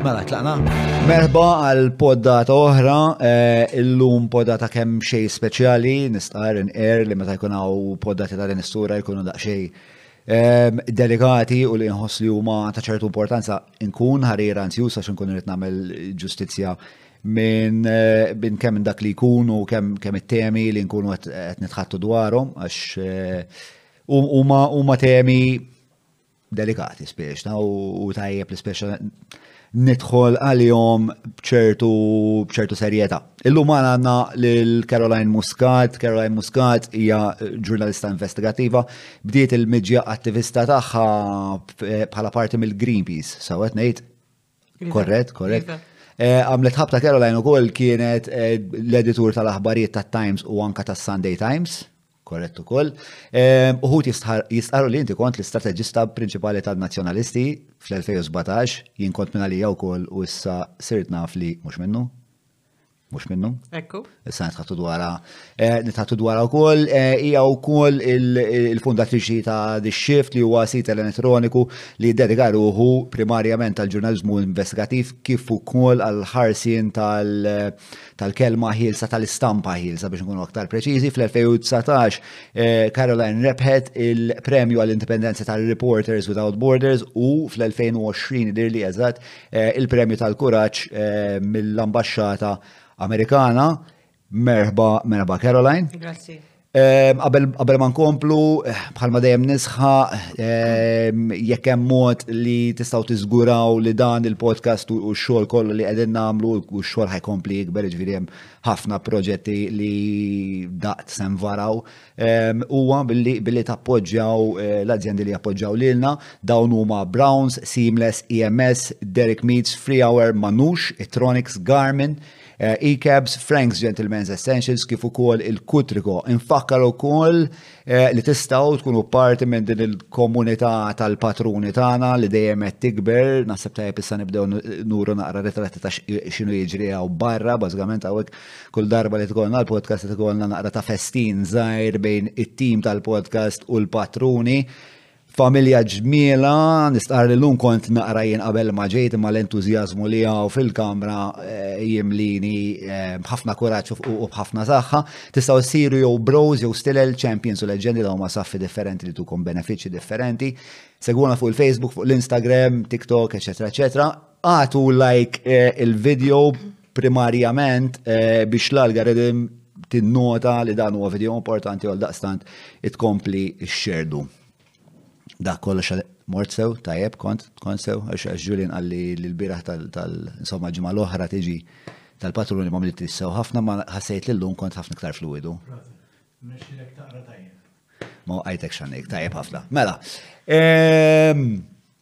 Mela, tlaqna. Merħba għal poddata oħra, eh, illum poddata kemm xej speċjali, nistqar nqer li meta jkun hawn poddati ta' din is-sura jkunu daqsxej ehm, delikati u li nħoss li huma ta' ċertu importanza nkun ħarira ansjuż għax nkun irid nagħmel ġustizzja minn eh, min kemm dak li jkun u kemm kemm it-temi li nkunu qed nitħattu dwarhom għax eh, huma huma temi delikati spiex, ta' u tajjeb li spiex nidħol għal-jom bċertu bċertu serjeta. Illum għana għanna l-Caroline Muscat, Caroline Muscat hija ġurnalista investigativa, bdiet il-midja attivista tagħha bħala parti mill-Greenpeace, sawet ngħid Korret, korret. Iva. Eh, għamlet ħabta Caroline u koll kienet eh, l-editur tal-aħbarijiet tat-Times u anka tas-Sunday Times korrett ukoll. Ehm, uħut jistqarru li inti kont l-istrateġista prinċipali tal-Nazzjonalisti fl-2017, jien kont minn għalija wkoll u issa sirt naf li mhux minnu. mux minnu. Ekku. Issa nitħattu dwara. Eh, nitħattu dwara u koll, eh, ija u koll il-fundatriċi ta' The Shift li huwa sit elettroniku li dedika ruħu primarjament tal-ġurnalizmu investigativ kif u koll għal-ħarsin tal-kelma ħilsa tal-istampa ħilsa biex nkunu aktar preċizi. Fl-2019 eh, Caroline rebħet il-premju għall-indipendenza tal-Reporters Without Borders u fl-2020 dir li eżat Il-premju tal-kuraġġ mill-Ambaxxata Amerikana. Merħba, merħba Caroline. Grazzi. Qabel ma nkomplu, bħalma dejjem nisħa, jekk hemm mod li tistgħu tiżguraw li dan il-podcast u x-xogħol kollu li qegħdin nagħmlu u x-xogħol ħajkompli jikber, ġifieri hemm ħafna proġetti li daqt se nvaraw. Ehm, huwa billi billi tappoġġjaw eh, l-azjendi li jappoġġjaw lilna, dawn huma Browns, Seamless, EMS, Derek Meats, Free Hour, Manux, Etronics, Garmin, eh, E-Cabs, Frank's Gentleman's Essentials kif ukoll il-Kutriko. Infakkar ukoll eh, li tistgħu tkunu parti minn din il-komunità tal-patruni tagħna li dejjem qed tikber, naħseb tajjeb issa nibdew nuru naqra ritratti ta' x'inhu jiġri hawn barra, bażikament hawnhekk Kull darba li tkollna l-podcast li tkollna naqra ta' festin żgħir bejn it-tim tal-podcast u l-patruni. Familja ġmiela, nistqar li l-lum kont naqra jien qabel ma ġejt imma l-entużjażmu li għaw fil-kamra eh, jimlini eh, bħafna kuraġġ u bħafna saħħa. Tistgħu ssiru jew bros jew stilel champions u leġendi dawn ma saffi differenti li tukom benefiċċji differenti. Segwuna fuq il-Facebook, fuq l-Instagram, TikTok, eċetera, eċetera. Għatu like eh, il-video primarjament eh, biex l-algoritm tinnota li dan huwa video importanti għal daqstant itkompli xxerdu. Dak kollox mort sew, tajjeb, kont, kont sew, għax Julian għalli l-biraħ tal-insomma ġimma l-oħra tiġi tal-patruni ma mlitt sew ħafna ma ħassejt l lum kont ħafna ktar fluidu. Ma għajtek xannik, tajjeb ħafna. Mela, ehm,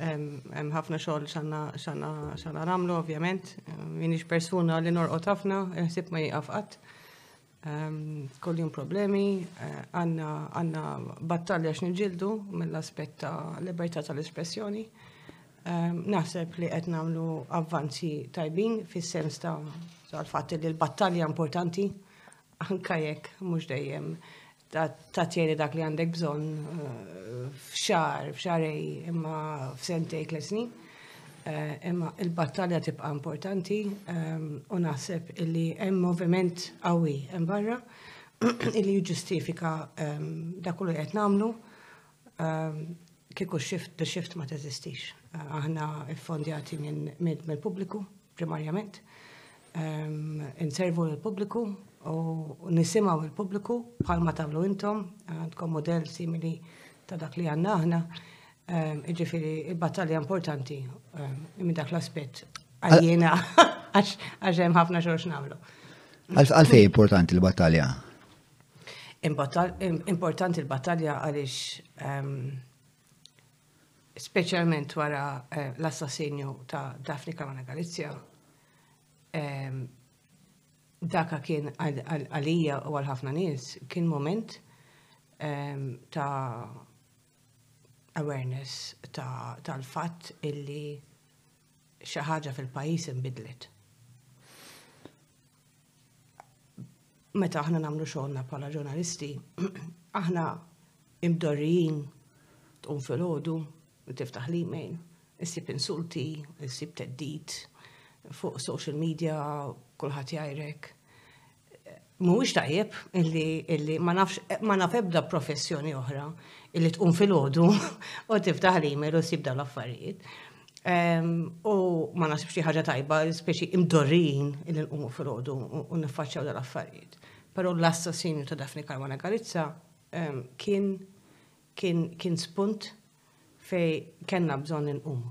Hemm ħafna xogħol xana nagħmlu ovvjament, minix persuna li norqod ħafna, ħsib ma jieqaf qatt. Kolljum problemi, għandna battalja x'niġġieldu mill-aspett ta' libertà tal-espressjoni. Naħseb li qed nagħmlu avvanzi tajbin fis-sens ta' tal-fatt li l-battalja importanti anke jekk mhux dejjem Tatjeni dak li għandek bżon eh, f'xar, f'xarej, imma f'sentej tliet snin. Eh, imma il-battalja tibqa' importanti ehm, u naħseb illi hemm moviment qawwi hemm barra illi jiġġustifika ehm, dak li qed nagħmlu ehm, kieku shift the shift ma teżistix. Eh, aħna ffondjati mill-pubbliku, Primarjament, inservu l-pubbliku u nisimaw il-pubbliku bħalma tagħmlu intom, għandkom modell simili ta' dak li għandna aħna, iġifiri il-battalja importanti minn dak l-aspett għajjena għax hemm ħafna xorx nagħmlu. Għalfej importanti l-battalja? Importanti l-battalja għaliex speċjalment wara l-assassinju ta' Daphne Caruana Galizia, daka kien għalija u għal ħafna nies kien moment ehm, ta' awareness tal-fatt illi xi ħaġa fil-pajjiż inbidlet. Meta aħna nagħmlu xogħolna bħala ġurnalisti, aħna imdorrijin tqum fil-ħodu, tiftaħ l-email, issib insulti, issib teddit, fuq social media, kulħadd jajrek. Mhuwiex tajjeb illi ma nafx ma naf ebda professjoni oħra illi tqum filgħodu u tiftaħ l-email u ssib dawn l-affarijiet. Ehm, u ma nasibx li ħaġa tajba, speċi imdorrijin illi nqumu filgħodu u niffaċċjaw dawn l-affarijiet. Però l-assassinju ta' Daphne Caruana Galizza ehm, kien kien spunt fej kellna bżonn inqumu.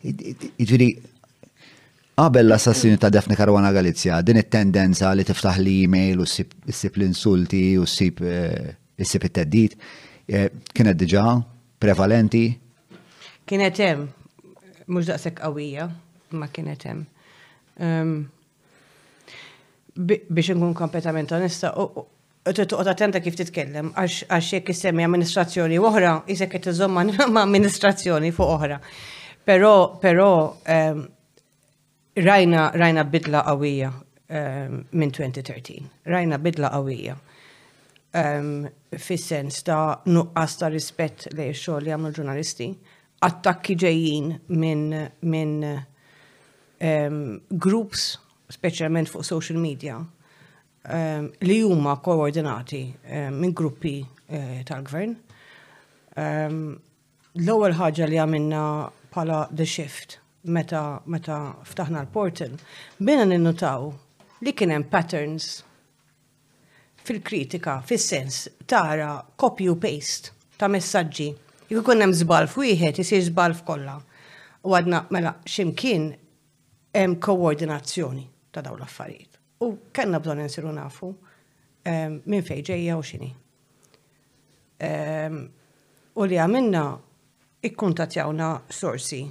Ġiri, qabel l-assassinu ta' Daphne Caruana Galizja, din it-tendenza li tiftaħ li e-mail u s-sib l-insulti u s-sib eh, it-teddit, eh, kienet diġa prevalenti? Kienet hemm, mhux daqshekk qawwija, ma kienet hemm. Ehm, Biex inkun kompletament onesta, trid toqgħod attenta kif titkellem, għax jekk issemmi amministrazzjoni oħra, isek qed iżomm ma' amministrazzjoni fuq oħra. Però, però ehm, rajna, rajna bidla qawwija ehm, minn 2013. Rajna bidla qawwija ehm, fis-sens ta' nuqqas ta' rispett li xogħol li għamlu ġurnalisti, attakki ġejjin minn min, groups, speċjalment fuq social media, ehm, li huma koordinati ehm, minn gruppi eh, tal-gvern. Ehm, l-ewwel ħaġa li għamilna pala The Shift meta meta ftaħna l-portal, bina ninnutaw li kien hemm patterns fil-kritika fis-sens tara copy u paste ta' messaġġi. Jekk ikun hemm żball f'wieħed isir żball f'kollha. U għadna mela x'imkien hemm koordinazzjoni ta' dawn l-affarijiet. U kellna bżonn insiru nafu ehm, minn fejn ġejja u x'inhi. Ehm, u li għamilna ikkuntatjawna sorsi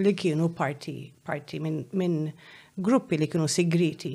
li kienu parti parti minn min gruppi li kienu sigriti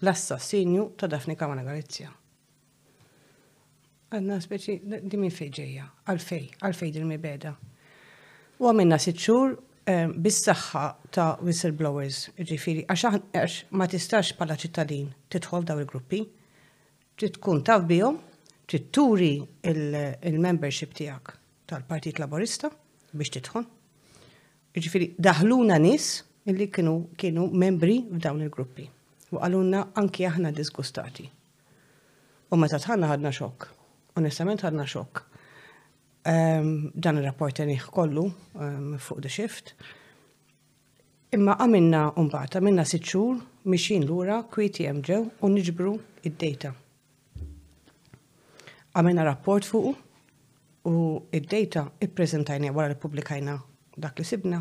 l-assassinju ta' Daphne Caruana Galizia. Għadna speċi di minn fejn ġejja, għalfej, għalfej din mibeda. U għamilna sitt xhur eh, bis-saħħa ta' whistleblowers, ġifiri, għax ma tistax bħala ċittadin tidħol daw il-gruppi, trid tkun taf bihom, trid turi il-membership tiegħek tal-Partit Laburista biex tidħol. Jiġifieri daħluna nies li kienu kienu membri f'dawn il-gruppi u qalulna anki aħna diżgustati. U meta dħalna ħadna xokk. Onestament ħadna xokk. Ehm, dan ir-rapport tenih kollu ehm, fuq the shift. Imma għamilna mbagħad għamilna sitt xhur mixin lura kwieti hemm ġew u niġbru id-data. Għamilna rapport fuqu u id-data ippreżentajna wara li pubblikajna dak li sibna,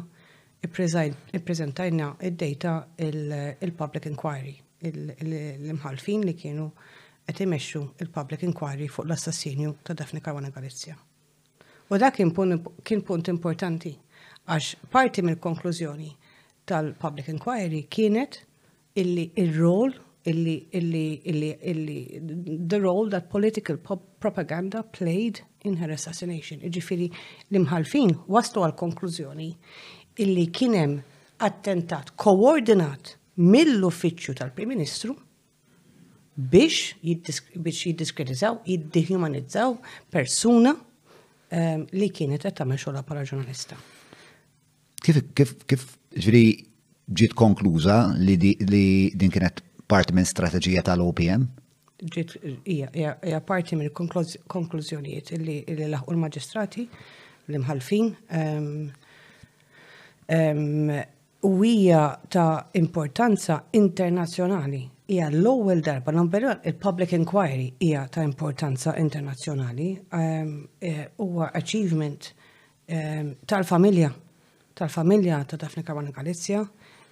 ippreżentajna id-data il-Public Inquiry, l-imħalfin li kienu qed imexxu il-Public Inquiry fuq l-assassinju ta' Daphne Caruana Galizia. U dak kien punt importanti għax parti mill-konklużjoni tal-Public Inquiry kienet illi r-rwol illi illi illi illi the role that political propaganda played in her assassination. Iġifiri l-imħalfin waslu għal konklużjoni illi kienem attentat koordinat mill-uffiċċju tal-Prim Ministru biex jiddiskreditaw, jiddihumanizzaw persuna ehm, li kienet qed tagħmel xogħla bħala ġurnalista. Kif, kif, kif, ġri ġiet konkluża li, di, li din kienet parti minn strateġija tal-OPM? Ġiet, hija parti minn konklużjonijiet li, li laħqu l-maġistrati, l-imħalfin. Um, um, u hija ta' importanza internazzjonali hija l-ewwel darba l-Umbrella il-Public Inquiry hija ta' importanza internazzjonali ehm, eh, huwa achievement tal-familja, tal-familja ta' Daphne Caruana Galizia,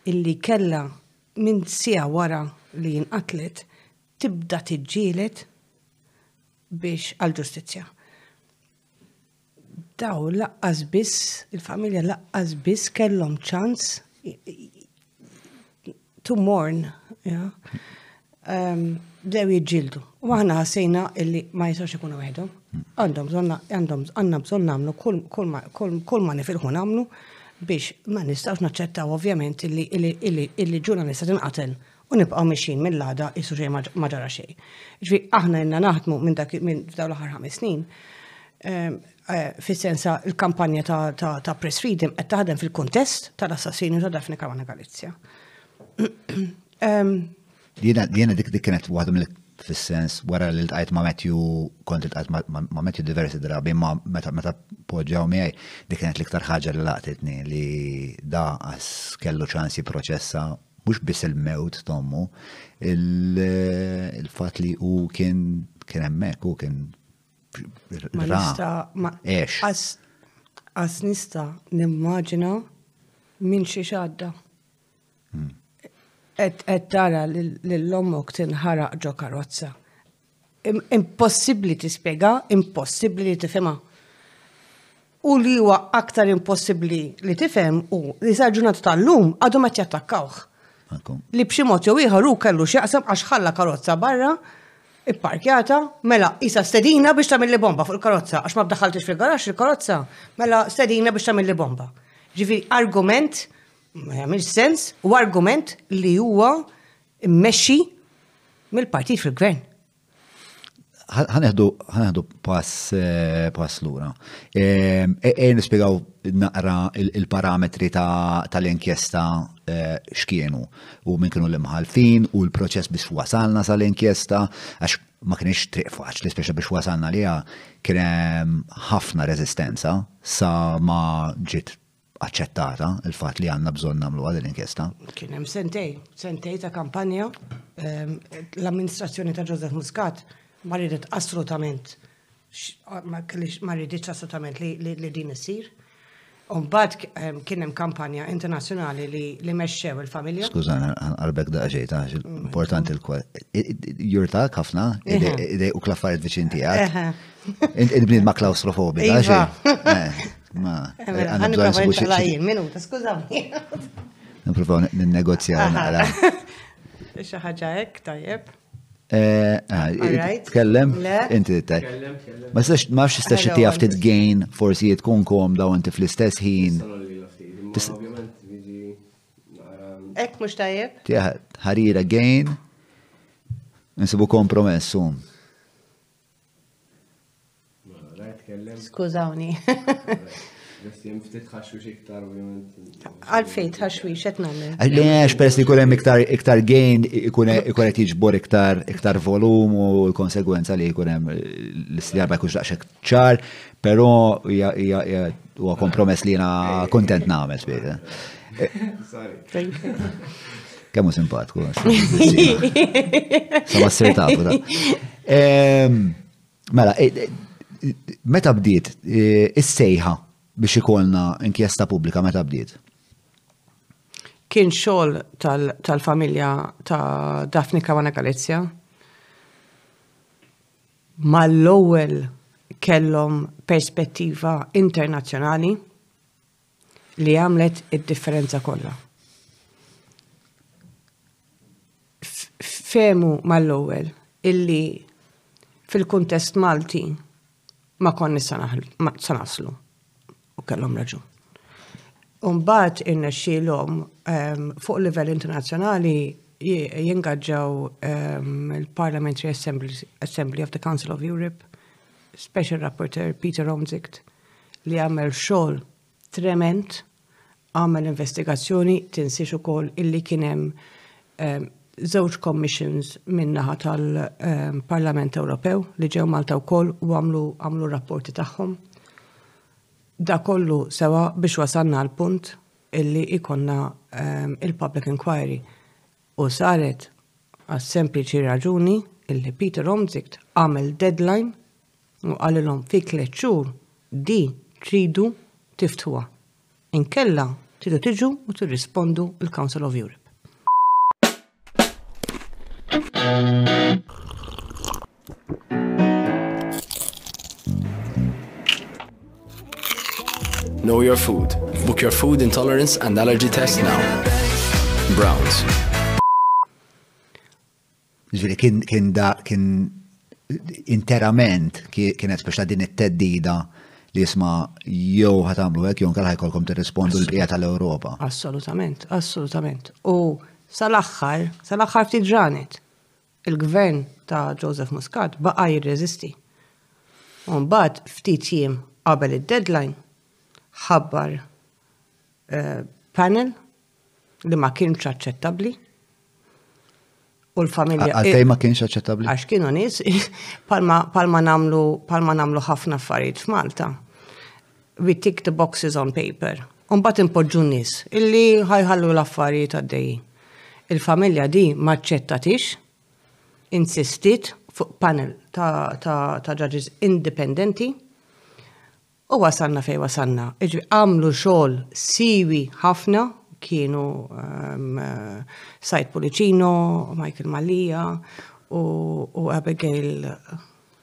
illi kella minn sija wara li jinqatlet tibda tiġġielet biex għal-ġustizzja. Daw laqqas biss, il-familja laqqas biss kellhom ċans to mourn, yeah. um, bdew jġildu. U aħna ħassejna illi ma jistax ikunu weħdu. Għandhom bżonna, għandhom għandna bżonn nagħmlu kull ma nifilħu nagħmlu biex ma nistax naċċettaw ovvjament illi illi ġuna nista' tinqatel u nibqgħu mixin mill-għada isu xejn ma ġara xejn. Ġifi aħna jenna naħdmu minn dak minn dawn l-aħħar ħames snin. Um, Eh, fis-sensa il-kampanja ta' Press Freedom qed taħdem fil-kontest tal-assassinju ta' Daphne Caruana Galizia. Jiena ehm, dik dik kienet waħda mill fis-sens wara li l-tqajt ma' Matthew kont il-tqajt ma' Matthew diversi drabi ma' meta meta poġġaw miegħi dik kienet l-iktar ħaġa li laqtitni li da għas kellu ċans jipproċessa mhux biss il-mewt tommu il-fatt li hu kien kien hemmhekk u kien Għas nista nimmaġina minn xi xadda. Hmm. Et tara l-lommok tinħaraq ġo karozza. Impossibli tispjega, impossibli li tifhimha. u li huwa aktar impossibbli li tifhem u li sal-ġurnata tal-lum għadhom qed jattakkawh. Li b'xi mod jew ieħor hu kellu x'jaqsam għax ħalla karozza barra ipparkjata, mela isa stedina biex tagħmilli bomba fuq il-karozza għax ma bdaħħaltix fil-garax il-karozza, mela stedina biex tagħmilli bomba. Ġifieri argument ma jagħmilx sens u argument li huwa mmexxi mill-partit fil-gvern. ħaneħdu pass eh, pass lura. Ehm, e, e nispjegaw naqra il-parametri tal-inkjesta eh, x'kienu u minn kienu l-imħalfin u l-proċess biex wasalna sal-inkjesta għax ma kienx triq faċli, speċa biex wasalna liha kien hemm ħafna reżistenza sa ma ġiet aċċettata il-fatt li għandna bżonn nagħmluha din l-inkjesta. Kien hemm sentej, sentej ta' kampanja ehm, l-amministrazzjoni ta' Joseph Muscat ma ridet assolutament ma ridet assolutament li din issir. Umbad ehm, kien hemm kampanja internazzjonali li mexxew il-familja. Skużan, għarbek daqxej ta' importanti l-kwa. Jurtak ħafna, idej u klaffariet viċin tiegħek. Il-bniet ma' klaustrofobika, iva. xejn. Eh, ma. Eh, mela, eh, Għanna bżonn xi xi. Minuta, skużawni. Nipruvaw n-negozja naqra. Xi ħaġa hekk tajjeb. Ah, tkellem? Inti taj. Ma s-sax, ma s-sax jistax xi tiegħek ftit gain, forsi tkun komda u inti fl-istess ħin. Ek mhux tajjeb? Ħarira gain. Nsibu kompromessu. Skużawni. Għalfej tħaxwix qed nagħmel. Għax peress li jkun iktar iktar gain ikun qed jiġbor iktar iktar volum u l-konsegwenza li jkun hemm l-istjar ma jkunx daqshekk ċar, però huwa kompromess li jiena kontent nagħmel spiega. Kemmu simpatku, sama s-sir tafu da. Mela, e, e, meta bdiet e, is-sejħa biex ikolna inkjesta pubblika meta bdiet? Kien xogħol tal-familja ta' Daphne Kawana Galizja. Mal-ewwel kellhom perspettiva internazzjonali li għamlet id-differenza kollha. Fehmu mal-ewwel illi fil-kuntest Malti ma konni sa naslu u kellhom raġun. Umbat innexxilhom ehm, fuq livell internazzjonali jingaġġaw ehm, il-Parliamentary Assembly of the Council of Europe, Special Rapporteur Peter Omzikt, li għamel xogħol tremend, għamel investigazzjoni, tinsiex ukoll illi kien hemm ehm, żewġ commissions min-naħa tal-Parlament ehm, Ewropew li ġew Malta wkoll u għamlu għamlu rapporti tagħhom. Da kollu sewa biex wasanna l-punt illi ikonna ehm, il-public inquiry. U saret għas-sempliċi raġuni illi Peter Omtzigt għamel deadline u qalilhom fi tliet xhur di tridu tiftħuha. Inkella tridu tiġu u tirrispondu l-Council of Europe. Know your food. Book your food intolerance and allergy test now. Browns. Ġviri, kien, kien da, kien interament, kienet biex din it-teddida li jisma jew ħatamlu hekk jew nkella ħajkolkom tirrispondu l-bqija tal-Ewropa. Assolutament, assolutament. U sal-aħħar, sal-aħħar ftit ġranet. Il-Gvern ta' Joseph Muscat baqa' jirreżisti u mbagħad ftit jiem qabel id-deadline ħabbar panel li ma kienx aċċettabbli u l-familja. Għalfejn ma kienx aċċettabbli? Għax kienu nies palma nagħmlu ħafna affarijiet f'Malta. we tick the boxes on paper. Umbat impoġġu n-nies illi ħajħallu l-affarijiet għaddej. Il-familja di maċċettatix, insistit fuq panel ta', ta, ta ġaġis indipendenti u wasanna fej wasanna. Iġvi għamlu xogħol siwi ħafna kienu um, Sajt Policino, Michael Malija u, u Abigail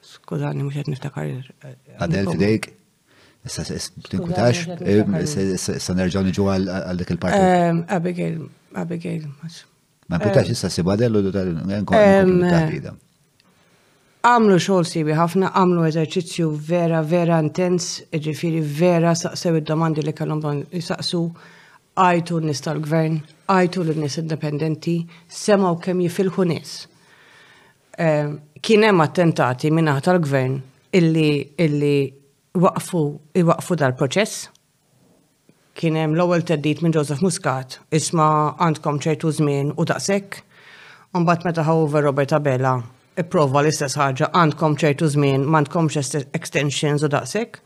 Skużani, mhux qed niftakar. Għadel fidejk? Issa tinkwitax, issa nerġgħu niġu għal dik il-parti. Ehm, Abigail, Abigail, max. Ma kwitax ehm. issa si badel u tal-għidem. Għamlu xogħol sibi ħafna, għamlu eżerċizzju vera, vera intens, ġifiri vera saqsew id-domandi li kellhom bżonn jisaqsu, għajtu n-nis tal-gvern, għajtu l-nis indipendenti, semaw kemm jifilħu nis. Kien hemm attentati min-naħa tal-Gvern illi illi waqfu iwaqfu dal-proċess. Kien hemm l-ewwel theddid minn Joseph Muscat, isma' għandkom ċertu żmien u daqshekk. Imbagħad meta ħa over Robert Abela, ipprova l-istess ħaġa għandkom ċertu żmien, m'għandkomx extensions u daqshekk.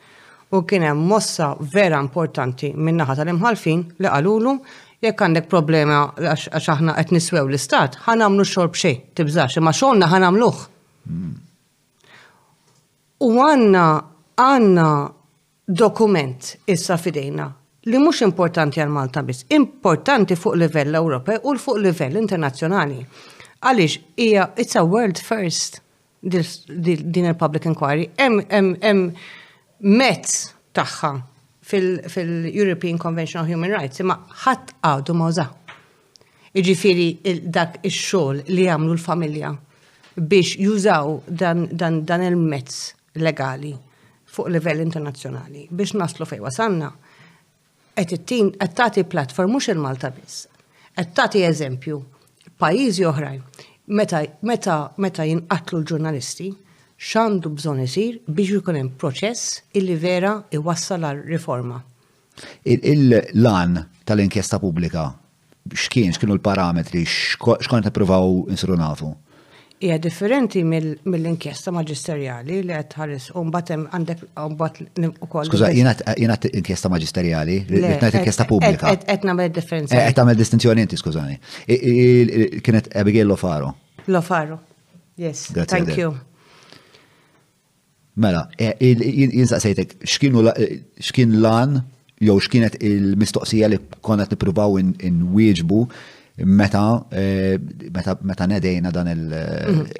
U kien hemm mossa vera importanti min-naħa tal-imħallfin li qalulu jekk għandek problema għax aħna qed niswew l-istat, ħa nagħmlu x-xogħol b'xejn, tibżax, imma xogħolna ħa nagħmluh. U għandna għandna dokument issa fidejna li mhux importanti għal Malta biss, importanti fuq livell Ewropej u fuq livell internazzjonali. Għaliex hija it's a world first. din il-public inquiry, hemm mezz tagħha fil-European Convention on Human Rights, imma ħadd għadu ma uża. Iġifieri dak ix-xogħol li jagħmlu l-familja biex jużaw dan il-mezz legali fuq livell internazzjonali biex naslu fejn wasanna Qed ittin, qed tagħti platform mhux il Malta biss. Qed tagħti eżempju pajjiżi oħrajn meta meta meta jinqatlu l-ġurnalisti x'għandu bżonn isir biex ikun hemm proċess illi vera iwassal għal riforma. Il-lan tal-inkjesta pubblika X'kien, x'kienu l-parametri, x'kont nippruvaw insiru nafu? Hija differenti mill-inkjesta maġisterjali li qed tħares u mbagħad hemm għandek mbagħad ukoll. Skuża, jiena qed inkjesta maġisterjali, li qed inkjesta pubblika. Qed nagħmel differenza. Eh, qed tagħmel distinzjoni inti, skużani. Kienet Abigail Lofaro. Lofaro. Yes. Thank you. Mela, jinsaqsejtek x'kienu x'kien lan jew x'kienet il-mistoqsija li konna qed nippruvaw inwieġbu meta meta meta nedejna dan il-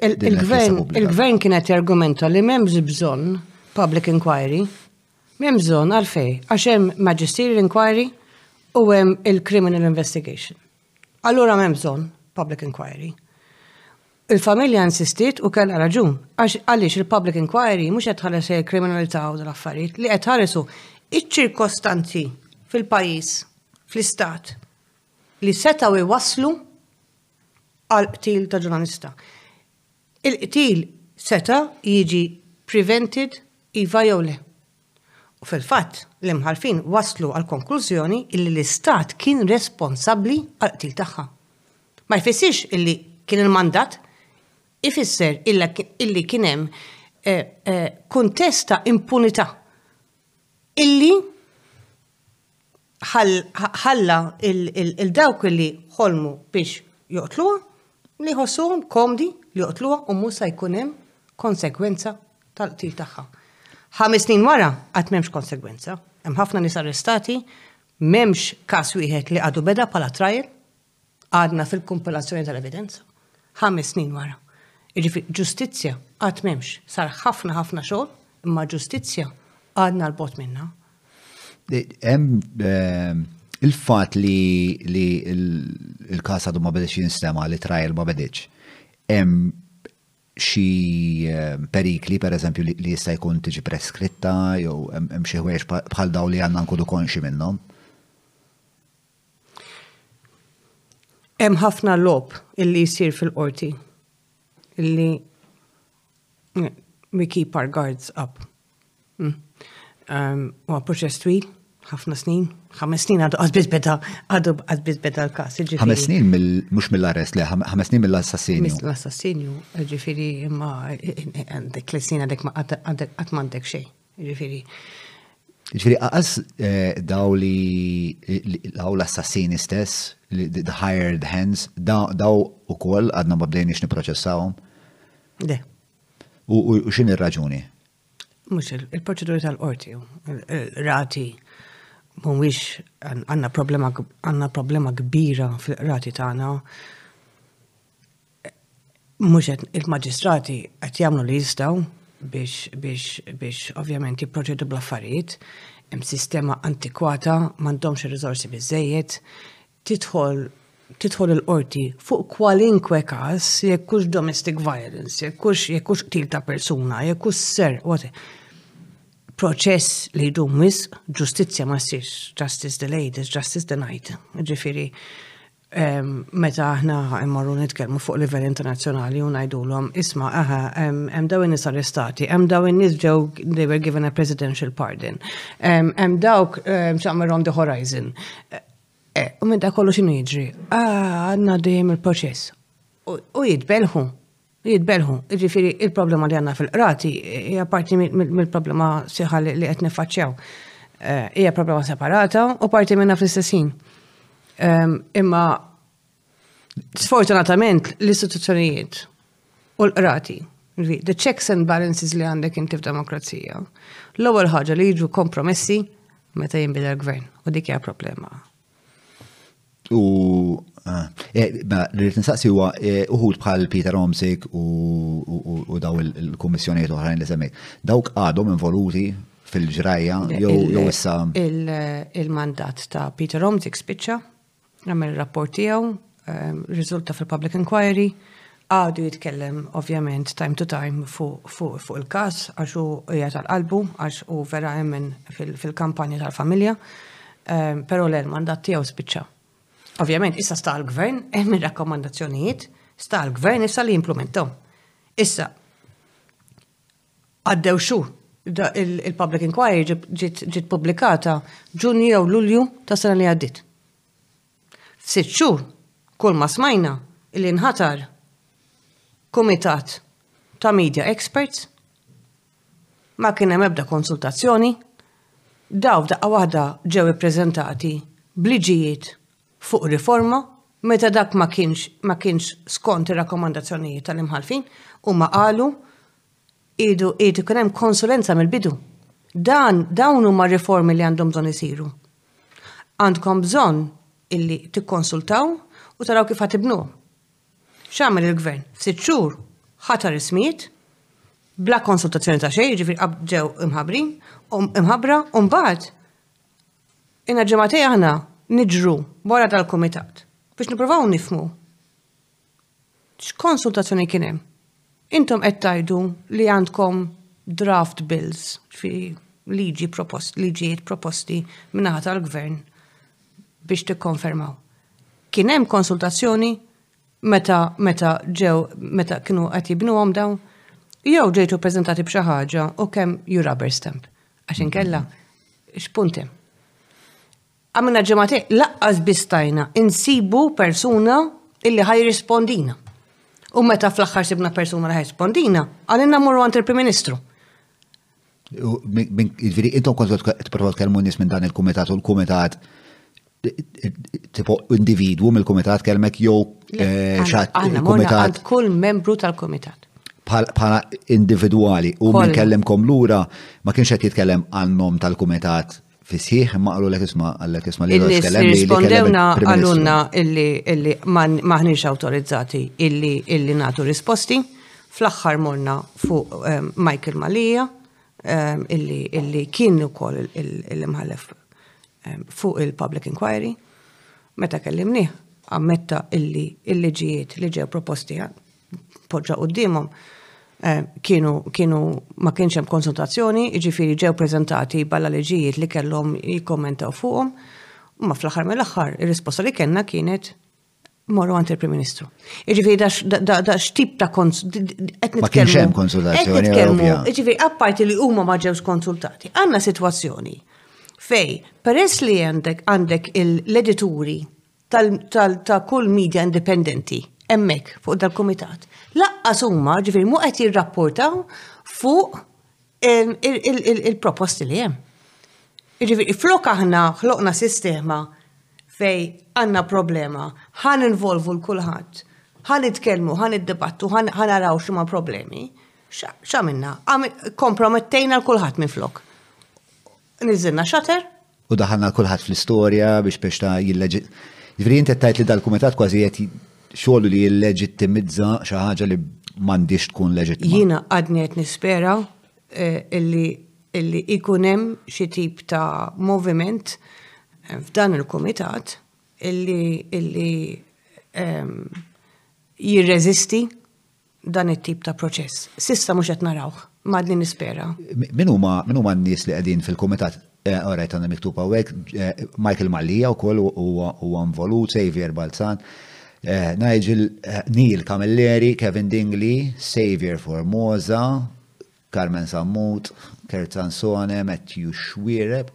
Il-gvern il-gvern kien qed jargumenta li m'hemmx bżonn public inquiry. M'hemm bżonn għalfejn? Għax hemm magisterial inquiry u hemm il-criminal investigation. Allura m'hemm bżonn public inquiry. Il-familja insistiet u kellha raġun, għax għaliex il-public inquiry mhux qed tħares lejn il-kriminalità u dal-affarijiet, li qed tħares hu iċ-ċirkostanzi fil-pajjiż, fl-istat, li setgħu jwasslu għall-qtil ta' ġurnalista. Il-qtil seta' jiġi prevented iva jew le. U fil-fatt, l-imħallfin waslu għall-konklużjoni illi l-Istat kien responsabbli għall-qtil tagħha. Ma jfissirx illi kien il-mandat, ifisser illi kien hemm kuntest ta' impunità illi ħalla il dawk li ħolmu biex joqtluha li jħossuhom komdi li joqtluha u mhux se jkun hemm konsegwenza tal-qtil tagħha. Ħames snin wara qatt m'hemmx konsegwenza. Hemm ħafna nies arrestati, m'hemmx każ wieħed li għadu beda bħala trial. Għadna fil-kumpilazzjoni tal-evidenza, ħames snin wara. Jiġifieri ġustizzja qatt m'hemmx. Sar ħafna ħafna xogħol, imma ġustizzja għadna l-bot minnha. Hemm eh, il-fatt li l-każ għadu ma bidex jinstema li trial ma bidex. Hemm xi eh, perikli per eżempju li jista' jkun tiġi preskritta jew hemm xi ħwejx bħal daw li għandna nkunu konxi minnhom. Hemm ħafna lob illi jsir fil-qorti illi we keep our guards up. Hmm. Um, u um, proċess twil, ħafna snin, ħames snin għadu għazbiz beda, għadu għazbiz beda l-kas. ħames snin mux mill-arrest, le, ħames snin mill-assassinju. Mill-assassinju, ġifiri, imma għandek l-snin għandek ma għandek xej. Ġifiri. Ġifiri, għas eh, daw li daw l-assassini stess, the hired hands, daw u koll għadna ma bdejniex niproċessawhom? Le. U xin ir-raġuni? Mux il-proċeduri tal-qorti, rati mumiex għanna problema għanna problema kbira fil-rati tagħna mhux qed il-maġistrati qed jagħmlu li jistgħu biex biex biex ovvjament jipproċedu bl-affarijiet, hemm sistema antikwata, m'għandhomx ir-riżorsi biżejjed, tidħol tidħol il-qorti fuq kwalinkwe każ, jekk hux domestic violence, jekk hux jekk hux qtil ta' persuna, jekk hux ser, proċess li jdum wisq, ġustizzja ma ssirx, justice delayed is justice denied. Ġifieri, Meta aħna immorru nitkellmu fuq livell internazzjonali u ngħidulhom isma' aha hemm daw in-nies arrestati, hemm daw in-nies ġew they were given a presidential pardon. Hemm dawk ċaqmer on the horizon. Eh, u minn dak kollu x'inhu jiġri? Ah, għadna dejjem il-proċess. U jitbelħu. jitbelħu. Jiġifieri il-problema li għandna fil-qrati hija parti mill-problema sieħa li qed niffaċċjaw. Eh, hija problema separata u parti minnha fl-istessin. Ehm, imma sfortunatament l-istituzzjonijiet u l-qrati, the checks and balances li għandek inti f'demokrazija, l-ewwel ħaġa li jiġu kompromessi meta jinbidel gvern u dik hija problema. U ah, eh, li rrid nistaqsi huwa eh, uħud bħal Peter Omsik u daw il-kummissjonijiet oħrajn li semmejt. Dawk għadhom involuti fil-ġrajja jew issa. Il-mandat ta' Peter Omsik spiċċa, għamil rapport tiegħu, Ehm, riżulta fil-public inquiry, għadu jitkellem ovvjament time to time fuq il-kas, għax u hija tal-qalbu, għax u vera jemmen fil-kampanja tal-familja, ehm, pero l-mandat tiegħu spiċċa. Ovvjament, issa sta l-gvern, hemm eh, rakkomandazzjonijiet, sta l-gvern issa li jimplementaw. Issa, għaddew xu, il-public inquiry ġiet publikata ġunju jew lulju ta' sena li għaddit. F'sitt xhur, kulma smajna li nħatar kumitat ta' media experts, ma kien hemm ebda konsultazzjoni, dawn f'daqqa waħda ġew ippreżentati b'liġijiet fuq riforma meta dak ma kienx ma kienx skont ir-rakkomandazzjonijiet tal-Imħallfin, huma qalu Idu irid ikun hemm konsulenza mill-bidu. Dan dawn huma riformi li għandhom bżonn isiru. Għandkom bżonn illi tikkonsultaw u taraw kif ħatibnu. X'għamel il-gvern? F'sitt xhur ħatar ismijiet bla konsultazzjoni ta' xejn, ġifieri ġew imħabbrin, imħabbra u mbagħad inha ġimgħatej aħna niġru wara dal-kumitat biex nippruvaw nifmu X'konsultazzjoni kien hemm? Intom qed tgħidu li għandkom draft bills, ġifieri liġi propost, liġijiet proposti min-naħa tal-Gvern biex tikkonfermaw. Kien hemm konsultazzjoni meta meta ġew meta kienu qed jibnuhom dawn? Jew ġejtu ppreżentati b'xi ħaġa u kemm you rubber stamp? Għax inkella x'punt hemm? Għamilna ġimgħatejn lanqas biss stajna nsibu persuna illi ħa jirrispondina. U meta fl-aħħar sibna persuna li ħa jirrispondina, għalinna mmorru għand il-Prim Ministru. Ġifieri intom kont tipprova tkellmu nies minn dan il-kumitat u l-kumitat tipo individwu mill-kumitat kelmek jew eh, xatt il-kumitat. Kull membru tal-kumitat bħala individuali u minn kellimkom lura ma kienx qed jitkellem għal-nom tal-kumitat fis-sħiħ imma qalu lek isma' għallek isma' li l-għax kellem li rispondewna għalunna illi illi maħniex awtorizzati illi illi nagħtu risposti. Fl-aħħar morna fuq ehm, Michael Malija ehm, illi illi kien ukoll il-imħallef ehm, fuq il-public inquiry. Meta kellimni, ammetta illi illi ġijiet li ġew proposti poġġa qudiemhom eh, kienu kienu ma kienx hemm konsultazzjoni, jiġifieri ġew preżentati bħala liġijiet li kellhom jikkommentaw fuqhom, ma fl-aħħar mill-aħħar ir-risposta li kellna kienet morru għant il-Prim Ministru. Iġifiri, da xtib ta' konsultazzjoni. Ma kienx hemm konsultazzjoni. Iġifiri, apparti li huma ma ġewx konsultati, għandna sitwazzjoni fej peress li għandek għandek l-edituri ta' kull media indipendenti hemmhekk fuq dal-kumitat. Laqqas huma ġifieri mu qed jirrapportaw fuq il-proposti li hemm. Ġifieri flok aħna ħloqna sistema fej għandna problema, ħan involvu l-kulħadd, ħan nitkellmu, ħan iddibattu, ħan naraw x'ma problemi, x'għamilna? Kompromettejna l-kulħadd minn flok. Niżilna xater. U daħalna kulħadd fl-istorja biex biex ta' jilleġi. Ġifieri inti tajt li dal-kumitat kważi qed xogħol li jillegittimizza xi ħaġa li m'għandix tkun leġittima. Jiena għadni qed nispera eh, illi illi ikun hemm xi tip ta' moviment eh, f'dan il-kumitat illi illi ehm, jirreżisti dan it-tip ta' proċess. Sissa mhux qed narawh, m'għadni nispera. Min huma min huma n-nies li qegħdin fil-kumitat eh, orajt għandna miktub hawnhekk, eh, Michael Mallia wkoll huwa huwa involut, Xavier Balzan, eh, Nigel eh, Neil Camilleri, Kevin Dingley, Xavier Formosa, Carmen Sammut, Kerzan Soane, Matthew Xuereb,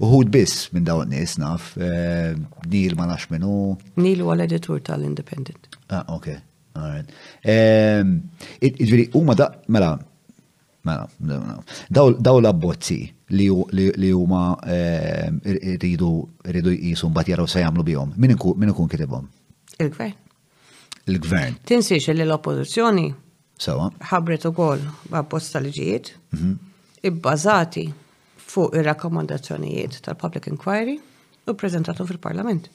uħud biss minn dawn nies naf, eh, Neil ma nafx minnu. Neil huwa l-editur tal-Independent. Ah, ok. Ehm, ġviri, u ma da, mela, mela, mela, daw l-abbozzi li huma ehm, rridu rridu jisum bat jaraw se jagħmlu bihom. Min ikun kitibhom? Il-gvern. il-gvern. Tinsiex li l-oppożizzjoni Sawa. ħabret ukoll b'abbozz tal-liġijiet mhm. ibbażati fuq ir-rakkomandazzjonijiet tal-Public Inquiry u ppreżentathom fil-Parlament.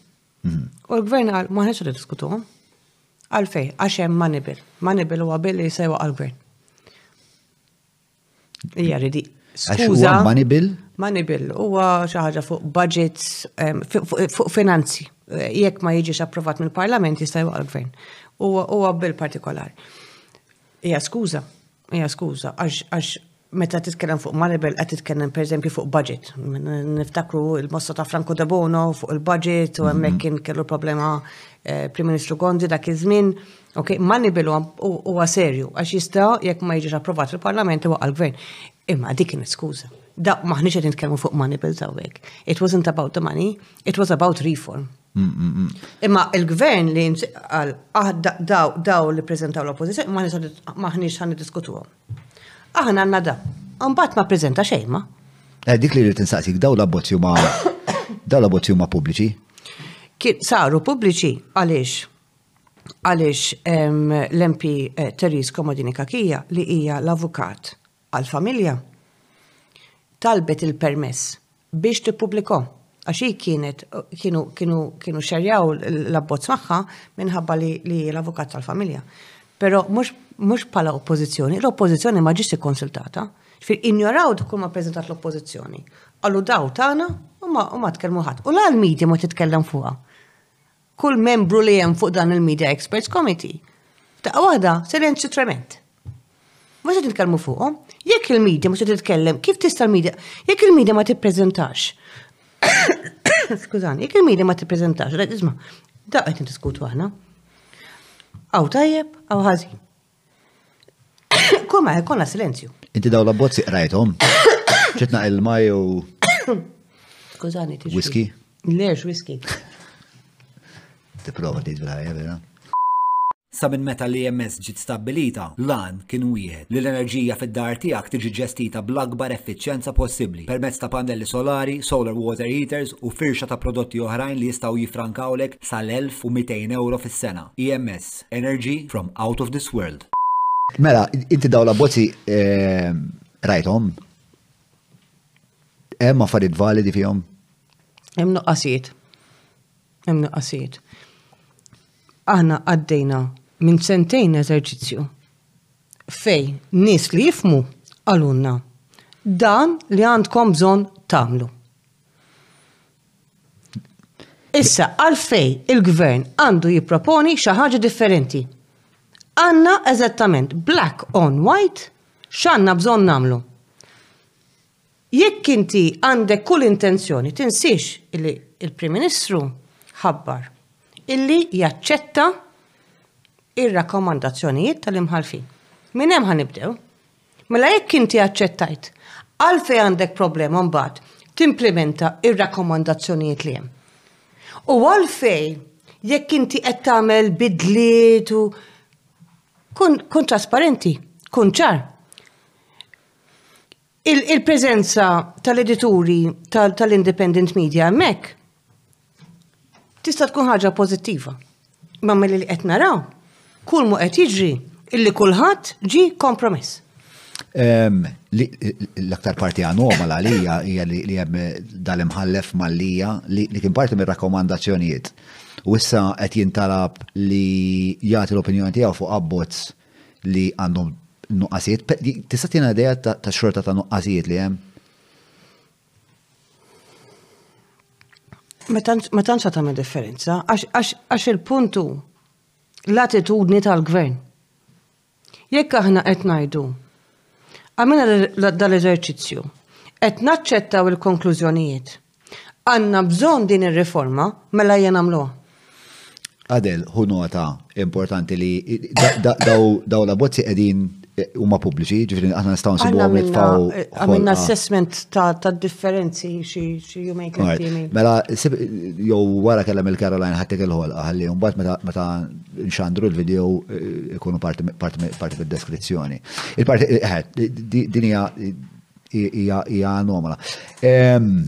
Mhm. U l-gvern għal ma ħeġġu diskutuhom. Għalfej, għax hemm manibil. Manibil huwa billi jsejwa għal-gvern. Hija ridi. Skuża. Ma nibil? Ma nibil. Huwa xi ħaġa fuq budgets, fuq finanzi. Eh, jekk ma jiġix approvat mill-Parlament jista' jwaqqa l-gvern. Huwa bil-partikolar. Hija skuża. Hija skuża għax meta titkellem fuq Maribel qed titkellem pereżempju fuq budget. Niftakru il-mossa ta' Franco De Bono fuq il-budget u hemmhekk mhm. kien kellu problema eh, Prim Ministru Gondi dak iż-żmien Ok, money bill huwa serju, għax jista' jekk ma jiġix approvat fil-Parlament u għal-Gvern. Imma dik kienet skuża. Da maħniex qed nitkellmu fuq money bills hawnhekk. It wasn't about the money, it was about reform. Mm, mm, mm. Imma il-gvern li għal ah, daw li prezentaw l-oppozizjoni maħniex ħan diskutuhom. Aħna għandna da. Mbagħad ma prezenta xejn ma. Eh, dik li rrid insaqsik daw l-abbozzi huma daw l-abbozzi huma pubbliċi? Saru pubbliċi għaliex għaliex l-MP Therese Comodini Cachia li hija l-avukat għall-familja talbet il-permess biex tippubblika għax hi kienet kienu xerjaw l-abbozz magħha minħabba li hi l-avukat tal-familja. Però mhux bħala oppożizzjoni, l-oppożizzjoni ma ġiex ikkonsultata. Fir injoraw kull ma preżentat l-oppożizzjoni. Għallu daw tagħna u ma tkellmu ħadd. U la l-medja ma titkellem fuqha. Kull membru li hemm fuq dan il-Media Experts Committee, f'daqqa waħda silenzju trement. Ma se titkellmu fuqhom, jekk il-media ma se titkellem, kif tista' l-media, jekk il-media ma tippreżentax. Skużani, jekk il-media ma tippreżentax, isma' daqqa qed diskutu aħna. Aw tajjeb, aw ħażin. Koma, konna silenzju. Inti daw l-abbozzi qrajthom? Ċitna il-ma jew. Skużani, tixri. Whisky? Lex, whisky. Tipprova tgħid bil-ħajja vera. Sa minn meta li EMS ġiet stabbilita, lan kien wieħed li l-enerġija fid-dar tiegħek tiġi ġestita bl-akbar effiċjenza possibbli permezz ta' pannelli solari, solar water heaters u firxa ta' prodotti oħrajn li jistgħu jifrankawlek sal-1200 euro fis-sena. EMS. Energy from out of this world. Mela, inti daw la bozzi ehm, rajtom? Hemm affarijiet validi fihom? Hemm nuqqasijiet. Hemm nuqqasijiet. Aħna għaddejna minn sentejn eżerċizzju fej nis li jifmu għalunna dan li għandkom bżon tamlu. Issa, għalfejn il-Gvern għandu jipproponi xi ħaġa differenti? Għandna eżattament black on white x'għandna bżonn nagħmlu. Jekk inti għandek kull intenzjoni, tinsiex li l-Prim Ministru ħabbar illi jaċċetta r-rakkomandazzjonijiet tal-imħallfin. Minn hemm ħa nibdew. Mela jekk inti aċċettajt, għalfejn għandek problema mbagħad timplimenta r-rakkomandazzjonijiet li hemm? U għalfejn jekk inti qed tagħmel bidliet u kun, kun trasparenti, kun ċar. Il-preżenza il tal-edituri tal-independent media hemmhekk Tista' tkun ħaġa pożittiva. Ma mill-li qed naraw, kull mu qed jiġri illi kulħadd ġi kompromess. L-aktar parti anomala għalija hija li hemm dal-imħallef mallija li kien parti mir-rakkomandazzjonijiet. U issa qed jintalab li jagħti l-opinjoni tiegħu fuq abbozz li għandhom nuqqasijiet. Tista' tina idea ta' xorta ta' nuqqasijiet li hemm? Ma tantx tagħmel differenza, għax il-puntu l-attitudni tal-gvern. Jekk aħna qed ngħidu, għamilna dal-eżerċizzju, qed naċċettaw il-konklużjonijiet, għandna bżonn din ir-riforma, mela ejja nagħmluha. Adel, hu nota importanti li daw la bozzi qegħdin eh, huma pubbliċi, ġifieri aħna nistgħu nsibuhom nitfgħu. Eh, għamilna assessment ta' differenzi xi jumejn kien. Mela jew wara kellem il-Caroline ħattek il-ħolqa ħalli mbagħad meta nxandru l-video eh, ikunu parti mid-deskrizzjoni. Il-parti din hija hija anomala. Ehm,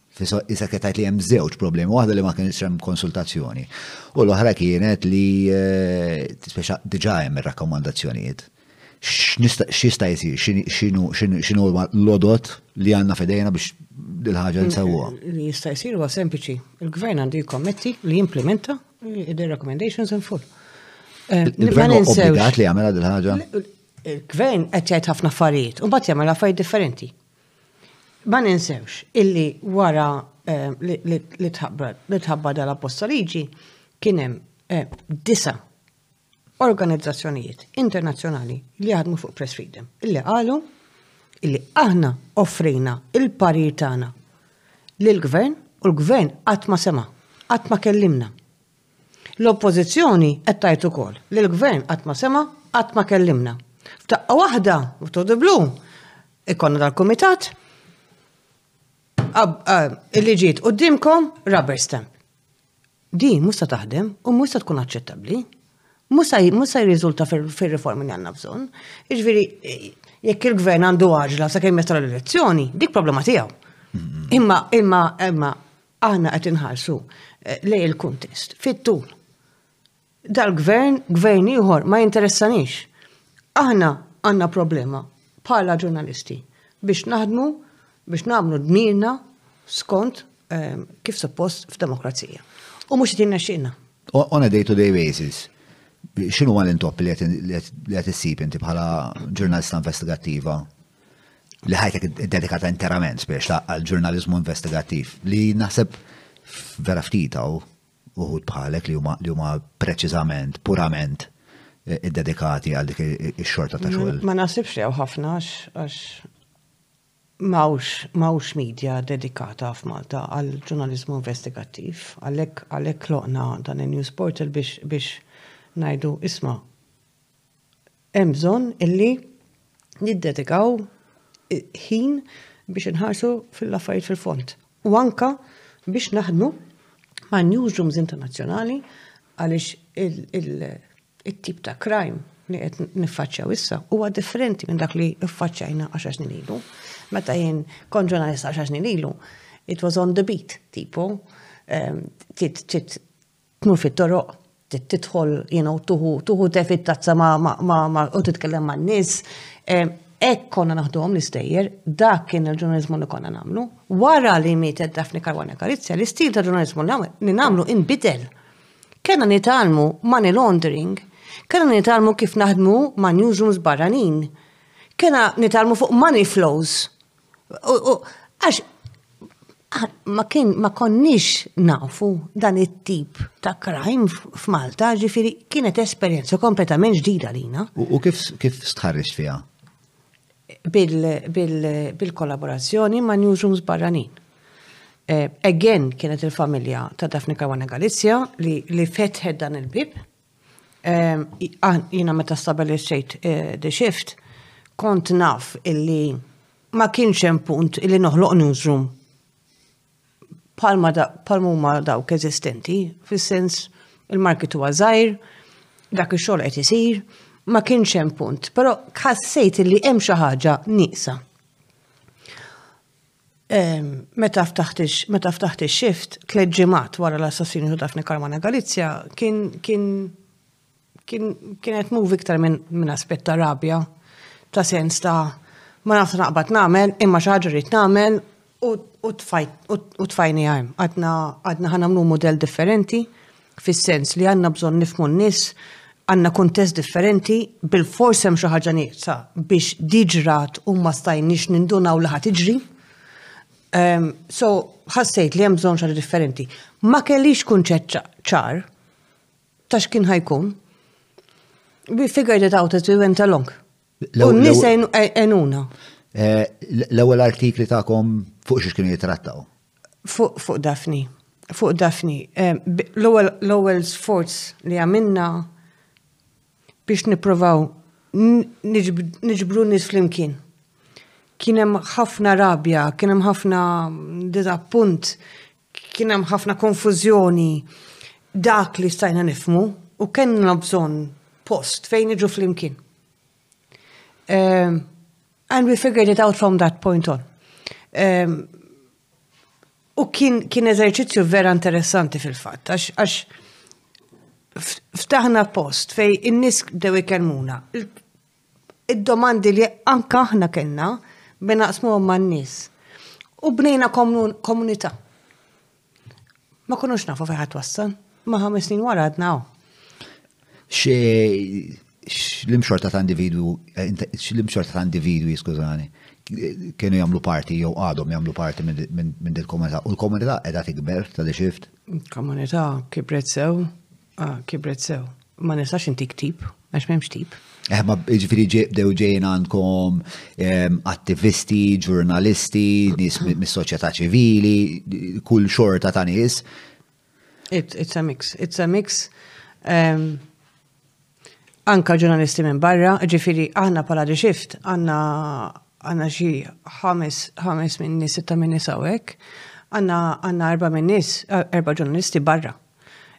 Issa qed tgħid li hemm żewġ problemi, waħda li ma kienx hemm konsultazzjoni. U l-oħra kienet li eh, speċa diġà hemm ir-rakkomandazzjonijiet. X'jista' jsir, x'inhu l-odot li għandna fidejna biex dil-ħaġa nsewwa? Li jista' jsir huwa sempliċi. Il-gvern għandu jikkommetti li jimplementa il-recommendations in full. Eh, il-gvern obbligat li jagħmel dil-ħaġa? Il-gvern qed jgħid ħafna affarijiet, u mbagħad jagħmel affarijiet differenti. Ma ninsewx illi wara li tħabba dal apposta liġi kien hemm disa' organizzazzjonijiet internazzjonali li jaħdmu fuq press freedom illi qalu illi aħna offrejna il-parir tagħna lill-gvern u l-gvern qatt ma sema', qatt ma kellimna. L-Oppożizzjoni qed tgħid ukoll li l-Gvern qatt ma sema', qatt ma kellimna. F'daqqa waħda, out of the blue, ikollna dal-kumitat li ġiet quddiemkom rubber stamp. Din mhux se taħdem u mhux se tkun aċċettabbli. Mhux se jirriżulta fir-riformi li għandna bżonn. Jiġifieri jekk il-Gvern għandu għaġla sakemm jasal l-elezzjoni, dik problema tiegħu. Imma imma imma Aħna qed inħarsu eh, lej il-kuntest fit-tul. Dal-gvern, gvern ieħor ma jinteressanix. Aħna għandna problema bħala ġurnalisti biex naħdmu biex nagħmlu dmirna skont eh, kif suppost f'demokrazija. U mhux qed jinnexxina. On a day-to-day basis, xinu għal intop li għet s-sip inti bħala ġurnalista investigattiva li ħajtek id-dedikata interament biex għal ġurnalizmu investigattiv li naħseb vera ftitaw uħud bħalek li huma li huma preċiżament, purament eh, id-dedikati għal dik ix-xorta ta' xogħol. Ma naħsibx li hawn ħafna għax mawx mawx media dedikata f'Malta għal ġurnalizmu investigattiv, għalhekk għalhekk loqna dan il-news portal biex biex ngħidu isma' hemm bżonn illi niddedikaw ħin biex inħarsu fil-affarijiet fil-fond. U anka biex naħdmu ma' newsrooms internazzjonali għaliex il-tip ta' crime li qed niffaċċjaw issa huwa differenti minn dak li ffaċċajna 10 snin ilu. Meta jien kont ġurnalist 10 snin ilu, it was on the beat, tipo, ehm, tit tmur fit-toroq, tidħol, you know, tuħu, tuħu te fit-tazza ma, ma, ma, ma, u titkellem ma' nis. Ek konna naħduhom l-istejjer, dak kien il-ġurnalizmu li konna namlu. Wara li mietet Daphne Karwana Karizja, l-istil ta' ġurnalizmu li namlu inbidel. Kena nitalmu money laundering, kena nitalmu kif naħdmu ma' newsrooms barranin, kena nitalmu fuq money flows. Għax ma kien ma konniex nafu dan it-tip ta' crime f'Malta, ġifiri kienet esperjenza kompletament ġdida lina. U kif kif stħarriġ fiha? Bil-kollaborazzjoni ma' newsrooms barranin. Eh, again kienet il-familja ta' Daphne Caruana Galizia li fetħed dan il-bib Jina meta stabilixxejt eh, the shift, kont naf illi ma kienx hemm punt illi noħloq newsroom palma huma dawk eżistenti, fis-sens il-market huwa żgħir, dak ix-xogħol qed isir, ma kienx hemm punt, però ħassejt illi hemm xi ħaġa nieqsa. Meta ftaħt meta ftaħt ix-xift, tliet ġimgħat wara l-assassinju ta' Daphne Caruana Galizia, kien kien kien kienet move iktar minn min aspetta rabja ta' sens ta' ma nafx naqbad nagħmel, imma xi ħaġa rrid nagħmel u tfajni hemm. Għadna ħa nagħmlu mudell differenti fis-sens li għandna bżonn nifmu n-nies, għandna kuntest differenti, bil-fors hemm xi ħaġa nieqsa biex diġrat u ma stajniex nindunaw li ħadd iġri. Ehm, so, ħassejt li hemm bżonn xi differenti. Ma kellix kunċett ċar ta' x'kien ħajkun. We figured it out as we went along. U n-nies għenuna. Eh, l-ewwel artikli tagħkom fuq xiex kienu jitrattaw? Fuq Dafni. Fuq Dafni. Eh, l-ewwel sforz li għamilna biex nipprovaw niġbru nis flimkien. Kien hemm ħafna rabja, kien hemm ħafna dizappunt Kien hemm ħafna konfużjoni dak li stajna nifmu u kellna bżonn post fejn iġu flimkien. Um, and we figured it out from that point on. Um, u kien, kien eżerċizzju vera interessanti fil-fatt, għax ftaħna post fej in-nies dew ikellmuna. id-domandi li anka aħna kellna bejn naqsmuhom man-nies. U bnejna komunità. Ma kunux nafu fejn ħadd wassal, ma ħames snin wara għadna hawn. L-imxorta ta' individwu, eh, l-imxorta ta' individwi, skużani, kienu jagħmlu parti jew għadhom jagħmlu parti minn dil-komunità. U l-komunità qiegħda tikber ta' li xift. Komunità kibret sew, Ah, kibret sew. Ma nistax intik tip, għax m'hemmx tip. Eh, ma ġifiri ġibdew ġejn għandkom ehm, attivisti, ġurnalisti, nis mis-soċjetà ċivili, kull xorta ta' nis. It's a mix, it's a mix. Ehm, anka ġurnalisti minn barra, ġifiri aħna pala di xift, għanna għanna xi ħames minni, sitta minni sawek, għanna għanna erba minnis, erba ġurnalisti barra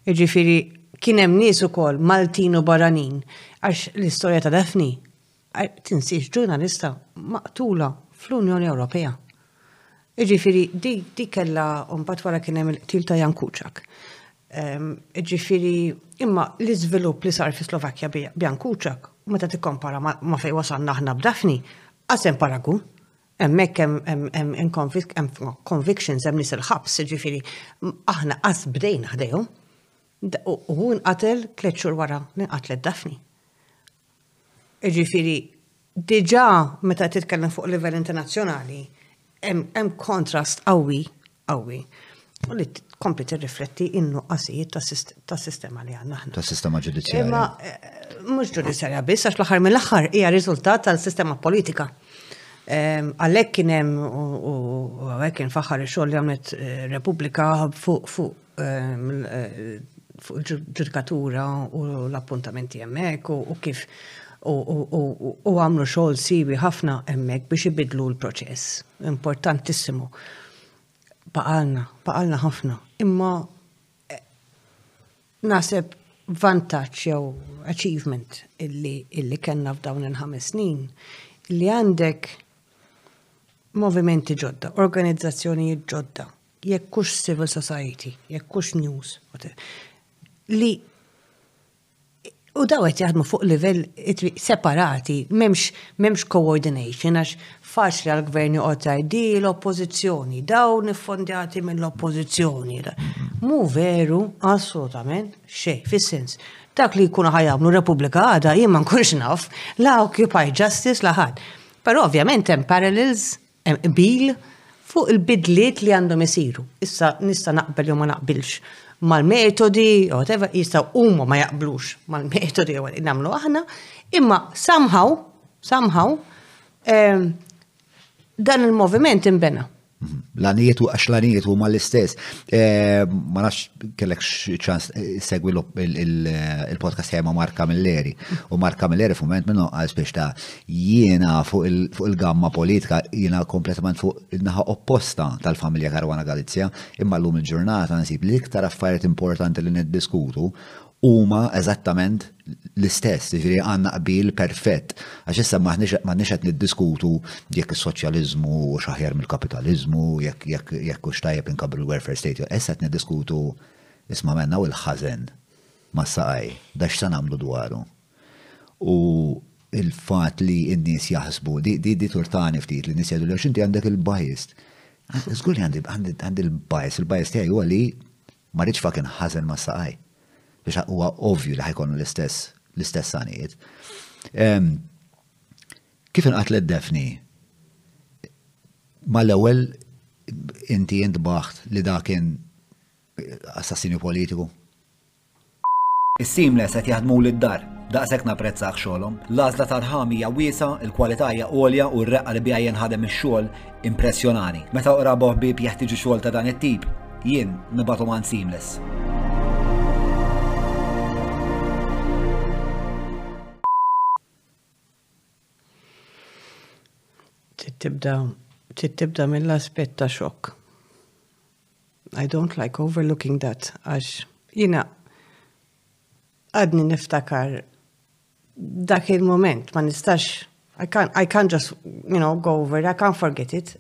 Jiġifieri kien hemm nies ukoll Maltin u barranin għax l-istorja ta' Daphne tinsiex ġurnalista maqtula fl-Unjoni Ewropea. Jiġifieri dik kellha u mbagħad wara kien hemm il-qtil ta' Jan Kuciak. Jiġifieri imma l-iżvilupp li sar fis-Slovakkja b'Jan Kuciak meta tikkompara ma' fejn wasalna aħna b'Daphne, qasem paragun. Hemmhekk hemm convictions hemm nies il-ħabs, ġifieri aħna qas bdejna ħdejhom. U hu nqatel tliet xhur wara li nqatlet Daphne. Ġifieri diġà meta titkellem fuq livell internazzjonali hemm kontrast qawwi qawwi u li tkompli tirrifletti in-nuqqasijiet tas-sistema li għandna aħna. Tas-sistema ġudizzjarja. Imma eh, mhux ġudizzjarja biss għax l-aħħar mill-aħħar hija riżultat tal-sistema politika. Ehm, għalhekk kien hemm u għalhekk kien faħħar ix-xogħol li għamlet eh, Repubblika fuq fuq il-ġudikatura u l-appuntamenti hemmhekk u kif u għamlu xogħol siwi ħafna hemmhekk biex ibidlu l-proċess. Importantissimu. Baqalna, baqalna ħafna. Imma eh, naħseb vantaġġ jew achievement illi illi kellna f'dawn il-ħames snin li għandek movimenti ġodda, organizzazzjonijiet ġodda jekk hux civil society, jekk hux news, li U daw qed jaħdmu fuq livell separati, m'hemmx m'hemmx coordination għax faċli għal gvern joqgħod jgħid di l-oppożizzjoni, dawn iffondjati mill-oppożizzjoni. Mu veru assolutament xej, fis-sens. Dak li jkunu ħajamlu Repubblika għada jien ma nkunx naf la Occupy Justice la ħadd. Però ovvjament hemm parallels hemm qbil fuq il-bidliet li għandhom isiru. Issa nista' naqbel jew ma naqbilx mal-metodi, whatever, jistgħu huma ma jaqblux mal-metodi jew nagħmlu aħna, imma somehow, somehow, ehm, dan il-moviment imbena. Mhm. L-għanijiet u għax l-għanijiet huma l-istess. Ehm, ma nafx kellek ċans eh, segwi il-podcast jgħajma Mark Camilleri. U Mark Camilleri f'moment minnu għal spiex ta' Jiena fuq il-gamma politika, jiena kompletament fuq in-naħa opposta tal-familja Caruana Galizia, imma llum il-ġurnata nsib li l-iktar affarijiet importanti li niddiskutu huma eżattament l-istess, jiġifieri għandna qbil perfett, għax issa m'aħniex qed niddiskutu jekk is-soċjaliżmu hux aħjar mill-kapitaliżmu, jekk hux tajjeb li nkabbru l-welfare state jew, issa qed niddiskutu, isma' menna u l-ħażen mas-saqajh, da x'se nagħmlu dwaru? u il-fatt li n-nies jaħsbu, di turtani ftit li nies jgħidu li xinti għandek il-biased. Żgur li għandi il-bias, il-bias tiegħi huwa li ma rridx fakin ħażen ma' saqaj. Biex huwa ovvju li ħajkollu l-istess l-istess għanijiet. Kif inqatlet defni? Ma l-ewwel inti jintbaħt li dakin assassinju politiku? Is-seamless qed jaħdmuli d-dar. Daqshekk napprezzah xogħolhom. L-għażla ta' rħam hija wiesgħa, il-kwalità hija għolja u r-reqqa li biha jinħadem ix-xogħol impressjonani. Meta qraba u ħbieb jeħtieġu xogħol ta' dan it-tip, jien nibgħathom għand Seamless. Trid tibda, trid tibda mill-aspett ta' xokk. I don't like overlooking that, għax jina għadni niftakar dak il-moment, ma nistax, I can't, I can't just, you know, go over it, I can't forget it.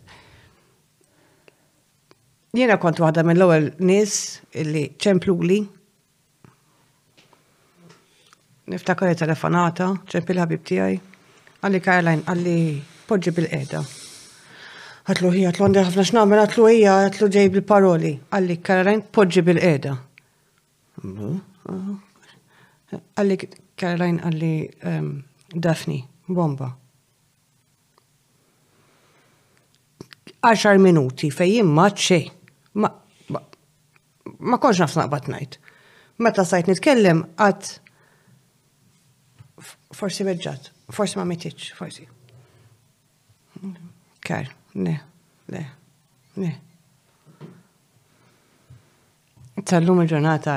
Jina kont waħda mill-ewwel nies li ċempluli Niftakar li telefonata, ċempil ħabib tiegħi, għalli Caroline, għalli poġġi bil-qeda. Għatlu ħija, għatlu għandi ħafna x'nagħmel, għatlu ħija, għatlu ġej bil-paroli, għalli Caroline, poġġi bil-qeda. Għalli Caroline, għalli ehm, Daphne, bomba. Għaxar minuti fejn jien m'għadt xejn. Ma, ma, ma kontx naf x'naqbad ngħid. Meta stajt nitkellem qatt forsi weġġgħet, forsi ma mititx, forsi. Kar, le, le, le. Tal-lum il-ġurnata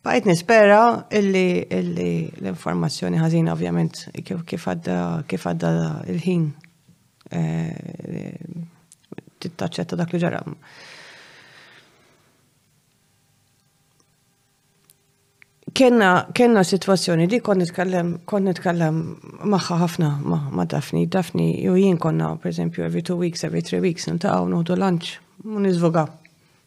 Bajt nispera illi l-informazzjoni ħażina ovvjament kif għadda kif għadda il-ħin eh, tittaċċetta dak li ġara. Kenna, kenna situazzjoni di kon nitkellem, kon nitkellem maħħa ħafna ma' Dafni. Dafni ju jien konna, per esempio, every two weeks, every three weeks, nintaqaw nuħdu lunch, u nizvoga.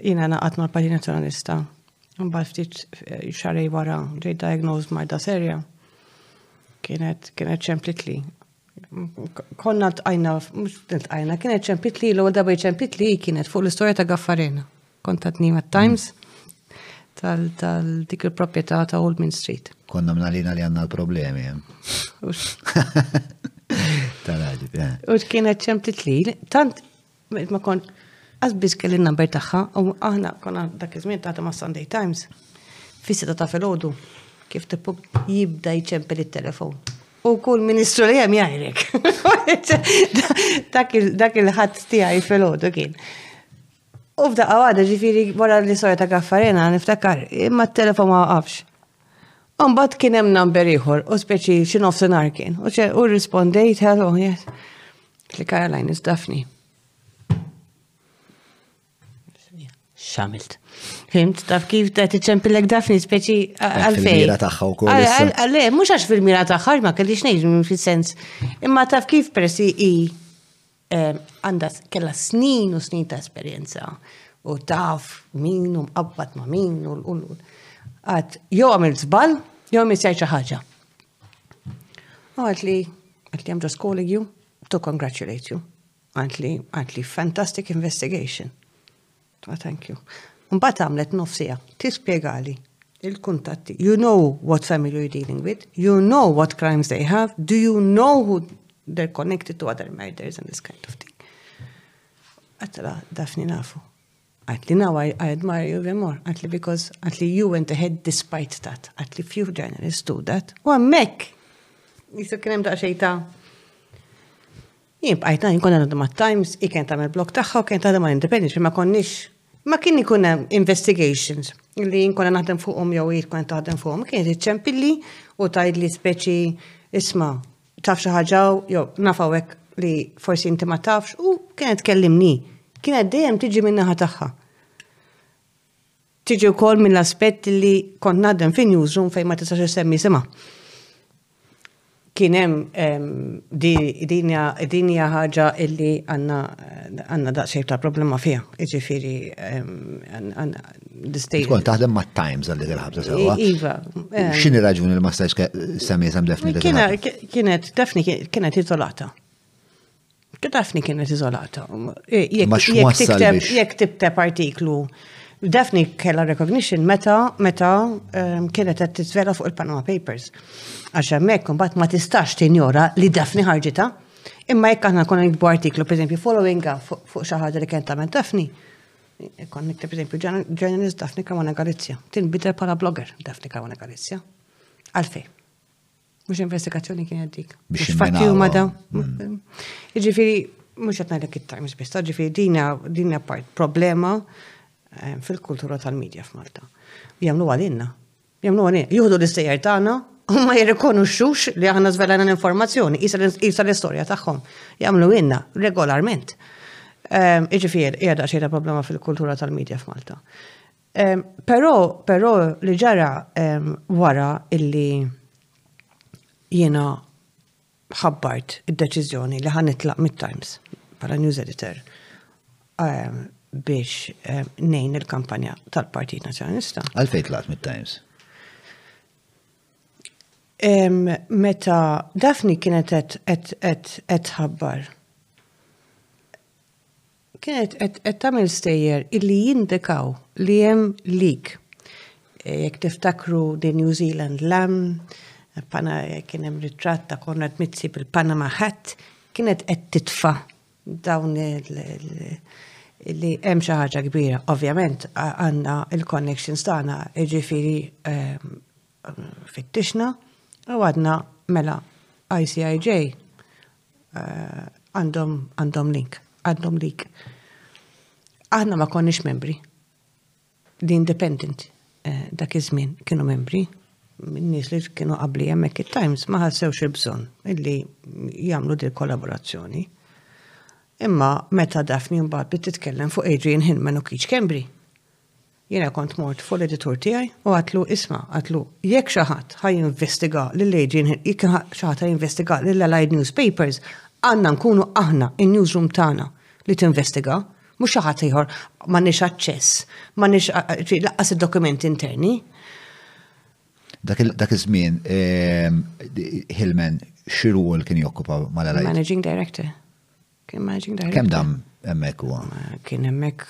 Jiena naqat mal-Partit Nazzjonalista. Mbagħad ftit eh, xarej wara ġej diagnosed marda serja. Kienet kienet ċemplitli. Konna tqajna, mhux tqajna, kienet ċemplitli l ewwel darba ċemplitli kienet fuq l-istorja ta' Gaffarena. Kont ta' tnima Times tal-dik il-proprjetà ta' Old Main Street. Konna mnalina li għandna l-problemi. Eh. Tal-għadib, eh. U kienet ċemplitli, tant Ma kont qasbis kelli n-number tagħha u aħna konna dak iż-żmien tagħta ma' Sunday Times fis-sita ta' filgħodu kif tippu jibda jċempel it-telefon. U kull ministru li hemm jgħidlek. Dak il-ħadd tiegħi filgħodu kien. U f'daqqa għada ġifiri wara li sora ta' gaffarena niftakar, imma t-telefon ma għafx. Umbat kien hemm number ieħor, u speċi xi nofsinhar kien, u rispondejt, hello, yes. Li Caroline is Daphne. Xamilt. Fimt, taf kif ta' tiċempilek Daphne speċi għalfej. Fil-mira taħħa u kol. Għale, mux għax fil-mira taħħa, ma kellix nejġ minn fil-sens. Imma taf kif persi i eh, għanda kella snin u snin ta' esperienza u taf min u mqabbat ma' min u l-ullul. Għat, jo għamil zbal, jo għamil sajċa ħagġa. Għalt li, għalt li I'm just calling you to congratulate you. Għalt li, għalt li fantastic investigation. Oh, thank you. Mbatt għamlet nofsija, tispiegali il-kuntatti. You know what family you're dealing with, you know what crimes they have, do you know who they're connected to other murders and this kind of thing. Għatla, dafni nafu. Għatli now I, I admire you even more. Għatli because għatli you went ahead despite that. Għatli few journalists do that. U għammek! Jisu kienem daqxej ta' jien bqajt najn konna għandu ma' Times, i kien tagħmel blok tagħha u kien tagħmel ma' Independent ma konniex. Ma kien ikun hemm investigations li jien konna naħdem fuqhom jew jien konna taħdem fuqhom, kien iċċempilli u tgħidli speċi isma' taf xi ħaġa jew naf hawnhekk li forsi inti ma tafx u kienet kellimni. Kienet dejjem tiġi min-naħa tagħha. Tiġi wkoll mill-aspett li kont naħdem fin newsroom fejn ma tistax issemmi simha. Kien hemm ehm, din hija ħaġa illi għandna daqsxejn ta' problema fiha. Jiġifieri ehm, Tkun taħdem ma' Times għal dik il-ħabta sewa. Iva. Eh. X'inhi raġuni li ma stajx semmi jisem Defni dik Kienet Defni kienet iżolata. Defni kienet iżolata. Jekk tibteb artiklu Defni kella recognition meta meta ehm, kienet qed tiżvela fuq il-Panama Papers. Għax hemmhekk imbagħad ma tistax tinjora li Defni ħarġitha. Imma jekk aħna konna nikbu artiklu, pereżempju, following up fuq xi ħaġa li kien tagħmel Defni, Kon nikte, per esempio, ġurnalist Daphne Caruana Galizja. Tinbidel pala blogger Daphne Caruana Galizja. Għalfej. Mux investigazzjoni kien għaddik. Biex fatti u mada. Mm. Ġifiri, mux għatna l-ek it-times bis, ġifiri, dina, dina part problema eh, fil-kultura tal-medja f'Malta. Jamlu għalinna. Jemmnuni, jieħdu l-istejjer tagħna u ma jirrikonoxxux li aħna żvelajna l-informazzjoni, qisha l-istorja tagħhom. Jagħmlu ilna regolarment. Iġifieri, hija daqsxejn problema fil-kultura tal-medja f'Malta. Però, però li ġara wara illi jiena ħabbart id-deċiżjoni li ħa nitlaq mit-Times bħala news editor ehm, biex ehm, nejn il-kampanja tal-Partit Nazzjonalista. Għalfejn tlaqt mit-Times? Ehm, meta Daphne kienet qed ħabbar Kienet qed tagħmel stejjer illi jindikaw li hemm leak. Jekk tiftakru The New Zealand Lamb, kien hemm ritratt ta' Konrad Mizzi bil-Panama Hat, kienet qed titfa' dawn li hemm xi ħaġa kbira. Ovvjament għandna l-connections tagħna, jiġifieri fittixna u għadna mela ICIJ għandhom għandhom link, għandhom lik. Aħna ma konniex membri. The Independent eh, dak iż-żmien kienu membri nies li kienu qabli hemmhekk it-Times ma ħassewx il-bżonn illi jagħmlu dil kollaborazzjoni. Imma meta dafni mbagħad bit titkellem fuq Adrian Hinman u Kiċ Kembri. Jiena kont mort fuq l-editur tiegħi u għadtlu isma' għadtlu jekk xi ħadd ħa jinvestiga lil Adrian Hill, jekk xi ħadd ħa jinvestiga lil Allied Newspapers, għandna nkunu aħna, in-newsroom tagħna li tinvestiga, mhux xi ħadd ieħor, m'għandniex aċċess, m'għandniex lanqas id-dokumenti interni. Dak iż-żmien ehm, Hillman xi rwol kien jokkupa mal-Allied? Managing Director. Kien managing director. Kem dam emmek huwa? Kien emmek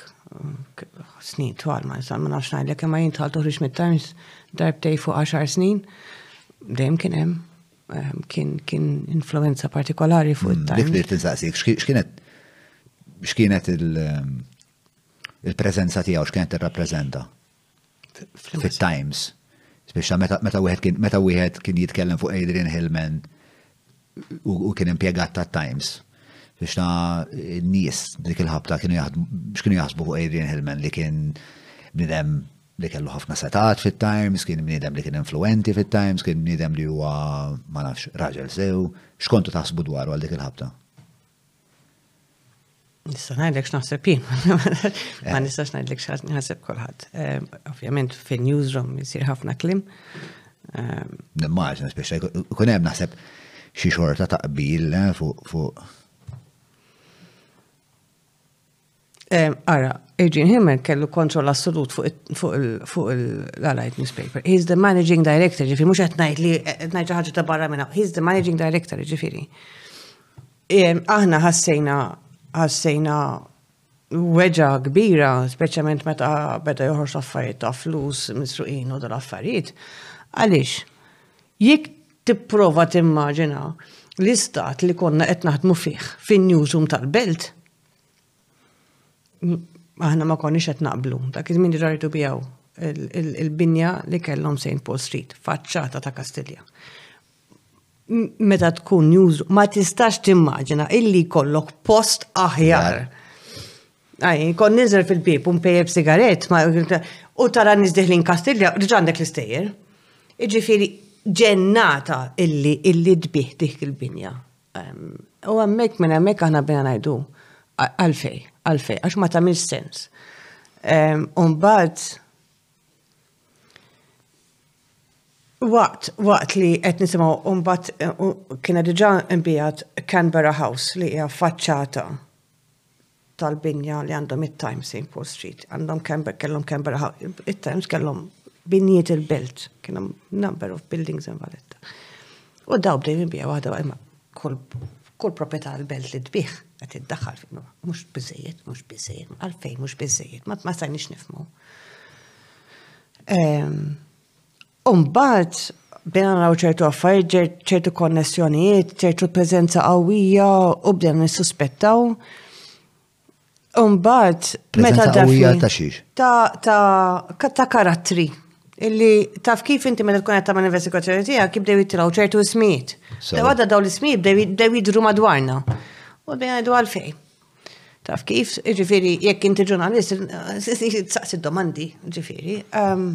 snin twal ma nisal ma nafx ngħidlek imma jien tħal toħriġ mit-Times darbtej fuq 10 snin. Dejjem kien hemm ehm, kien kien influenza partikolari fuq hmm, it-Times. Dik li tinsaqsik x'kienet x'kienet il- ehm, il-prezenza tiegħu x'kienet tirrappreżenta? fit-Times. Biex meta wieħed kien meta wieħed kien jitkellem fuq Adrian Hillman u kien impjegat ta' Times. Biex ta' nies dik il-ħabta kienu jaħdmu biex kienu jaħsbu fuq Adrian Hillman li kien bnidem li kellu ħafna setat fit-Times, kien bnidem li kien influenti fit-Times, kien bnidem li huwa ma nafx raġel sew, xkontu taħsbu dwaru għal dik il-ħabta? Nista' ngħidlek x'naħseb jien, ma nistax ngħidlek x'naħseb kulħadd. Ehm, ovvjament fin-newsroom jsir ħafna klim. Ehm, Nimmaġna speċi kun hemm naħseb xi xorta taqbil eh, fuq Eh, ara, Adrian Himmer kellu kontroll assolut fuq l-Allied Newspaper. He's the managing director, ġifiri, mux għetnajt li għetnajt ħagġa ta' barra minna. He's the managing director, ġifiri. Aħna ħassejna, ħassejna weġa kbira, speċjalment meta beda joħorġ affarijiet ta' flus misruqin u dal-affarijiet. Għalix, jekk tipprova timmaġina l-istat li konna qed naħdmu fih fin-newsroom tal-belt, aħna ma konniex qed naqblu. Dak iż-żmien diġà rridu bijaw il-binja li kellhom St. Paul Street, faċċata ta' Kastilja. Meta tkun news, ma tistax timmaġina illi kollok post aħjar. Għaj, kon nizel fil-bib un pejjeb sigaret, u tara nizdiħlin Kastilja, rġandek l-istejjer. Iġifiri, ġennata illi illi dbiħ dik il-binja. U hemmhekk minn hemmhekk aħna bina ngħidu għalfej, għalfej, għax ma tagħmilx sens. Umbagħad waqt waqt li qed nisimgħu umbagħad kienet diġà nbigħet Canberra House li hija faċċata tal-binja li għandhom it-Times St. Paul Street, għandhom Canberra, kellhom Canberra, it-Times kellhom binjiet il-belt, kienu number of buildings in Valletta. U daw bdejn il-bija waħda għajma kull proprjetà l-belt li tbiħ qed iddaħħal fil mhux biżejjed, mhux biżejjed, għalfejn mhux biżejjed, ma stajniex nifmu. Ehm, U mbagħad bdejna naraw ċertu affarijiet, ċertu konnessjonijiet, ċertu preżenza qawwija u bdejna nissuspettaw. U mbagħad meta qawwija ta' xiex? Ta' karattri. Illi taf kif inti meta tkun qed tagħmel investigazzjoni tiegħek kif bdew jitilgħu ċertu ismijiet. Għadda dawn l-ismijiet bdew jidru madwarna. U bdejna ngħidu għalfejn. Taf kif, ġifiri, jekk inti ġurnalist, saqsi domandi, ġifiri. Ehm,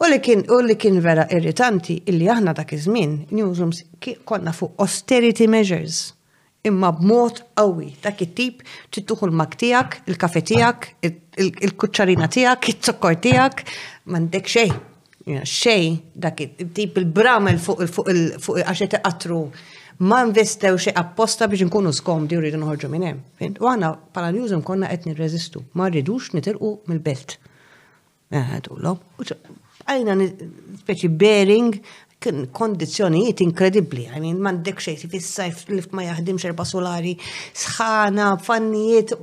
u li kien, u li kien vera irritanti illi aħna dak iż-żmien, newsrooms, konna fuq austerity measures. Imma b'mod qawwi, dak it-tip tittuħu l-mak tiegħek, il-kafe tiegħek, il-kuċċarina tiegħek, il zokkor tiegħek, m'għandek xejn. Xej, dak tip il-bramel fuq il-għaxet iqatru ma investew xej apposta biex nkunu skomdi u rridu nħorġu minn hemm. U għana pala newsum konna qed nirreżistu, ma rridux nitilqu mill-belt. Għadulhom. Għajna speċi bearing kondizjonijiet inkredibbli, I mean, m'għandek xejn si fis-sajf lift ma jaħdimx erba' solari, sħana, fannijiet,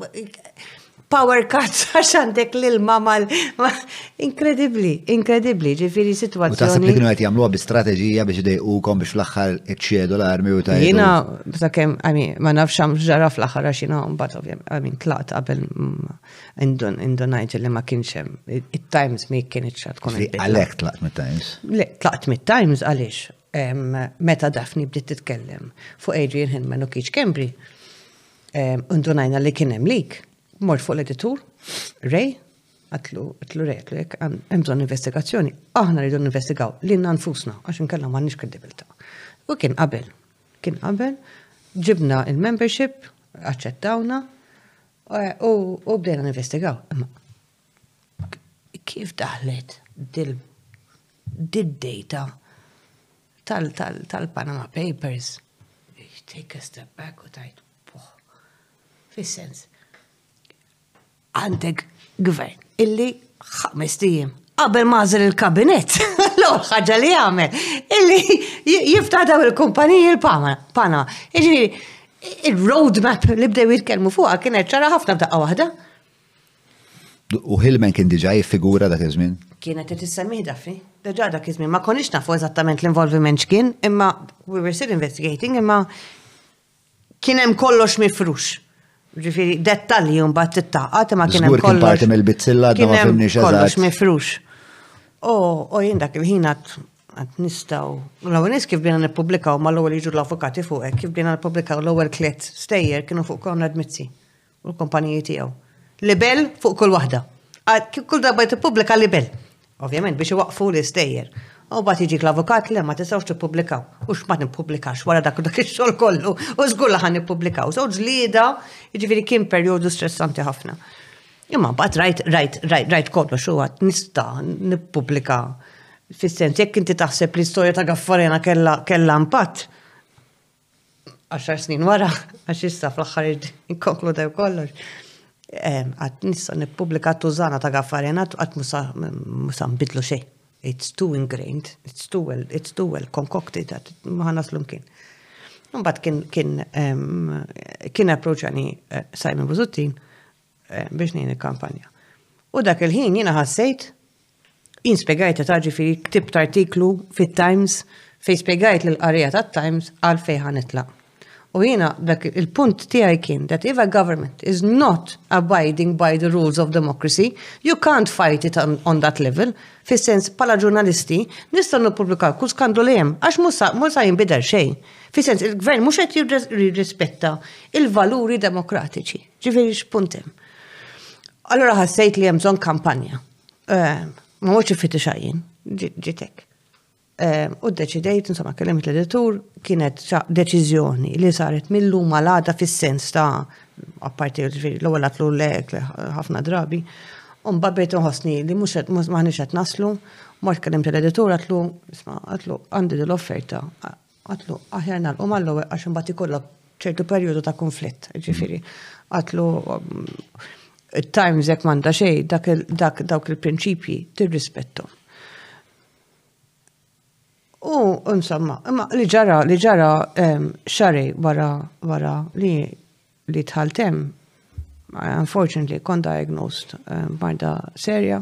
power cuts għax għandek l-ilma mal. Inkredibli, inkredibli, ġifiri situazzjoni. U taħseb li kienu għet jamlu bi strategija biex dejqukom biex fl-axħar iċċedu l-armi u tajdu. Jina, ta' kem, għami, ma nafx għam ġara fl-axħar għax jina un bat ovvjem, għami, tlaqt qabel indun, indun għajġi li ma kienxem, il-Times mi kien iċċat kon. Għalek tlaqt mit-Times? Le, tlaqt mit-Times għalix, meta dafni bdiet titkellem fuq Adrian Hinman u Kiċ Kembri Undunajna li kien hemm lik, mort fuq l-editur, Ray, għatlu, għatlu Ray, għatlu jek, hemm bżonn investigazzjoni, aħna rridu investigaw li nfusna għax inkella m'għandniex kredibilità. U kien qabel, kien qabel, ġibna il-membership, aċċettawna, u bdejna investigaw. Kif daħlet dil-data tal-Panama Papers? Take a step back u tgħid, boh. Fis-sens, għandek gvern illi ħamest ijiem qabel mażel il-kabinet, l-ewwel ħaġa li jagħmel, illi jiftaħ daw il-kumpaniji l-Panama. Jiġifieri, il-roadmap li bdew jitkellmu fuqha kienet ċara ħafna b'daqqa waħda. U Hillman kien diġà jiffigura dak iż-żmien? Kienet qed issemmih Daphne. Diġà dak iż-żmien ma konniex nafu eżattament l-involviment x'kien, imma we were still investigating, imma kien hemm kollox mifrux. Ġifieri dettalji mbagħad tittaqgħat imma kien hemm kollox. Parti mill-bizzilla għadna ma fimniex eżatt. Kollox mifrux. O, o jien dak il-ħin għad nistaw. L-ewwel nies kif bina nippubblikaw ma l-ewwel jiġu l-avukati fuqek, kif bina nippubblikaw l-ewwel tliet stejjer kienu fuq Konrad Mizzi. u l-kumpaniji tiegħu. Libell fuq kull waħda. Kull darba tippubblika libell. Ovvjament biex iwaqqfu l-istejjer. U mbagħad jiġik l-avukat le ma tistgħux tippubblikaw. U x'ma nippubblikax wara dak dak ix-xogħol kollu. U żgur li ħan nippubblikaw. So ġlieda, jiġifieri kien perjodu stressanti ħafna. Imma mbagħad rajt rajt rajt rajt kollox huwa nista' nippubblika fis-sens jekk inti taħseb li storja ta' Gaffarena kellha kellha impatt. għaxar snin wara, għax issa fl-axħar ikkonkludew kollox. Għat nissa nipublika tużana ta' gaffarena, għat musa nbidlu xej. It's too ingrained, it's too well, it's too well concocted, maħna slum kien. Mbatt kien kien kien approċani eh, Simon Buzuttin, Eh, biex nejn il-kampanja. U dak il-ħin jina ħassejt, jien spiegajt ta' ġifiri ktib artiklu fit-Times fej spiegajt l-qarija ta' Times għal fejħa nitla. U jina dak il-punt tiegħi kien that if a government is not abiding by the rules of democracy, you can't fight it on, on that level. Fis-sens pala ġurnalisti nistgħu nippubblikaw kull skandu li hemm għax mhux sa jinbidel xejn. Fis-sens il-gvern mhux qed jirrispetta il-valuri demokratiċi. Ġifieri x'punt hemm. Allura ħassejt li hemm bżonn kampanja. Eh, ma mhux ifitti xajjin, ġitek. Eh, u deċidejt, insomma, kellimt l-editur, kienet deċiżjoni li saret millu malada fis-sens ta' apparti l-ewwel għatlu lek ħafna drabi. Un babbejt nħossni li mhux maħniex qed naslu, mort kellimt l-editur għatlu, isma' għatlu għandi l-offerta Qaltlu, aħjar nagħlqu mal-ewwel għax imbagħad ikollok ċertu perjodu ta' konflitt, ġifieri. Qaltlu it-Times jekk m'għandha xejn dak dak dawk il-prinċipji tirrispettu. U insomma, imma li ġara li ġara ehm, xarej wara wara li li tħaltem unfortunately kon diagnosed eh, marda serja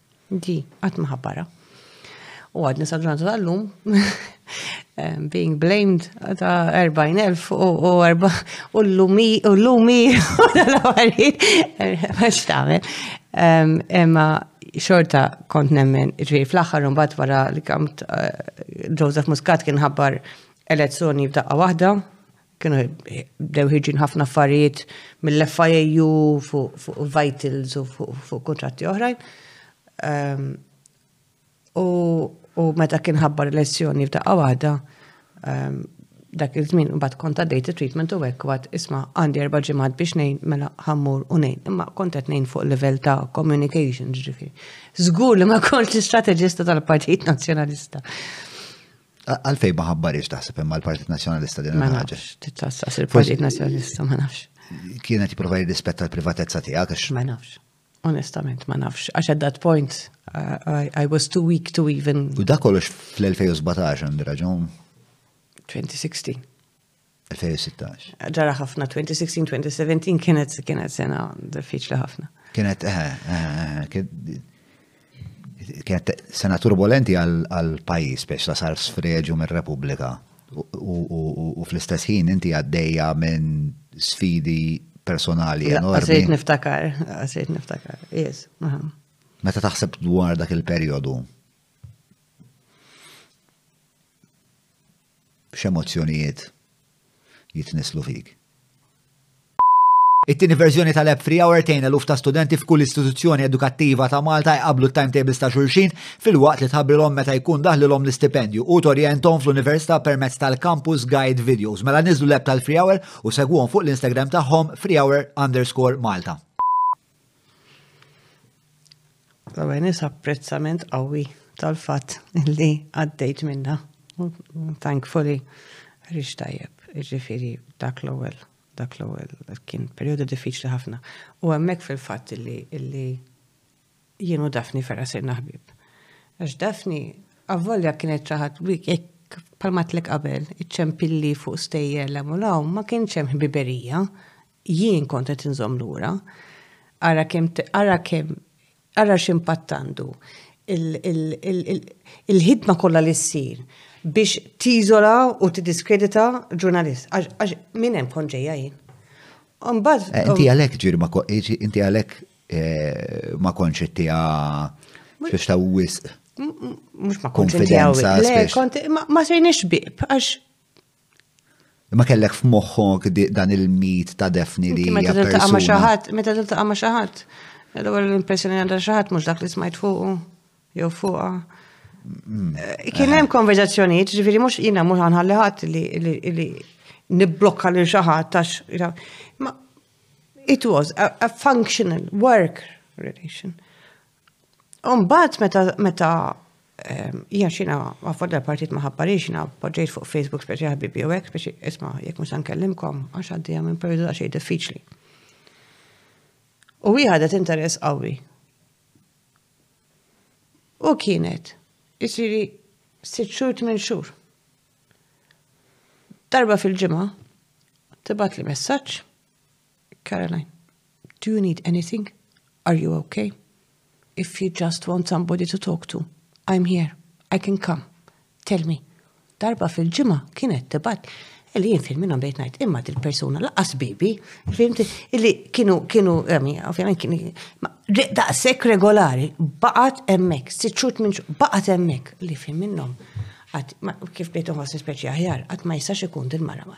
Di, qatt ma ħabbara. U għadni sa ġurnata tal-lum being blamed ta' 40.000 u erba u l-lumi u l-lumi u l-għari għax tamen. Emma xorta kont nemmen, ġviri fl-axar un bat wara li kamt eh, Joseph Muscat kien ħabbar elezzjoni b'daqqa wahda, Kienu bdew ħiġin ħafna affarijiet mill-FIAU fuq vitals u fuq kontratti oħrajn. Ehm, u meta kien ħabbar l-elezzjoni f'daqqa waħda, ehm, dak iż-żmien mbagħad kont għaddejt treatment u hekk waqt isma' għandi erba' ġimgħat biex ngħin mela ħammur u ngħin. Imma kont qed ngħin fuq livell ta' communication ġifieri. Żgur li ma kontx strateġista tal-Partit Nazzjonalista. Għalfej ma ħabbariex taħseb imma l-Partit Nazzjonalista din il-ħaġa. Titqassas il-Partit Nazzjonalista ma nafx. Kienet jipprova jirrispetta l-privatezza tiegħek għax. Ma nafx. Onestament ma nafx. Għax at that point I, I was too weak to even. U da kollox fl-2017 għandi raġun. 2016. 2016. Ġara ħafna 2016-2017 kienet kienet sena diffiċli ħafna. Kienet eh, eh, eh, kienet sena turbolenti għal pajis biex la sar sfreġu mir repubblika u fl-istess ħin inti għaddejja minn sfidi personali enormi. Għasajt niftakar, għasajt niftakar, yes. Meta taħseb dwar dak il-periodu, X'emozzjonijiet jitnisslu fik? It-tieni verżjoni tal-app Free Hour tgħin eluf ta' studenti f'kull istituzzjoni edukattiva ta' Malta jqabblu t-timetables ta' xulxin filwaqt li tħabbrilhom meta jkun daħlilhom l-istipendju u torjenthom fl-Università permezz tal-Campus Guide Videos. Mela niżżlu l-app tal-Free Hour u segwuhom fuq l-Instagram tagħhom freehour_malta. L-awareness apprezzament qawwi tal-fatt li għaddejt minna. Thankfully, rix tajjeb, ġifiri dak l-ewwel, dak l-ewwel kien perjodu diffiċli ħafna. U hemmhekk fil-fatt li li jien u Daphne ferra sirna ħbieb. Għax Daphne avvolja kienet ċaħat jekk palmatlek qabel iċċempilli fuq stejjer l ma kienx hemm ħbiberija Jien kont qed inżomm lura. Ara kemm ara kemm ara x'impatt għandu il-ħidma kollha li ssir biex tiżola u tiddiskredita ġurnalist. Għax minn hemm kont ġejja jien. Eh, inti għalhekk ġieri ma inti għalhekk eh, ma kontx ittiha biex ta' wisq. Mhux ma kontx ittiha wisq. Ma sejniex bib għax Imma kellek f'moħħok dan il-mit ta' Daphne li. Meta tiltaqa' ma' xi ħadd, meta tiltaqa' ma' xi ħadd. L-ewwel l-impressjoni għandha xi ħadd mhux dak li smajt fuqu jew fuqha. Mm. Eh, kien hemm konverzazzjonijiet, ġifieri mhux jiena mhux ħanħalli ħadd li nibblokka lil xi ħadd għax it was a, a functional work relation. Umbat meta meta ehm, hija xina għafodda partit ma ħabbarix xina poġġejt fuq Facebook speċi ħabibi u hekk speċi isma' jekk mhux nkellimkom għax għaddejja minn periodu xejn diffiċli. U hija ħadet interess qawwi. U kienet isiri sitt xhur minn xhur. Darba fil-ġimgħa tibat li messaġġ Caroline, do you need anything? Are you ok? If you just want somebody to talk to, I'm here, I can come, tell me. Darba fil-ġimgħa kienet tibat li jien fil-minna bejt najt imma dil-persuna laqas bibi, fimti, illi kienu, kienu, għami, ovvijament kienu, daqsek regolari, baqat emmek, siċċut minn baqat emmek, li fil minnom, kif bejtom għas speċi aħjar, għat ma jistax ikun dil-marama,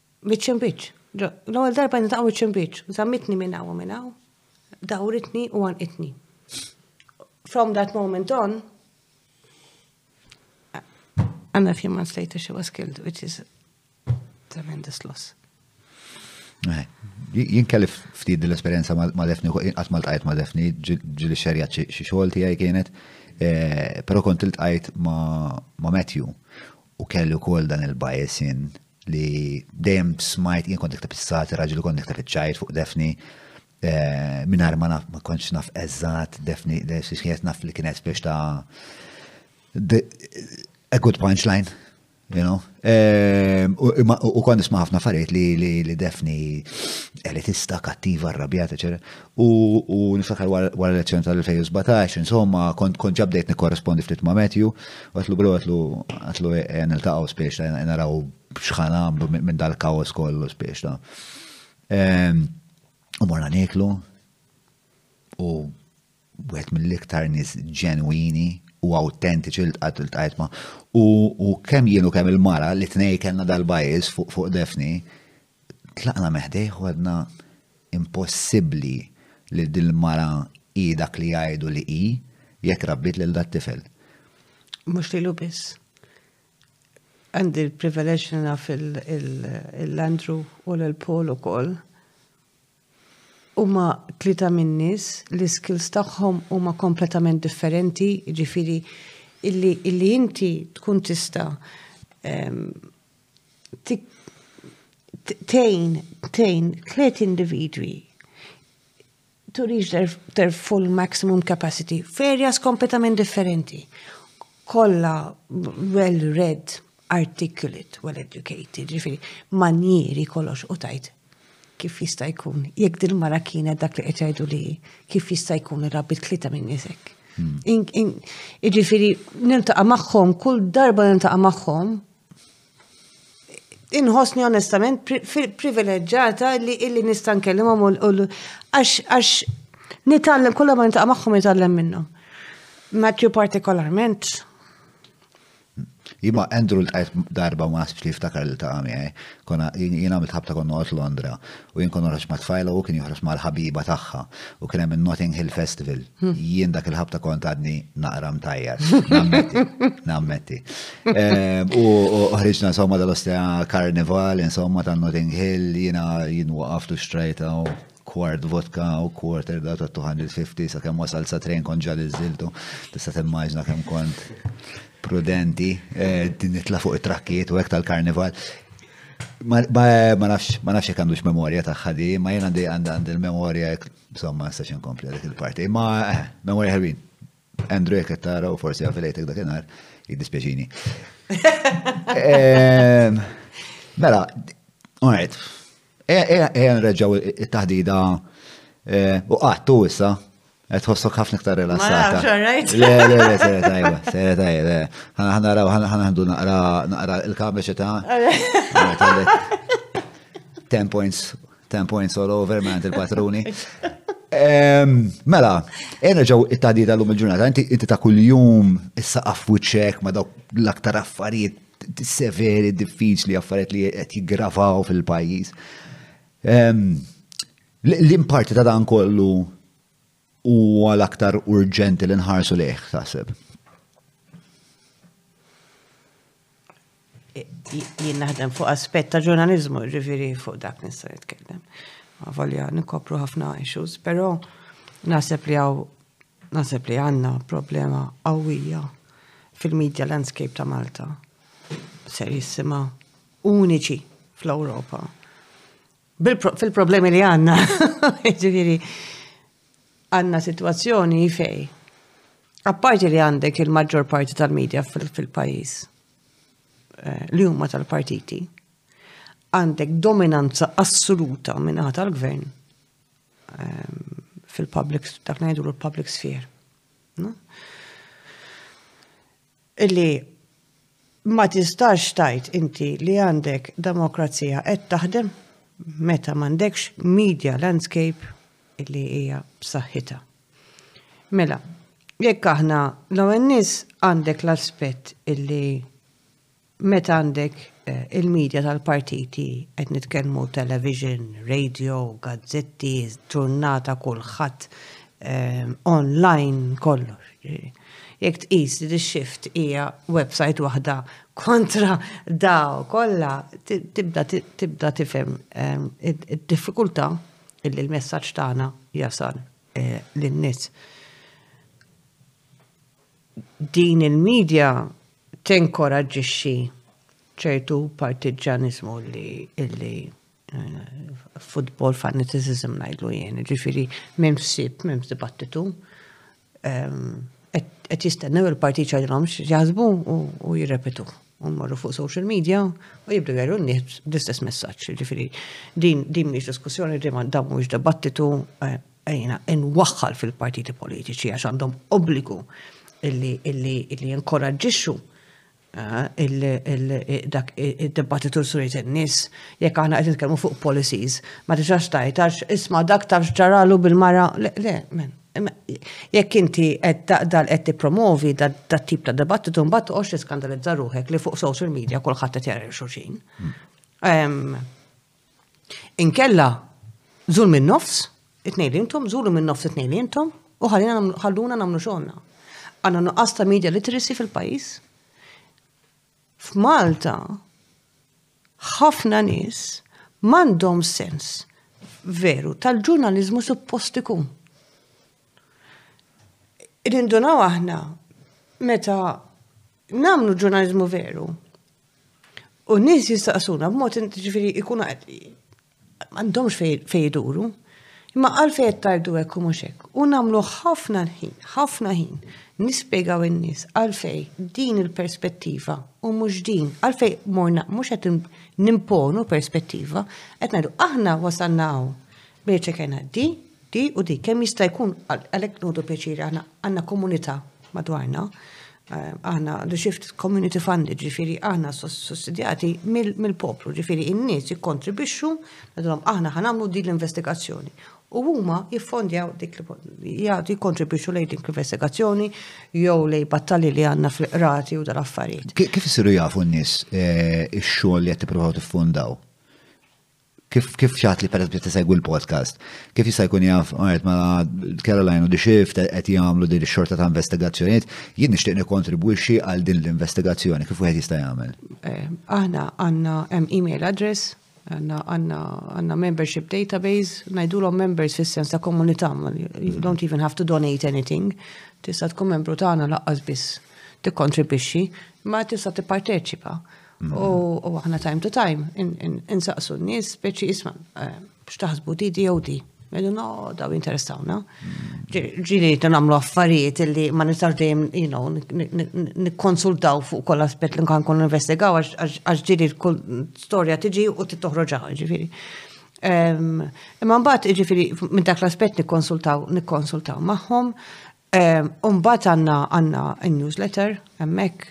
Biċċ imbiċċ. L-ewwel darba nitaqgħu biċċ imbiċċ. Żammitni minn hawn u minn hawn, dawritni u għanqitni. From that moment on, and a few months later she was killed, which is tremendous loss. Eh, jien kelli ftit l-esperienza ma' defni, għat ma' l-tajt ma' defni, ġili xerja xie xogħol tiegħi kienet, eh, pero kont il-tajt ma' Matthew u kelli wkoll dan il-bajesin li dejjem smajt jien kont nikteb is-sati raġel kont nikteb iċ-ċajt fuq Defni eh, mingħajr ma naf ma kontx naf eżatt Defni xi kienet naf li kienet biex ta' a good punchline you know eh, u kont nisma' ħafna affarijiet li Defni elitista, kattiva, arrabjata, eċetera. U niftakar wara l-elezzjoni tal-2017, insomma, kont ġa bdejt nikkorrespondi ftit ma' Matthew, għatlu bro, għatlu għatlu eh, niltaqgħu spiex ta' naraw x'ħan għamlu minn dal-kaos kollu spiex ta' ehm, U morna nieklu u wieħed mill-iktar nis ġenwini u autentiċi l tqat l tqajt ma. U kemm jienu kemm il-mara li tnej kellna dal-bajis fuq defni, tlaqna meħdejh u għadna Impossibbli li dil-mara hi dak li jgħidu li hi jekk rabbiet lil dat-tifel. Mhux lilu biss. Għandi l-privileġġ li naf il-Andrew u l-Paul ukoll. Huma tlieta min-nies li skills tagħhom huma kompletament differenti, ġifieri illi inti tkun tista' tgħin tgħin tliet individwi to reach their, their full maximum capacity f'areas kompletament differenti. Kolla well-read, articulate, well-educated, ġifiri, manjeri kollox u tajt kif jista' jkun, jekk dil-mara kienet dak li qed li kif jista' jkun irrabbi tlieta minn nisek. Hmm. Iġifiri, niltaqa' magħhom, kull darba niltaqa' magħhom, inħossni onestament privileġġata li illi nista' nkellimhom u għax għax nitgħallem kull ma nitaq magħhom nitgħallem minnhom. Matthew partikolarment. Jima Andrew l-tajt darba ma nasbx li jiftakar li ta' għami, eh. kona jina għamilt ħabta konna għot Londra u jien kont noħroġ ma' tfajla u hu kien joħroġ mal-ħabiba tagħha u kien hemm in-Notting Hill Festival. Jien dak il-ħabta kont għadni naqra mtajjar. Nammetti, nammetti. Ehm, u ħriġna insomma dal-ostea karnival insomma ta' Notting Hill jiena jien waqaftu xtrajta u kwart vodka u quarter da ta' 250 sa' kemm wasal sa' trejn kont ġal iżiltu. Tista' timmaġna kemm kont prudenti, eh, din nitla' fuq it-trakkijiet u hekk tal-karnival. Ma nafx, ma nafx jek għandux memorja ta' ħadi, ma jena għandi għandi il-memorja, insomma, nistax inkompli dik il-parti, ma eh, memorja ħelwin. Andrew jek tara u forsi għafilejtek dak il-nar, jiddispieċini. Ehm, mela, għajt, għan e, e, e, reġaw il-tahdida u għattu issa, Għed ħossok ħafna iktar rilassata. Ma nafx, Le, le, le, sejra tajba, sejra tajba. Għana ħana raw, ħana ħana ħandu naqra, naqra il-kamra xita. Ten points, ten points all over, ma il-patruni. Mela, jena ġew it-tadida l-lum il-ġurnata, inti ta' kull-jum s-saqaf wiċċek ma dawk l-aktar affarijiet severi, diffiċli, affarijiet li qed jiggravaw fil-pajjiż. L-imparti ta' dan kollu u għal aktar urġenti li nħarsu liħ taħseb. Jien naħdem fuq aspett ta' ġurnalizmu, ġifiri fuq dak nista' nitkellem. Għavolja nikopru ħafna issues, però naħseb li għaw naħseb li għanna problema qawwija fil-media landscape ta' Malta. Ser jissima uniċi fl-Ewropa. Fil-problemi li għanna, ġifiri, għanna situazzjoni fej. Apparti li għandek il-maġġor parti tal-medja fil-pajis eh, li huma tal-partiti, għandek dominanza assoluta minn tal-gvern ehm, fil-public, dak najdu l-public sphere. li ma tistax tgħid inti li għandek demokrazija qed taħdem meta m'għandekx media landscape li hija b'saħħitha. Mela, jekk aħna l-ewwel nies għandek l-aspett illi Meta għandek eh, il-medja tal-partiti, qed nitkellmu television, radio, gazzetti, ġurnata kulħadd eh, online kollox. Jekk tqis li x-shift hija website waħda kontra daw kollha tibda tibda tifhem eh, id-diffikultà illi l-messaġġ tagħna jasal lin-nies. din il-media tinkoraġġixxi ċertu partiġġaniżmu li illi eh, football fanaticism ngħidlu jien, ġifieri minn fsib, minn dibattitu. Ehm, qed jistennew il-partit ċadilhom jaħsbu u jirrepetu. U marru fuq social media u jibdu għajru n l-istess messaġġ. Ġifieri din mhix diskussjoni, din dan mhux dibattitu, eh, Jiena nwaħħal fil-partiti politiċi għax għandhom obbligu illi jinkoraġġixxu eh, dak id-dibattitu surit in-nies jekk aħna qed nitkellmu fuq policies ma tistax tajt għax isma' dak taf ġaralu bil-mara le men jekk inti qed taqdal qed tippromovi dat tip ta' dibattitu mbagħad toqgħodx tiskandalizza ruħek li fuq social media kulħadd qed jara xulxin. Hmm. Inkella, żur minn nofs, it-tnejn li intom, żuru minn nofs it-tnejn li intom, u ħalluna nagħmlu xogħolna. Għandna nuqqas ta' media literacy fil-pajjiż. F'Malta, ħafna nies m'għandhom sens veru tal-ġurnaliżmu suppost ikun. Irindunaw aħna meta Namlu ġurnalizmu veru. U n-nies jistaqsuna b'mod ġifieri ikunu għandhomx fej iduru. Imma għal fejn tardu hekk u mhux hekk. U nagħmlu ħafna ħin, ħafna ħin nispjegaw in-nies għal fej din il-perspettiva u mhux din, għal fej morna mhux qed nimponu perspettiva, qed ngħidu aħna wasalna hawn biex ċekajna di Di u dik, kemm jista' jkun għalhekk nodu pjaċir aħna għandna komunità madwarna, aħna the shift community funded, ġifieri aħna sussidjati mill-poplu, ġifieri in-nies jikkontribixxu għadhom aħna ħanamlu din l-investigazzjoni. U huma jiffondjaw dik li jagħti jikkontribixxu lejn dik l-investigazzjoni jew lejn battalji li għandna fil-qrati u dal-affarijiet. Kif isiru jafu n-nies eh, ix-xogħol li qed tippruvaw tiffundaw? Kif kif xat li pereżempju tisegwi l-podcast? Kif jista' jkun jaf għart ma Caroline u Dixif qed jagħmlu din ix-xorta ta' investigazzjonijiet, jien nixtieq nikkontribwixxi għal din l-investigazzjoni kif wieħed jista' jagħmel? Eh, aħna għandna hemm email address, għandna għandna għandna membership database, ngħidulhom members fis-sens ta' komunità, you don't even have to donate anything. Tista' tkun membru tagħna laqqas biss tikkontribwixxi, ma tista' tipparteċipa. U aħna time to time, insaqsu n-nis, speċi jisma, eh, xtaħsbu di di jew di. Medu no, daw interessawna. Ġili ta' namlu affarijiet li ma nistax dejjem, you know, nikkonsultaw fuq kol aspet li nkan kun investigaw għax ġili kull storja tiġi u titoħroġa ġifiri. Imma mbagħad ġifiri minn dak l-aspet nikkonsultaw, nikkonsultaw magħhom. Umbat għanna għanna il-newsletter, emmek,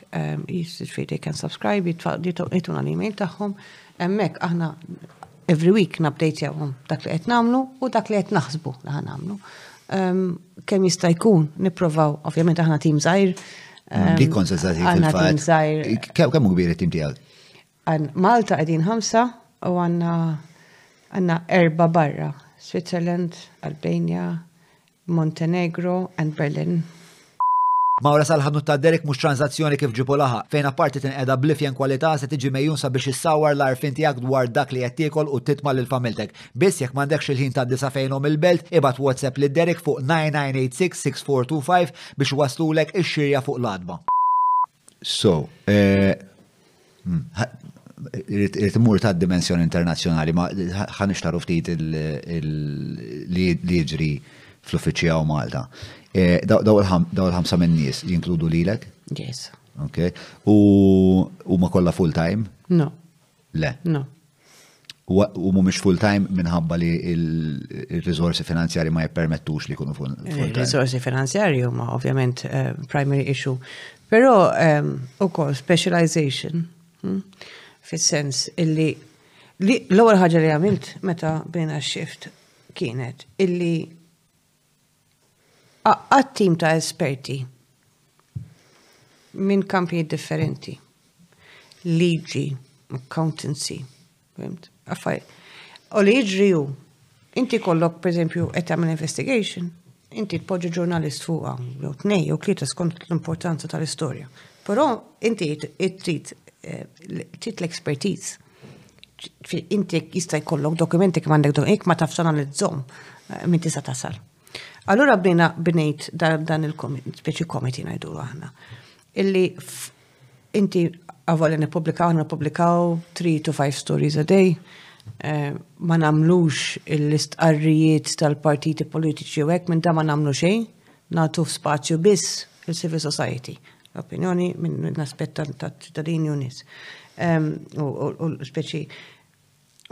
jistifri they can subscribe, jituna l-email taħħom, emmek aħna every week nabdejt jawum dak li għet namlu u dak li għet naħsbu li għan namlu. Kem jista jkun, niprovaw, ovvjament aħna tim zaħir. Dik konsensazzjoni fil-fat. Kem u kbir tim tijak? Għan Malta għedin ħamsa u għanna għanna erba barra, Switzerland, Albania, Montenegro and Berlin. Mawra sal-ħanut ta' Derek mhux transazzjoni kif ġipu laħa, fejn apparti tinqeda blifjen kwalità se tiġi mejjun sabiex issawar l-arfin tiegħek dwar dak li qed tiekol u titma' lil familtek. Biss jekk m'għandekx il-ħin ta' disa' fejnhom il-belt, ibgħat WhatsApp lil Derek fuq 9986 6425 biex iwasslulek ix-xirja fuq l-għatba. So, eh, hmm, irrit imur ta' dimensjoni internazzjonali, ma ħan ixtaru ftit li jiġri fl-uffiċċju għaw Malta. Eh, daw il-ħamsa minn nies jinkludu lilek? Yes. Ok. U ma kollha full time? No. Le. No. U mhumiex full-time minħabba li il-rizorsi finanzjari ma jippermettux li jkunu full-time. Eh, il-rizorsi finanzjari huma ovvjament eh, primary issue. Però ehm, ukoll specialization hm, fis-sens illi l-ewwel ħaġa li għamilt meta bdejna shift kienet illi Għaqqad tim ta' esperti minn kampijiet differenti. Liġi, accountancy, fimt? Affaj. U li jiġri ju, inti kollok, per eżempju, qed tagħmel investigation, inti tpoġġi ġurnalist fuqha, jew tnej, jew tlieta skont l-importanza tal-istorja. Però inti trid eh, trid l-expertise. Inti jista' jkollok dokumenti kemm għandek dokumenti, ma tafx analizzhom eh, minn tista' tasal. Allura bnejna bnejt dan il-speċi komiti ngħidu aħna. Illi inti għavolja nippubblikaw, nippubblikaw 3 to 5 stories a day, eh, ma namlux l-istqarrijiet tal-partiti politiċi u hekk minn da ma namlu xejn, nagħtu spazju biss il-civil society, l-opinjoni minn l-aspett tal-ċittadini u nies. U speċi.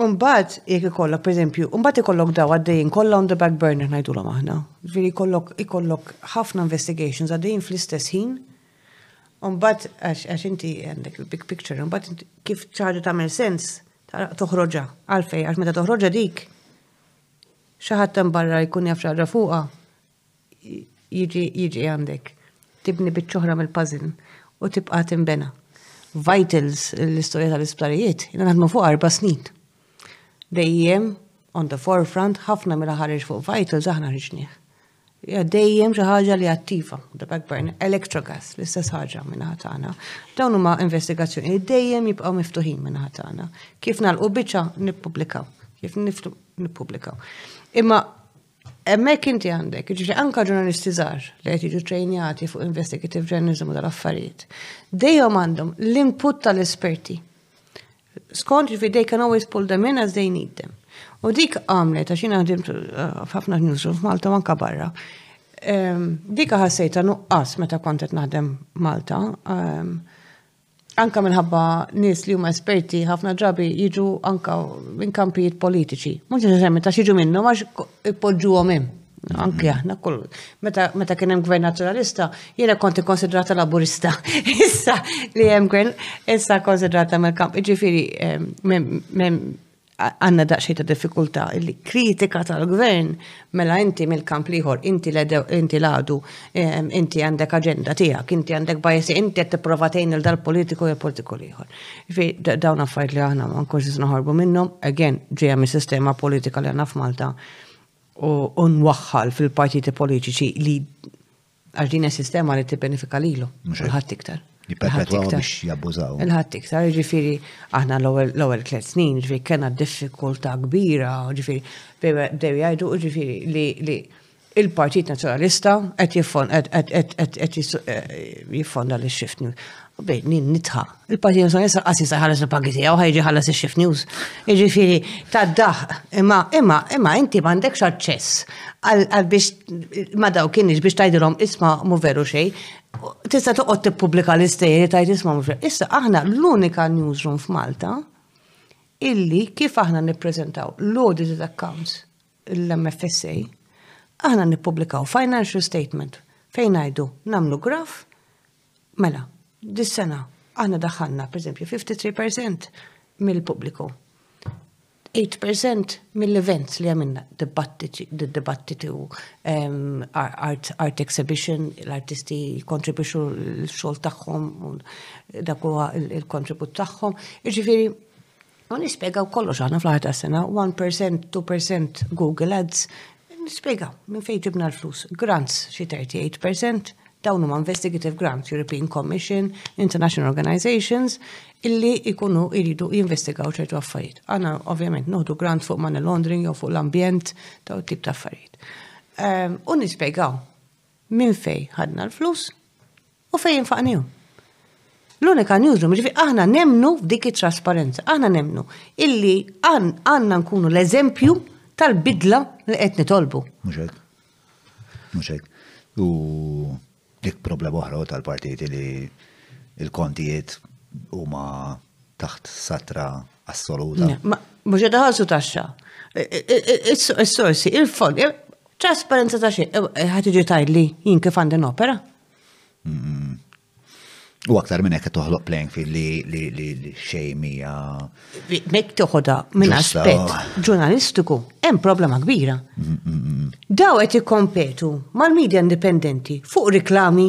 Umbat, jek ikollok, per eżempju, umbat ikollok daw għaddejn kollha on the back burner ngħidulhom aħna. Ġifieri ikollok ikollok ħafna investigations għaddejn fl-istess ħin. Umbat għax inti għandek il-big picture, umbat kif ċaġa tagħmel sens toħroġa għalfej għax meta toħroġa dik xi ħadd barra jkun jaf xaġa fuqha jiġi jiġi għandek tibni biċ-ċoħra mill-puzzle u tibqa' tinbena. Vitals l-istorja tal-isptarijiet, jina naħdmu fuq arba' snin. Dejjem on the forefront ħafna mela ħareġ fuq Vitals aħna ħriġnieh. Dejjem xi ħaġa li attiva, the backburn, electrogas, l-istess ħaġa minn ħatana. Dawn huma investigazzjoni li dejjem jibqgħu miftuħin minn ħatana. Kif nagħlqu biċċa nippubblikaw, kif niftu nippubblikaw. Imma Emmek inti għandek, ġiġi anka ġurnalisti żgħar li qed jiġu trejnjati fuq investigative journalism u tal-affarijiet. Dejhom għandhom l-input tal-esperti. Skont ġifi they can always pull them in as they need them. U dik għamlet għax jiena ħdimt uh, ħafna newsroom f'Malta u anka barra. Ehm, dik ħassejta nuqqas meta kont qed naħdem Malta. Ehm, anka minħabba nies li huma esperti ħafna drabi jiġu anka minn kampijiet politiċi. Mhux neċessarjament għax jiġu minnhom għax ipoġġuhom hemm. Anki mhm. aħna kull meta kien hemm gvern nazzjonalista, jiena kont ikkonsidrata laburista. Issa li hemm gvern issa konsidrata mill-kamp. Ġifieri għanna daqxej ta' diffikulta li kritika tal-gvern mela inti mill-kamp liħor, inti l-edew, inti l-għadu, inti għandek agenda tijak, inti għandek bajsi, inti għed t-provatejn il-dal-politiku jew politiku liħor. Fi dawn affajt li għahna ma nkunx naħorbu minnom, again, ġeja mis sistema politika li għanna f'Malta u nwaħħal fil-partiti politiċi li Għax din sistema li tibbenefika lilu, il-ħadd iktar. Jipperpetwaw biex jabbużaw. Il-ħadd iktar, ġifiri, aħna l-ewwel tliet snin, ġifiri, kena diffikulta kbira, ġifiri, bdew jgħidu, ġifiri, li il-Partit Nazzjonalista qed jiffon, qed eh, jiffonda l-xiftni. U bdejt nitħa. Il-Partit Nazzjonalista l-qas jista' jħallas il-pagi tiegħu ħajġi ħallas ix-shift news. Jiġifieri tad-daħ imma imma imma inti m'għandekx aċċess għal biex ma daw kienx biex tgħidilhom isma' mu veru xejn. Tista' toqgħod tippubblika l-istejjer tgħid isma' mhux. Issa aħna l-unika newsroom f'Malta illi kif aħna nippreżentaw l-audited accounts l-MFSA, aħna nippubblikaw financial statement fejn ngħidu nagħmlu graf Mela, dis-sena aħna daħħalna pereżempju 53% mill-pubbliku. 8% mill-events li għamilna, dibattiti u ehm, art, art exhibition, l-artisti kontribuxu l-xol tagħhom, dak huwa il-kontribut tagħhom. Iġifieri U nispjegaw kollox aħna fl-aħħar tas-sena, 1%, 2% Google Ads, nispjegaw minn fejn ġibna l-flus. Grants xi 38%, dawn huma investigative grants, European Commission, International Organizations, illi ikunu iridu jinvestigaw ċertu affarijiet. Għana ovvjament noħdu grants fuq money laundering jew fuq l-ambjent ta' tip ta' affarijiet. Ehm, u nispjegaw minn fej ħadna l-flus U fejn faqnihom? L-unika newsroom, ġifi aħna nemnu f'dik it-trasparenza, aħna nemnu illi għanna nkunu l-eżempju tal-bidla li qed nitolbu. Muxek. Muxek. U dik problem oħra tal-partiti li il-kontijiet huma taħt satra assoluta. Mhux qed iħallsu taxxa. Is-sorsi, il-fond, trasparenza ta' xejn, ħadd iġi tgħidli jien kif għandin opera? Mm. U aktar minn hekk toħloq playing field li li li li xejn mija. Mek toħodha minn aspett ġurnalistiku hemm problema kbira. Mm, mm, Daw qed ikkompetu mal-medja indipendenti fuq riklami,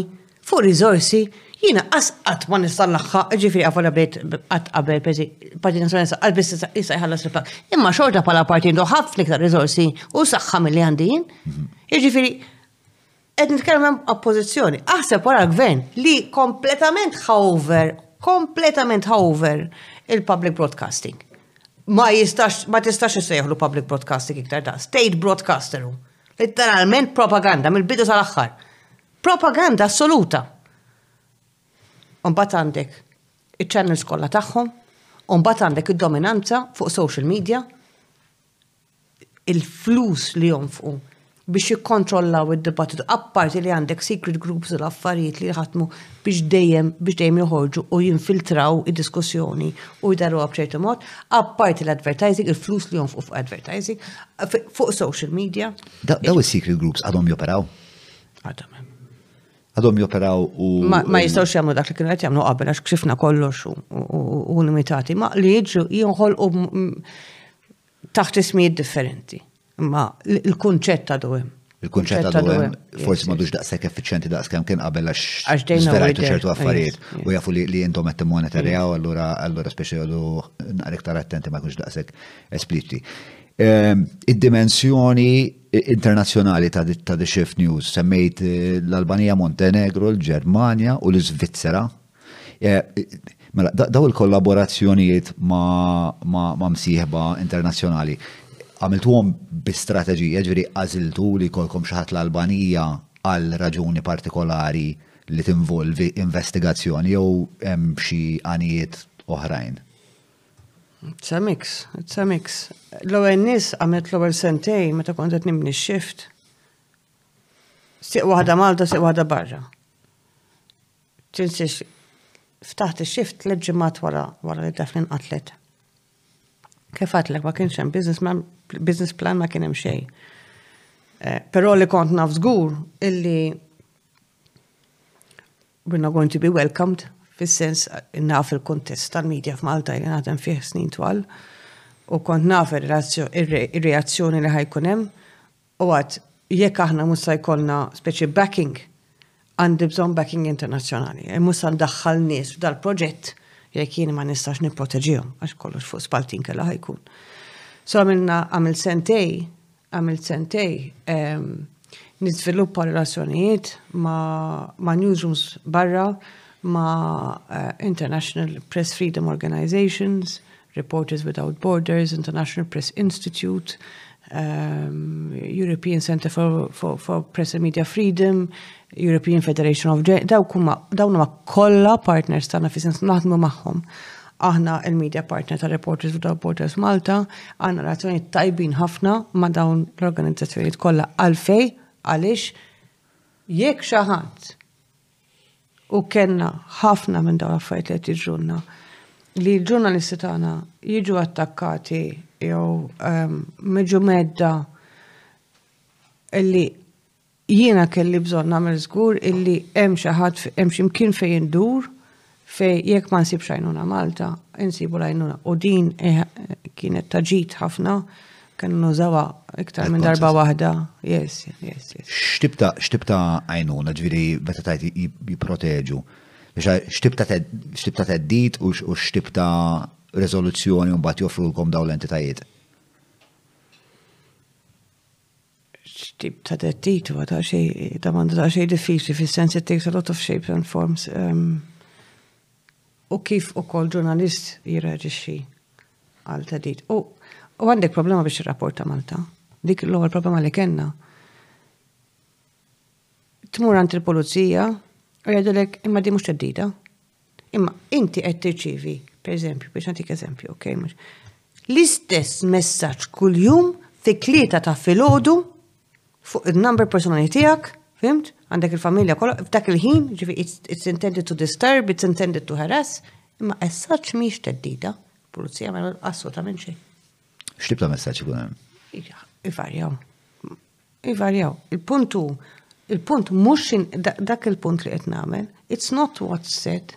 fuq riżorsi, jiena qasqat ma nista' l-aħħa, ġifieri għafola bejt qatt qabel peżi Partit Nazzjonali saqqal biss issa jħallas il Imma xorta bħala partit ħafna iktar riżorsi u saħħa milli għandi jien. Jiġifieri Qed nitkellem hemm oppożizzjoni. Aħseb wara l-gvern li kompletament hover, kompletament hover il-public broadcasting. Ma jistax, ma tistax issejħlu public broadcasting iktar ta' state broadcaster. Literalment propaganda mill-bidu sal-aħħar. Propaganda assoluta. Umbat għandek il-channels kollha tagħhom, umbat għandek id-dominanza fuq social media, il-flus li jonfqu biex jikkontrollaw id-dibattitu, apparti li għandek secret groups u l-affarijiet li jħatmu biex dejjem biex dejjem joħorġu u jinfiltraw id-diskussjoni u jdaru b'ċerti mod, apparti l-advertising, il-flus li jonfqu fuq advertising, fuq social media. Daw is-secret groups għadhom joperaw? Għadhom. Għadhom joperaw u. Ma jistgħux jagħmlu dak li kienu qed jagħmlu qabel għax kxifna kollox u limitati, ma li jiġu jinħolqu Taħt ismijiet differenti. Imma il-kunċett ta' dwem. Il-kunċett ta' dwem forsi ma dux daqshekk effiċjenti daqs kemm kien qabel għax dejjem ċertu affarijiet u jafu li intom qed timmonitorjaw allura allura speċi jgħidu naqra iktar attenti ma jkunx daqshekk espliċti. Ehm, id-dimensjoni internazzjonali ta' The Shift News semmejt eh, l-Albanija, Montenegro, l-Ġermanja u l-Svizzera Mela, daw il-kollaborazzjonijiet ma' msieħba internazzjonali, għamiltuhom bi strateġija, ġifieri għażiltu li jkollkom xi ħadd l-Albanija għal raġuni partikolari li tinvolvi investigazzjoni jew hemm xi għanijiet oħrajn? It's a mix, it's a mix. L-ewwel nies għamilt l-ewwel sentejn meta kont qed nibni x-xift. Siq waħda Malta, siq waħda barra. Tinsiex, ftaħt ix-xift tliet ġimgħat wara wara li Daphne nqatlet. Kif għadtlek ma kienx hemm business plan, business plan ma kien hemm xejn. Eh, però li kont naf żgur illi we're not going to be welcomed fis-sens naf il-kontest tal-medja f'Malta li naħdem fih snin twal u kont naf ir-reazzjoni li ħajkun hemm U għad, jekk aħna mhux se jkollna speċi backing, għandi bżonn backing internazzjonali. E mhux se ndaħħal nies f'dal-proġett jekk jien ma nistax nipproteġihom għax kollox fuq spaltin kellha ħajkun. So għamilna għamil sentej, għamil sentej ehm, nizviluppa relazzjonijiet ma', ma newsrooms barra ma' uh, International Press Freedom Organizations, Reporters Without Borders, International Press Institute, um, European Center for, for, for Press and Media Freedom, European Federation of Journalists, dawn huma kollha partners tagħna fi sens naħdmu magħhom. Aħna il-media partner ta' Reporters Without Borders Malta, għandna relazzjoni tajbin ħafna ma' dawn l-organizzazzjonijiet kollha għalfej għaliex jekk xi ħadd U kellna ħafna minn dawn l-affarijiet li qed jiġrulna li l-ġurnalisti tagħna jiġu attakkati jew ehm, miġu medda illi jiena kelli bżonn nagħmel żgur illi hemm xi ħadd hemm xi mkien fejn indur fej jekk ma nsibx għajnuna Malta, insibu l-għajnuna. U din eh, kienet taġit ħafna Kan nużawa iktar minn darba waħda. Yes, yes, yes. Xtibta, xtibta għajnuna, ġviri, meta tajt jiproteġu. Xtibta teddit u xtibta rezoluzzjoni un bat joffru l-kom daw l-entitajiet. Xtib ta' teddit u ta' xej, ta' mandu ta' xej diffiċi, fil-sens it takes a lot of shapes and forms. Um, u kif ukoll ġurnalist jirreaġixxi għal theddid. U għandek problema biex tirrapporta Malta. Dik l-ewwel problema li kellna. Tmur għand il-pulizija u jgħidulek imma di mhux theddida. Imma inti qed tirċivi, pereżempju, biex nagħtik eżempju, ok, mhux. L-istess messaġġ kuljum fi tlieta ta' filgħodu Fuq il-number personali tijak, fimt, għandek il-familja kolla, f'dak il-ħin, ġifi, it's intended to disturb, it's intended to harass, imma essaċ miex teddida, pulizija ma assolutament xejn. X'tib ta' messaġġ ikun hemm? Ivarjaw. Ivarjaw. Il-puntu, il-punt mhux dak il-punt li qed nagħmel, it's not what's said,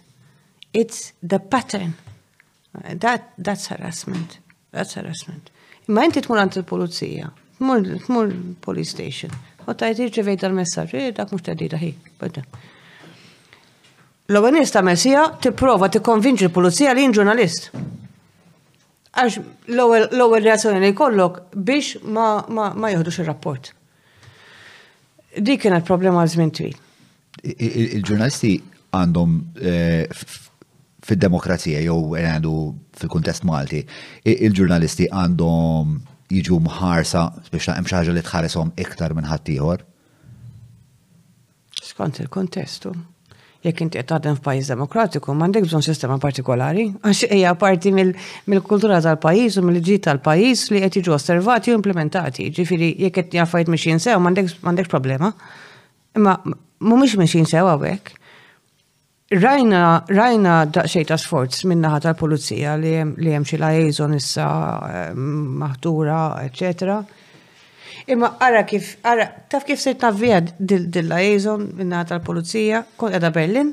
it's the pattern. That, that's harassment. That's harassment. Imma inti tmur għand il-pulizija, tmur police station, u tajt irċivejt dal-messaġġ, eh, dak mhux tedida ħi, bada. L-ewwel nista' mesija tipprova tikkonvinċi l-pulizija li jien ġurnalist. Għax l-ewwel reazzjoni li jkollok biex ma joħdux ir-rapport. Dik kienet problema għal żmien twil. Il-ġurnalisti għandhom fid-demokrazija jew għandu fil-kuntest Malti, il-ġurnalisti għandhom jiġu mħarsa biex ta' hemm xi ħaġa li tħarishom iktar minn ħaddieħor? Skont il-kontestu. Jekk inti qed taħdem f'pajjiż demokratiku, m'għandek bżonn sistema partikolari, għax hija parti mill-kultura tal-pajjiż u mill-ġid tal-pajjiż li qed jiġu osservati u implementati. Ġifieri jekk qed jaffajt mhux jinsew m'għandekx problema. Imma mhumiex mexin sew hawnhekk. Rajna, rajna daqsxejn ta' sforz min-naħa tal-pulizija li hemm xi liaison issa eh, maħtura, eċċetera. Imma ara kif, ara, taf kif se tavvija dil-liaison min-naħa tal-pulizija, kont qiegħda Berlin,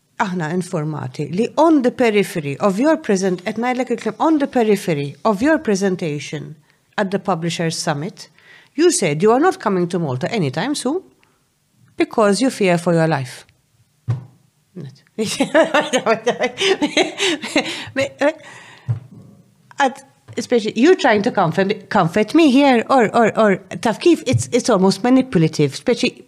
aħna informati li on the periphery of your present, et najlek il on the periphery of your presentation at the Publishers Summit, you said you are not coming to Malta anytime soon because you fear for your life. At especially you're trying to comfort, comfort me here or or or taf kif it's it's almost manipulative especially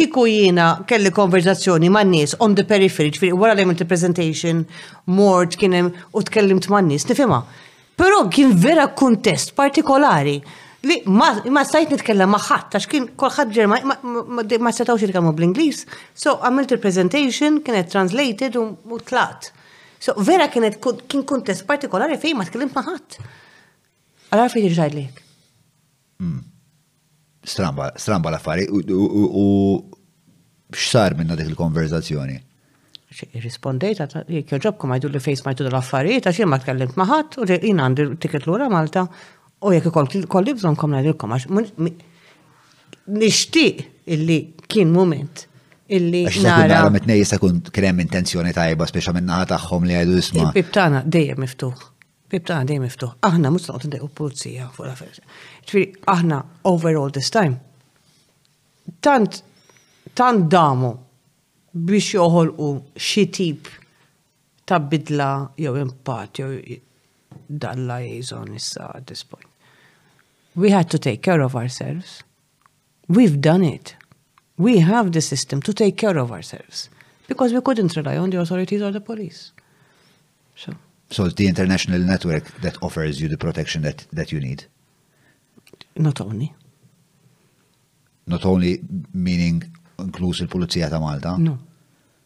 Kieku jiena kelli konverzazzjoni ma' nies on the periphery, ġifieri wara li għamilt il-presentation, mort kien hemm u tkellimt ma' nies, nifhimha. Però kien vera kuntest partikolari li ma stajt nitkellem ma' ħadd għax kien kulħadd Ġermaniż ma setgħux jitkellmu bl-Ingliż, so għamilt il-presentation, kienet translated u tlaqt. So vera kien kuntest partikolari fejn ma tkellimt ma' ħadd. Allura għalfejn tiġi tgħidli hekk? Hmm. Stramba, stramba l-affari u x'sar minna dik il-konverzazzjoni? Rispondejt, kjoġobkom għajdu li fejs majtu dal-affarijiet, għax ma tkellimt maħat, u jina għandi tiket l-ura Malta, u jek kolli bżon kom najdilkom, għax nishtiq illi kien moment illi nara. Għax mitnej jista kun krem intenzjoni tajba, speċa minna ħataħħom li għajdu isma. Bibtana dejjem miftuħ. Bib ta' għandej miftuħ. Aħna mhux noqgħod ndejqu pulizija fuq l-affarijiet. Ġifieri aħna over all this time tant tant damu biex joħolqu xi tip ta' bidla jew impatt jew dalla jgħidhom issa at this point. We had to take care of ourselves We've done it. We have the system to take care of ourselves because we couldn't rely on the authorities or the police. So, so it's the international network that offers you the protection that, that you need. Not only. Not only meaning inclusive Polizia il-Pulizija ta' Malta? No.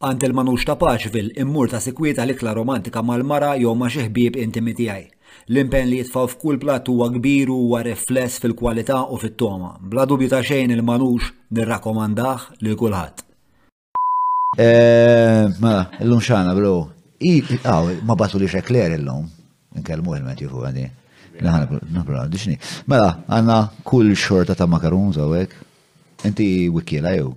Għand il-Manux ta' Paxville immur ta' sikwit għal ikla romantika mal-mara jew ma' xi ħbieb intimi tiegħi. L-impenn li jitfgħu f'kull platt huwa kbir u huwa rifless fil-kwalità u fit-togħma. Bla dubju ta' xejn il-Manux nirrakkomandah lil kulħadd. Eeeh mela, illum x'għandna bro? Aw, ma bagħtulix eclair illum. Inkellmuh il-ment jieħu għandi. Nabra, dixni. Mela, għandna kull xorta ta' macaroons hawnhekk. Inti wikkiela jew?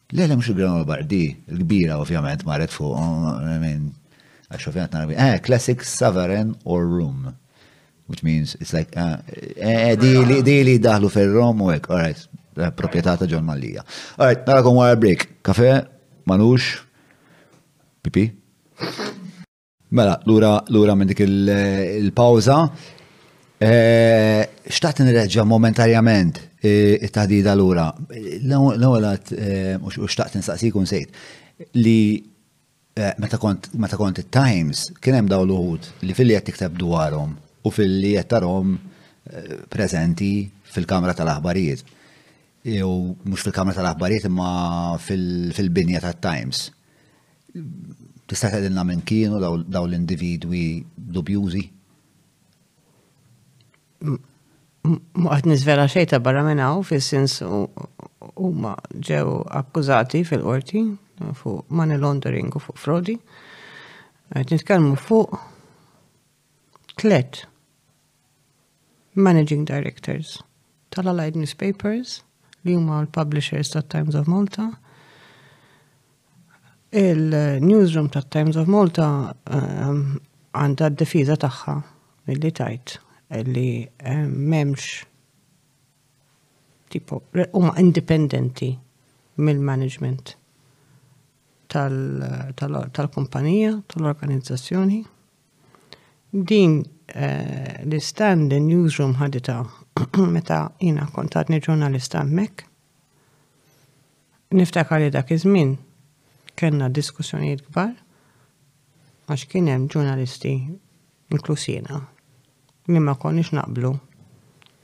Le, le, mux il-Granola Bar, di, il-kbira ovvjament marret fuq, għax ovvjament narbi, eh, classic Sovereign or Room, which means it's like, eh, eh, di li, di li daħlu fil-Rom u għek, alright, eh, propieta ta' John Mallija. Alright, narakom wara break, kafe, manux, pipi. Mela, lura lura minn dik il-pawża. Eh, xtaqt nirreġġa momentarjament eh, it-taħdida lura. L-ewwel eh, u xtaqt nistaqsi kun sejt li meta kont it-Times kien hemm dawn l-uħud li fil-li qed tikteb dwarhom u fil-li qed tarhom preżenti fil-Kamra tal-Aħbarijiet. Jew mhux fil-Kamra tal-Aħbarijiet imma fil-binja tat-Times. Tista' tgħidilna minn kienu dawn l-individwi dubjużi? Ma qed niżvela xejn ta' barra minn hawn fis-sens huma ġew akkużati fil-qorti fuq money laundering u fuq frodi. Qed nitkellmu fuq tlet Managing Directors tal-Allied Newspapers li huma l-publishers tat-Times of Malta. Il-newsroom tat-Times of Malta ehm, għandha d-difiża tagħha milli tajt li ehm, m'hemmx tipo huma indipendenti mill-management tal-kumpanija, tal-organizzazzjoni. Din l-istand in-newsroom ħaditha meta jiena kont għadni ġurnalista hemmhekk. Niftakar li dak iż-żmien kellna diskussjonijiet kbar għax kien hemm ġurnalisti inkluż jiena li ma konniex naqblu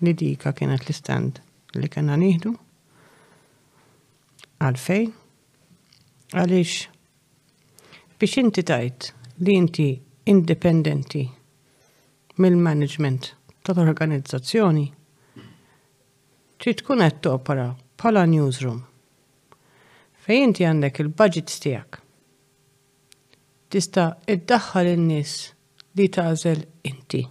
li dika kienet l-istand li kellna nieħdu. Għalfejn? Għaliex? Biex inti tgħid li inti indipendenti mill-management tal-organizzazzjoni, trid tkun qed topera bħala newsroom fejn inti għandek il-budgets tiegħek. Tista' iddaħħal in-nies li tagħżel inti.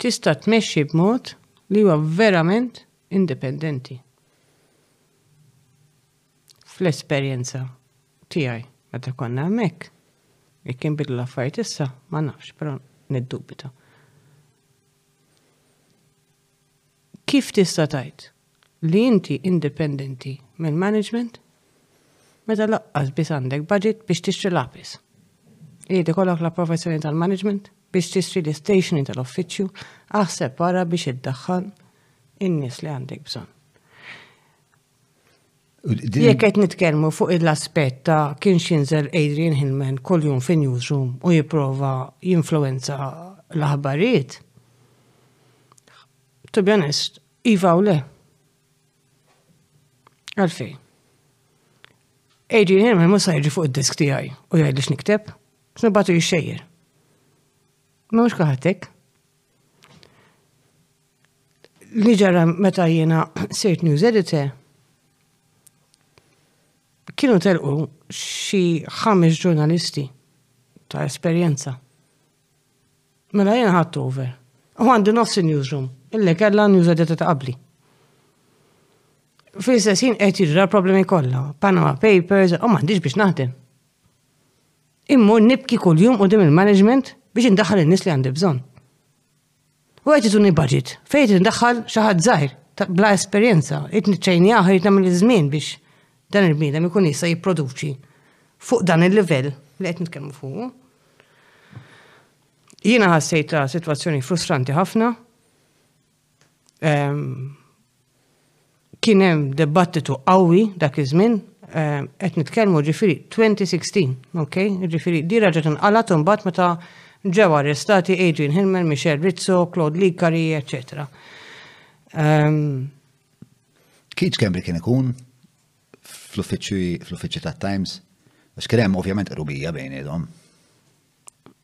Tista' tmexxi b'mod li huwa verament indipendenti. Fl-esperjenza tiegħi meta konna hemmhekk, jekk inbidlu l-affarijiet issa, ma nafx, però niddubita. Kif tista' tgħid li inti indipendenti mill-management meta laqqas biss għandek budget biex tixtri lapis. Iedi kollok la professjoni tal-management biex tixtri l-istationing tal-offiċju aħseb wara biex iddaħħal in-nies li għandek bżonn. Jekk qed nitkellmu fuq l-aspett ta' kien xinżel Adrian Hillman kuljum fin newsroom u jipprova jinfluenza l-aħbarijiet. To be honest, iva u le. Għalfej. Adrian Hillman mhux sajġi fuq id-disk tiegħi u jgħidli x'nikteb, x'nibatu jixxejjer. Ma mhux kaħatek. Li ġara meta jiena sirt news editor, kienu telqu xi ħames ġurnalisti ta' esperjenza. Mela jiena ħadd over. U għandi nofs il-newsroom, illi kellha news editor ta' qabli. Fl-istess ħin qed jiġra problemi kollha, Panama Papers, u m'għandix biex naħdem. Immur nibki kuljum u dim il-management biex indaħħal in-nies li għandi bżonn. U qed jituni budget fejn qed indaħħal xi ħadd żgħir bla esperjenza, qed nittrejnjah irid nagħmel iż-żmien biex dan il-bniedem ikun jista' jipproduċi fuq dan il-livell li qed nitkellmu fuqu. Jiena ħassejt ta' sitwazzjoni frustranti ħafna. Ehm, Kien hemm debattitu qawwi dak iż-żmien, qed nitkellmu ġifieri 2016, ok? Ġifieri di raġgħet inqalgħet imbagħad meta ġew arrestati Adrian Hillman, Michelle Rizzo, Claude Licari, eċċetera. Keith Schembri kien ikun fl-uffiċċju tat-Times? Għax kien hemm ovvjament qrubija bejniethom.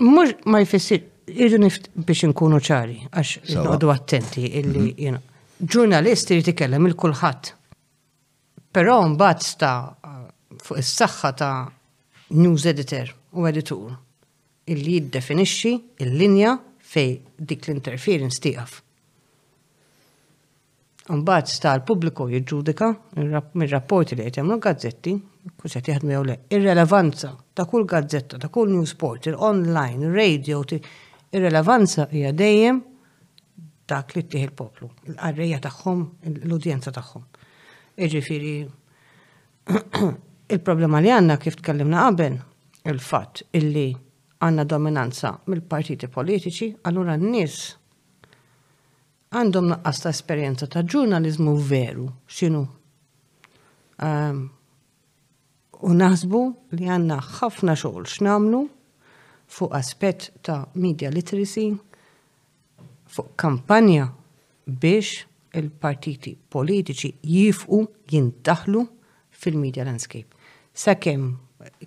Mhux ma jfissir, irridu nift biex inkunu ċari, għax Sewa. noqogħdu attenti illi mhm. jiena. Ġurnalist irid ikellem il kulħadd. Però mbagħad sta fuq is-saħħa ta' news editor u editur illi jiddefinixxi il-linja fej dik l-interference tieqaf. Mbagħad sta l-pubbliku jiġġudika mir-rapporti li qed jagħmlu l-gazzetti, kux qed jaħdmu jew le, ir-relevanza ta' kull gazzetta, ta' kull news portal, online, radio, ir-relevanza hija dejjem dak li ttieħ il-poplu, l-qarrejja tagħhom, l-udjenza tagħhom. Iġifieri il-problema li għandna kif tkellimna qabel, il-fatt illi għandna dominanza mill-partiti politiċi, allura n-nies Għandhom nuqqas ta' esperjenza ta' ġurnaliżmu veru, x'inhu. Ehm, u naħsbu li għandna ħafna xogħol x'namlu fuq aspett ta' media literacy, fuq kampanja biex il-partiti politiċi jifqu jintaħlu fil-media landscape. Sakemm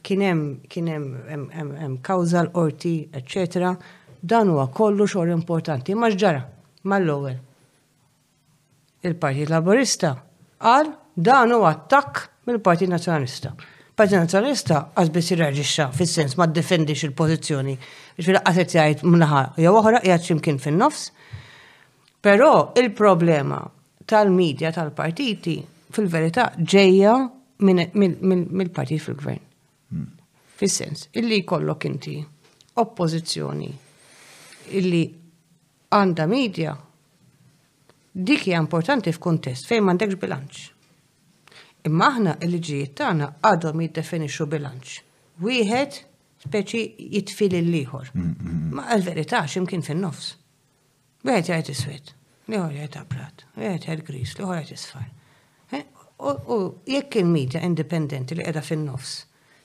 kien hemm kien hemm kawża l-qorti, eċċetera, dan huwa kollu xogħol importanti. Ma ġara mal-ewwel. Il-Partit Laburista qal dan huwa attakk mill-Partit Nazzjonalista. Partit Nazzjonalista qas biss irreġixxa fis-sens ma ddefendix il-pożizzjoni. Ġifieri qas qed jgħid mnaħa jew oħra qiegħed x'imkien fin-nofs. Però il-problema tal-media tal-partiti fil-verità ġejja mill-partit fil-gvern. Hmm. Fis-sens, illi jkollok inti oppożizzjoni illi għandha media dik hija importanti f'kuntest fejn m'għandekx bilanċ. Imma aħna il-liġijiet tagħna għadhom jiddefinixxu bilanċ. Wieħed speċi jitfil l-ieħor. Mm, mm, mm. Ma għal-verità x'imkien fin-nofs. Wieħed jgħid iswed, l-ieħor jgħid abjad, wieħed jgħid griż, l-ieħor jgħid isfar. Eh? U jekk il-medja indipendenti li qiegħda fin-nofs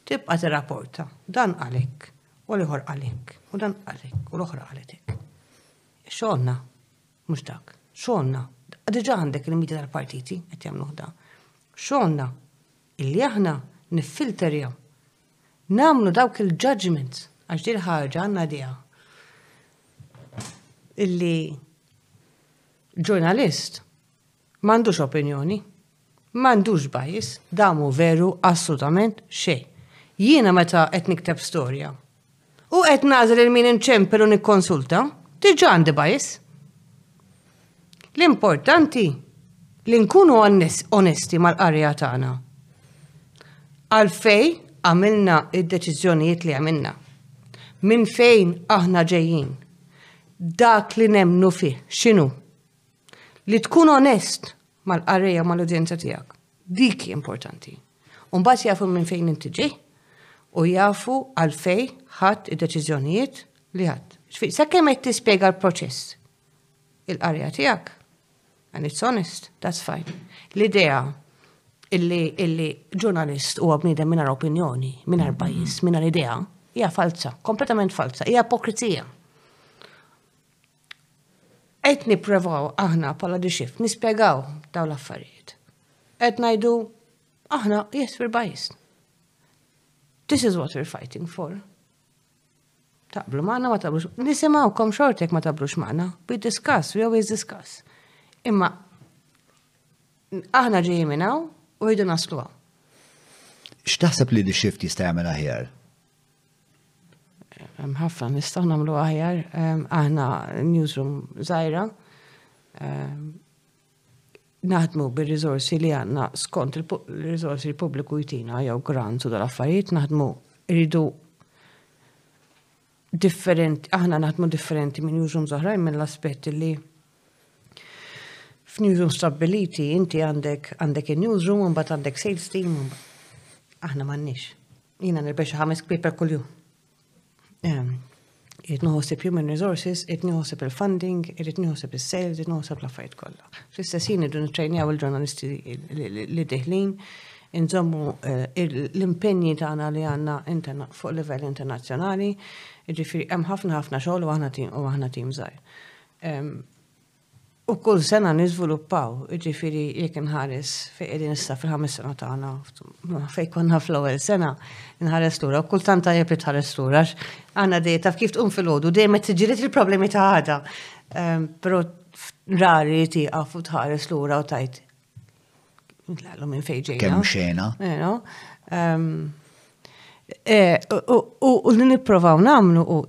tibqa' tirrapporta dan għalek u l-ieħor għalek u dan għalek u l-oħra għaletek. Xogħolna mhux dak, xogħolna diġà għandek il-medja tal-partiti qed jagħmluh dan. Xogħolna illi aħna niffilterja nagħmlu dawk il-judgments, għax din ħarġa għandna diha. Illi ġurnalist m'għandux opinjoni, m'għandux bajis, damu veru assolutament xejn. Jiena meta qed nikteb storja, U qed nagħżel lil min inċempel u nikkonsulta, diġà għandi bias. L-importanti li nkunu onesti mal-qarrejja tagħna. Għalfejn għamilna d-deċiżjonijiet li għamilna? Minn fejn aħna ġejjin? Dak li nemmnu fih x'inhu? Li tkun onest mal-qarrejja u mal-udjenza tiegħek. Dik hi importanti. U mbagħad jafu minn fejn inti ġej u jafu għalfejn ħadt id-deċiżjonijiet li ħadt. Ġifieri sakemm qed tispjega l-proċess il-qarja tiegħek, and it's honest, that's fine. L-idea illi illi ġurnalist huwa bniedem mingħajr opinjoni, mingħajr pajjiż, mingħajr idea, hija falza, kompletament falza, hija ipokrizija. Qed nipprovaw aħna bħala The Shift nispjegaw daw l-affarijiet. Qed ngħidu aħna yes we're biased. This is what we're fighting for. Taqblu maħna ma taqblux. Nisimawkom xortek ma taqblux maħna. We discuss, we always discuss. Imma aħna ġejjin minnaw u jridu naslu għaw. X'taħseb li di xift jista' jagħmel aħjar? Hemm ħafna nistgħu nagħmlu aħjar. Aħna newsroom żgħira. Naħdmu bir-riżorsi li għandna skont il-riżorsi l-pubbliku jtina jew grants u dal-affarijiet naħdmu rridu differenti, aħna naħdmu differenti minn newsrooms oħrajn mill-aspett li F'newsroom stabbiliti inti għandek għandek in-newsroom u mbagħad għandek sales team. Aħna m'għandniex. Jiena nirbex ħames kpieper kuljum. Ehm, irid nħossib human resources, irid nħossib il-funding, irid nħossib is-sales, irid nħossib l-affarijiet kollha. Fl-istess jien idu nittrejnjaw il-ġurnalisti li diħlin, inżommu eh, l-impenji tagħna li għandna fuq livell internazzjonali, jiġifieri hemm ħafna ħafna xogħol u aħna tim żgħir. U kull sena niżviluppaw, ġifiri jek nħares fej qegħdin issa fil-ħames sena tagħna, fej konna fl-ewwel sena, nħares lura, u kull tant tajjeb li tħares lura, għandna dej taf kif tqum fil-ħodu, dejjem qed tiġilet il-problemi ta' għada. Ehm, però rari tieqaf u tħares lura u tajt. Ntlaqlu minn fejn ġejna. Kemm xena. Ehm, eh, u li nipprovaw nagħmlu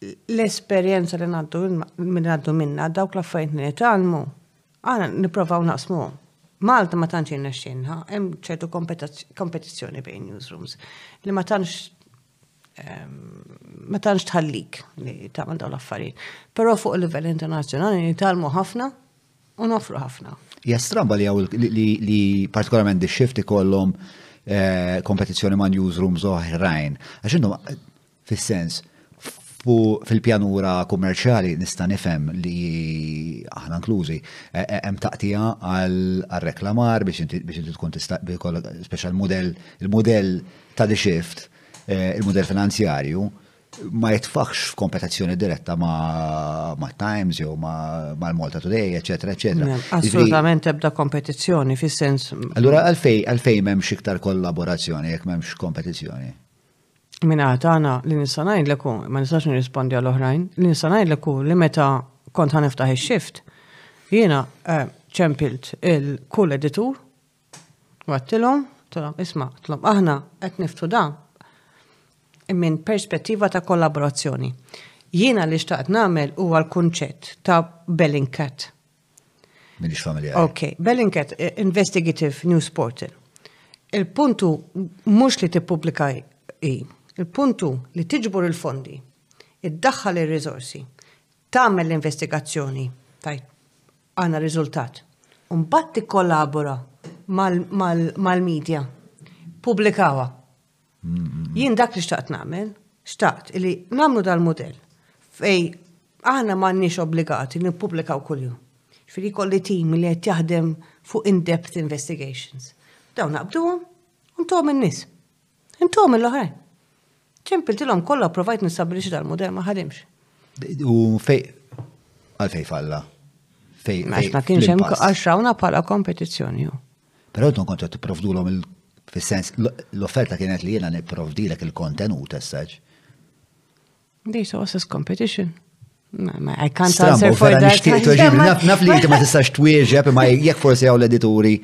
l-esperjenza li ngħaddu minn għaddu minna dawk l-affarijiet li nitgħallmu għana nipprovaw naqsmuhom. Malta ma tantx jirnexxinha, hemm ċertu kompetizzjoni bejn newsrooms li ma tantx ma tantx tħallik li tagħmel dawn l-affarijiet. Però fuq il-livell internazzjonali nitalmu ħafna u nofru ħafna. Ja stramba li għaw li partikolarment di shift ikollhom eh, kompetizzjoni ma' newsrooms oħrajn. Għax intom Fis-sens, fil-pjanura kummerċjali nista' nifhem li aħna inklużi, hemm taqtigħa għar-reklamar biex inti tkun tista' jkollok speċjal mudell, il-mudell ta' The Shift, il-mudell finanzjarju, ma jitfaħx f'kompetizzjoni diretta mat-Times jew mal-Malta Today, eċċetera, eċċetera. Assolutament ebda kompetizzjoni fis-sens. Allura għalfejn m'hemmx iktar kollaborazzjoni jekk m'hemmx kompetizzjoni? Minn naħa tagħna li nista' ngħidlek hu, ma nistax nirrispondi għal oħrajn, li nista' ngħidlek hu li meta kont ħa niftaħ ix-shift, jiena eh, ċempilt il-kull editur, għattilhom, tilhom isma' tilhom aħna qed niftu da minn perspettiva ta' kollaborazzjoni. Jiena li xtaqt nagħmel huwa l-kunċett ta' Bellingcat Minix familjari. Ok, Bellingcat, eh, Investigative News Portal. Il-puntu mhux li tippubblika i, il-puntu li tiġbor il-fondi, iddaħħal ir rizorsi tagħmel l-investigazzjoni, tajt għandna riżultat. Mbagħad tikkollabora mal-medja, pubblikawa. Jien dak li xtaqt nagħmel, xtaqt li nagħmlu dal-modell fej aħna m'għandniex obbligati nippubblikaw kuljum. Ġifieri kolli tim li qed jaħdem fuq in-depth investigations. Dawn naqbduhom u ntuhom in-nies. Intuhom il-oħrajn. Ċempiltilhom kollha provajt nistabbilixxi dal-modell ma ħadimx. U fej għalfej falla. Fej ma kienx hemm għax rawna bħala kompetizzjoni. Però intom kontu qed tipprovdulhom il- fis-sens l-offerta kienet li jiena nipprovdilek il-kontenut as such. They saw us as competition. I can't Strambo, answer for vera that. nixtieq tweġibi. Naf naf li inti ma tistax twieġeb imma jekk forsi hawn l-edituri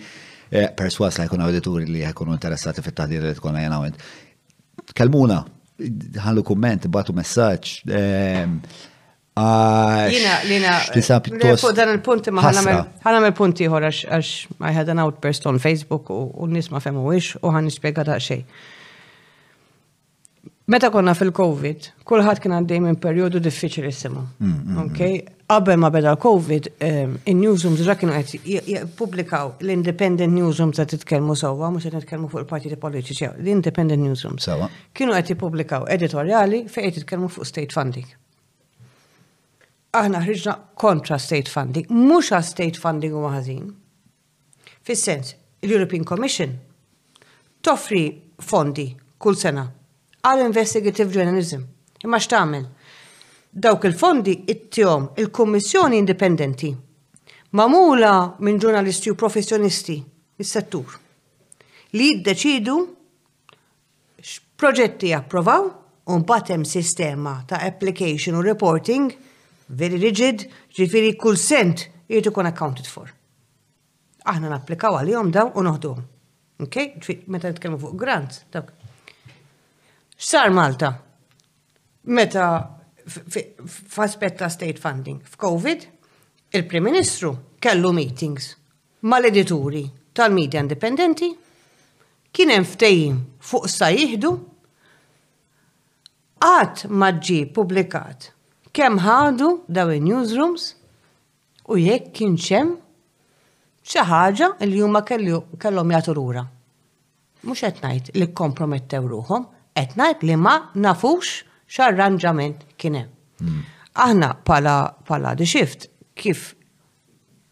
eh, perswas la jkun hawn edituri li jkunu interessati fit-taħdira li tkun għajna għent. Kelmuna, ħallu kumment, batu messaġġ. ehm, Ah, Jina, jina, Tisa pjuttost. fuq dan il-punti ma ħasra. ħana me punti ħor għax għax I had an outburst on Facebook u u n-nis ma femu ix u ħan nispiega ta' xej. Meta konna fil-Covid, kulħadd kien għaddej minn perjodu diffiċli sima. Ok? Qabel ma beda l-Covid, em, in-newsrooms ra kienu qed j- jippubblikaw l-independent newsrooms ta' titkellmu sewwa, mhux qed nitkellmu fuq il-partiti politiċi, l-independent newsrooms. Sewa. Kienu qed jippubblikaw editorjali fejn qed jitkellmu fuq state funding. Aħna ħriġna kontra state funding, mhux għal state funding huwa ħażin. Fis-sens, l-European Commission toffri fondi kull sena għal investigative journalism. Imma x'tagħmel? Dawk il-fondi ittihom il-Kummissjoni Indipendenti mamula minn ġurnalisti u professjonisti is-settur li jiddeċidu X'proġetti japprovaw u mbagħad hemm sistema ta' application u reporting very rigid, ġifieri kull cent irid ikun accounted for. Aħna napplikaw għalihom dawn u noħduhom. Ok? Ġifieri meta nitkellmu fuq grants, dawk. X'sar Malta? Meta f'aspett ta' state funding, f'Covid, il-Prim Ministru kellu meetings mal-edituri tal-midja indipendenti, kien hemm ftehim fuq sa jieħdu, qatt ma ġie ppubblikat kemm ħadu dawn in-newsrooms u jekk kienx hemm xi ħaġa li huma kellhom jagħtu lura. Mhux qed ngħid li kkompromettew ruħhom, qed ngħid li ma nafux x'arranġament kien hemm. Hmm. Aħna pala pala di shift kif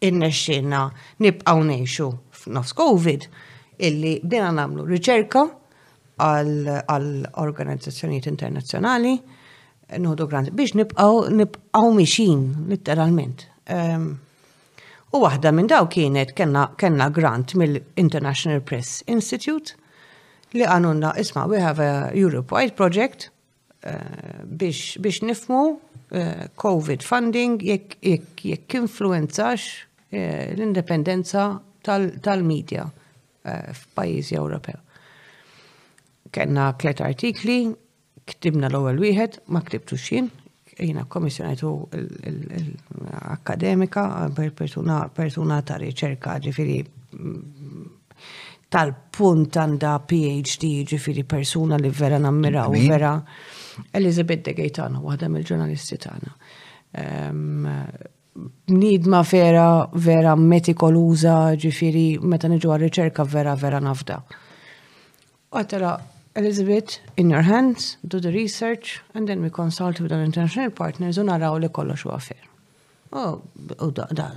innexxina nibqgħu ngħixu f'nofs COVID illi bdejna nagħmlu riċerka għal organizzazzjonijiet internazzjonali nħodu grant biex nibqaw nibqaw mixin, literalment. Ehm, U waħda minn dawk kienet kellna kellna grant mill-International Press Institute li għanunna isma' we have a Europe-wide project eh, biex, biex nifmu eh, COVID funding jekk jekk jekk influenzax eh, l-indipendenza tal-medja tal eh, f'pajjiżi Ewropew. Kenna tliet artikli Ktibna l-ewwel wieħed, ma ktibtu x'in, jina komissjonajtu l-akademika, persuna ta' riċerka ġifiri tal-punt għanda PhD ġifiri persuna li vera nammira u vera Elizabeth De Gaetano, waħda mill-ġurnalisti tagħna. Ehm, nidma vera, vera metikoluza ġifiri meta niġu għal-riċerka vera, vera nafda. Qatala, Elizabeth, in your hands, do the research and then we consult with our international partners u naraw li kollox huwa fair. U da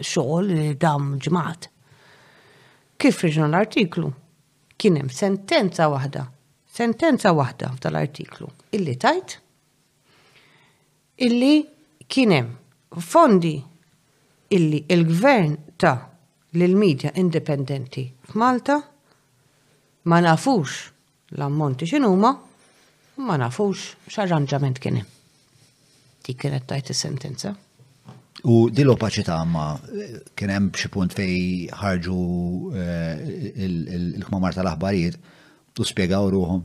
xogħol li dam ġmat. Kif riġna l-artiklu? Kien hemm sentenza waħda, sentenza waħda f'dal-artiklu illi tajt illi kien hemm fondi illi l-Gvern ta lill-midja indipendenti f'Malta, ma nafux l-ammonti x'inhuma u ma nafux x'arranġament kien hemm. Dik kienet tgħid is-sentenza. U din l-opaċità ma kien hemm xi punt fej ħarġu eh, il-kmamar tal-aħbarijiet u spjegaw ruhom?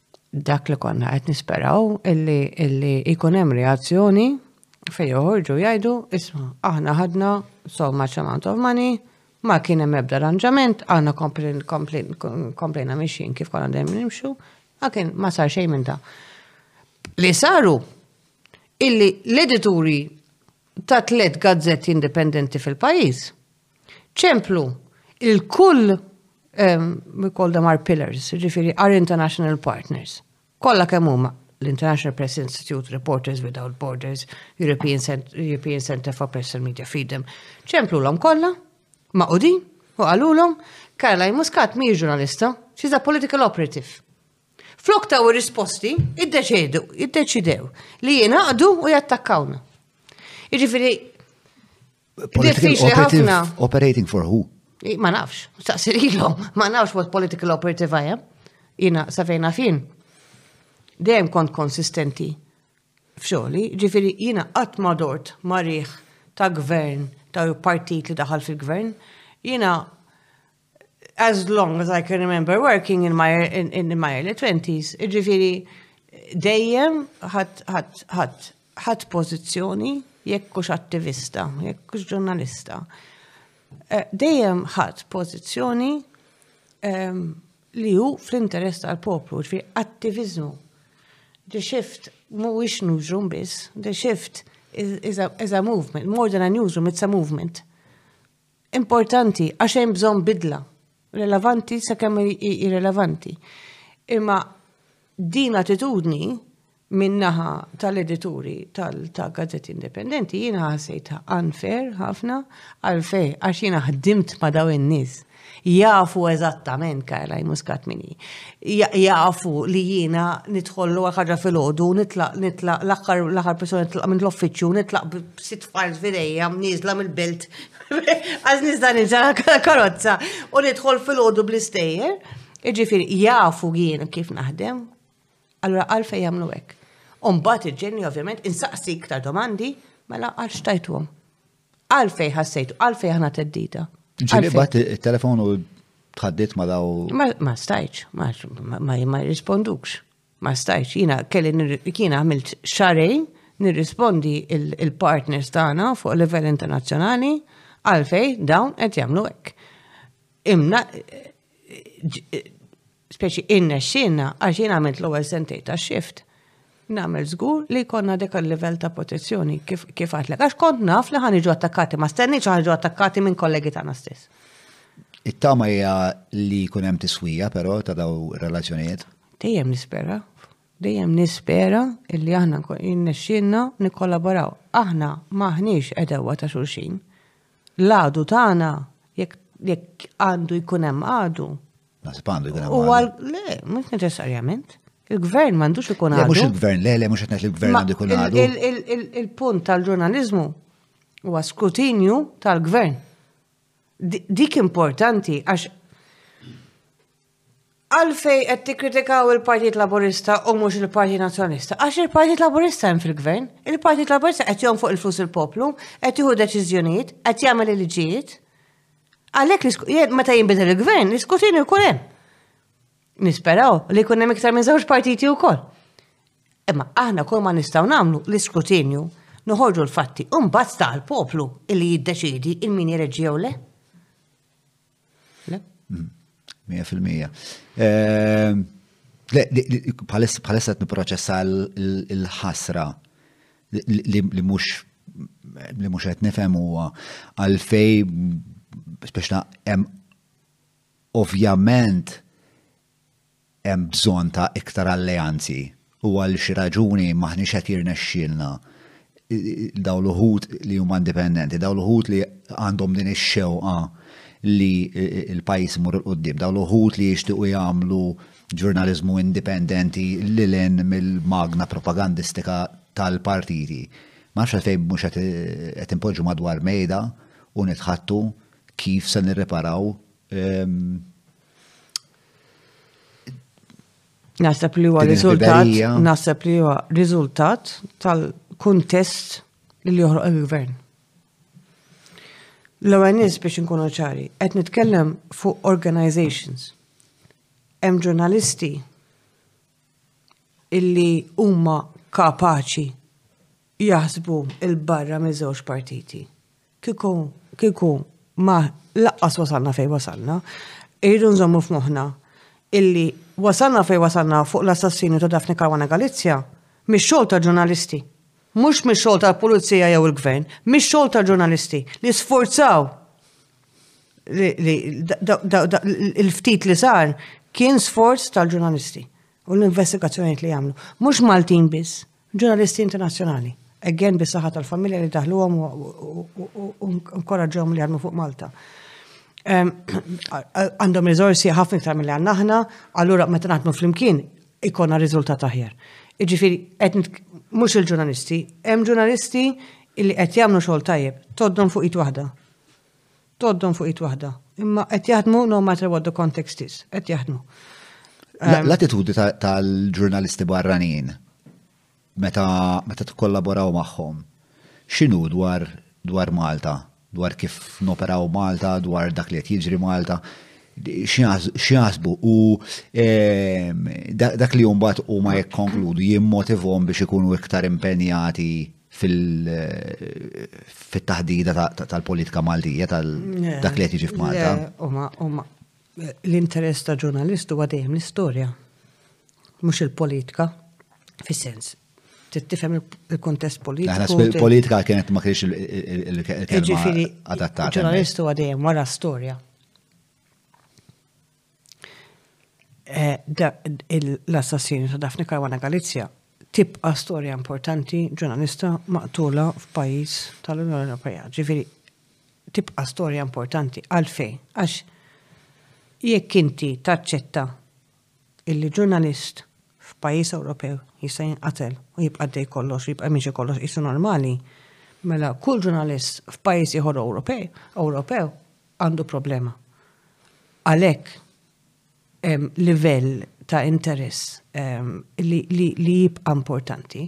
dak li konna qed nisperaw illi illi jkun hemm reazzjoni fejn joħorġu jgħidu isma' aħna ħadna so much amount of money ma kien hemm ebda arranġament aħna komplejna mixin kif konna dejjem nimxu ma kien ma sar xejn minn ta' li saru illi l-edituri ta' tliet gazzetti indipendenti fil-pajjiż Ċemplu, il-kull we call them our pillars, ġifiri our international partners. Kolla kemm huma l-International Press Institute, Reporters Without Borders, European, Cent European Center for Press and Media Freedom. ċemplu l-om kolla, ma' u din, u għalulom, Karla Muscat mi ġurnalista, she's a political operative. Flok ta' u risposti, id-deċedu, id-deċidew, li jenaqdu u jattakkawna. Iġifiri, Diffiċli ħafna. Operating for who? Ma nafx, saqsirilhom, ma nafx what political operative I am. Jina safejna fin. Dejjem kont konsistenti f'xogħli, ġifieri jiena qatt ma dort mariħ ta' gvern ta' partit li daħal fil-gvern, jiena as long as I can remember working in my, in, in my early 20s, ġifiri dejjem ħat pozizjoni jekk kux attivista, jekk kux ġurnalista. Eh, dejjem ħat pozizjoni ehm, li hu fl-interess tal-poplu, ġifiri attivizmu. The shift mhuwiex newsroom biss, the shift is a, is a movement, more than a newsroom, it's a movement. Importanti għax hemm bżonn bidla. Relevanti sakemm irrelevanti. Imma din attitudni minnaħa tal-edituri tal-gazzetti indipendenti jien ħasejtha unfair ħafna għalfej għax jiena ħdimt ma' daw in-nies jafu eżattament Kajlaj Muscat minni. Jafu li jiena nidħollu ħaġa fil-ħodu, nitlaq, nitlaq, l-axar, l-axar persona nitlaq minn l-offiċju, nitlaq sitt tfal żvirejja mniżla mill-belt għaż nista' niġġa karozza u nidħol fil-ħodu bl-istejjer, iġifieri jafu jien kif naħdem, allura għalfejn jagħmlu hekk. Umbat iġġenni ovvjament insaqsi iktar domandi mela għal xtajtuhom. Għalfej ħassejtu, għalfej aħna teddita. Ġili bat il-telefon u tħaddit ma daw. Ma stajċ, ma jirrispondux. Ma stajtx, jiena kelli jiena għamilt xarejn nirrispondi il-partners tagħna fuq livell internazzjonali għalfej dawn qed jagħmlu hekk. Imna speċi inna xina għax jien għamilt l-ewwel sentej ta' shift. Nagħmel żgur li konna dek il-livell ta' protezzjoni kif kif għatlek għax kont naf li ħan iġu attakkati ma stenniċ ħan iġu attakkati minn kollegi tagħna stess. It-tama hija li jkun hemm tiswija però ta' daw relazzjonijiet. Dejjem nispera, dejjem nispera illi aħna jinnexxielna nikkollaboraw. Aħna m'aħniex għedewwa ta' xulxin. L-għadu tagħna jekk jekk għandu jkun hemm għadu. Nasib għandu jkun hemm għadu. Le, mhux neċessarjament. Il-gvern m'għandux ikun għadu. Mhux il-gvern, le, le, mhux qed il-gvern għandu jkun għadu. Il-punt tal-ġurnaliżmu huwa skrutinju tal-gvern. Dik importanti għax Għalfejn qed tikkritikaw il-Partit Laburista u mhux il-Partit Nazzjonalista? Għax il-Partit Laburista hemm fil-Gvern. Il-Partit Laburista qed jonfoq il-flus il-poplu, qed jieħu deċiżjonijiet, qed jagħmel il-liġijiet. Għalhekk meta jinbidel il-Gvern, l-iskrutinju jkun hemm. Nisperaw li jkun hemm iktar minn żewġ partiti wkoll. Imma aħna kull ma nistgħu nagħmlu l-iskrutinju noħorġu l-fatti u mbagħad sta l-poplu illi jiddeċidi il-min jereġġi jew le. Le? 100%. Hmm, Palissa qed nipproċessa l-ħasra li mhux li mhux qed nifhem huwa għalfej speċna hemm ovvjament hemm bżonn ta' iktar alleanzi u għal xi raġuni m'aħniex qed jirnexxielna dawn l-uħud li huma indipendenti, dawn l-uħud li għandhom din ix-xewqa li l-pajjiż imur 'il quddiem, dawn l-uħud li jixtiequ jagħmlu ġurnaliżmu indipendenti lil hinn mill-magna propagandistika tal-partiti. Ma nafx għalfejn mhux qed inpoġġu madwar mejda u nitħaddtu kif se nirriparaw Naħseb li huwa riżultat, naħseb li huwa riżultat tal-kuntest li joħroq il-gvern. L-ewwel nies biex inkunu ċari, qed nitkellem fuq organizations. Hemm ġurnalisti illi huma kapaċi jaħsbu il-barra miż-żewġ partiti. Kieku, kieku, ma laqqas wasalna fejn wasalna, irridu nżommu f'moħħna illi wasalna fejn wasalna fuq l-assassinju ta' Daphne Caruana Galizia mix-xogħol tal-ġurnalisti. Mhux mix-xogħol tal-pulizija jew il-gvern, mix-xogħol tal-ġurnalisti li sforzaw li il-ftit li sar kien sforz tal-ġurnalisti u l-investigazzjonijiet li għamlu. Mhux Maltin biss, Ġurnalisti internazzjonali, again bis-saħħa tal-familja li daħluhom u nkoraġġhom li jaħdmu fuq Malta. Għandhom riżorsi ħafna iktar mill għandna aħna, allura meta naħdmu flimkien ikonna riżultat aħjar. Iġifieri qed mhux il-ġurnalisti, hemm ġurnalisti illi qed jagħmlu xogħol tajjeb, toddhom fuq id waħda. Tgħoddhom fuq id waħda. Imma qed jaħdmu no matter what the context is. Qed jaħdmu. Ehm, l-attitudni tal-ġurnalisti barranin meta meta tikkollaboraw magħhom x'inhu dwar dwar Malta, dwar kif noperaw Malta, dwar dak li qed jiġri Malta, x'jaħsbu u ehm, dak li mbagħad huma jikkonkludu jimmotivhom biex ikunu iktar impenjati fil-taħdida tal-politika Maltija tal-dak li qed jiġi f'Malta. L-interess ta' ġurnalist huwa dejjem l-istorja, mhux il-politika, fis-sens. Tittifhem il-kontest politiku. Aħna fil-politika kienet ma kienx il-kelma adattata. Ġurnalist huwa dejjem wara storja. Eh, l-assassinu ta' Daphne Caruana Galizia tibqa storja importanti ġurnalista maqtula f'pajis tal-Unjoni Ewropea. Ġifiri, tibqa storja importanti għalfej, għax jekk inti taċċetta illi ġurnalist f'pajis Ewropew jista' jinqatel u jibqa' dej kollox, jibqa' miġi kollox isu normali, mela kull ġurnalist f'pajis ieħor Ewropej, Ewropew, għandu problema. Għalhekk hemm livell ta' interess ehm, li jibqa' importanti,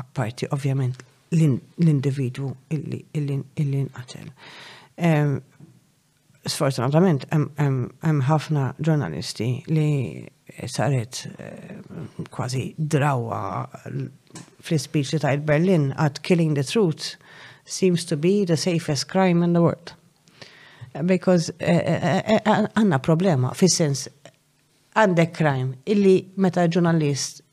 apparti ovvjament l-individwu illi nqatel. Ehm, sfortunatament, hemm ħafna ġurnalisti li Saret kważi drawwa fl-ispeech li tajt Berlin għad Killing the Truth seems to be the safest crime in the world. Because għanna problema, fis-sens għandek crime illi meta ġurnalist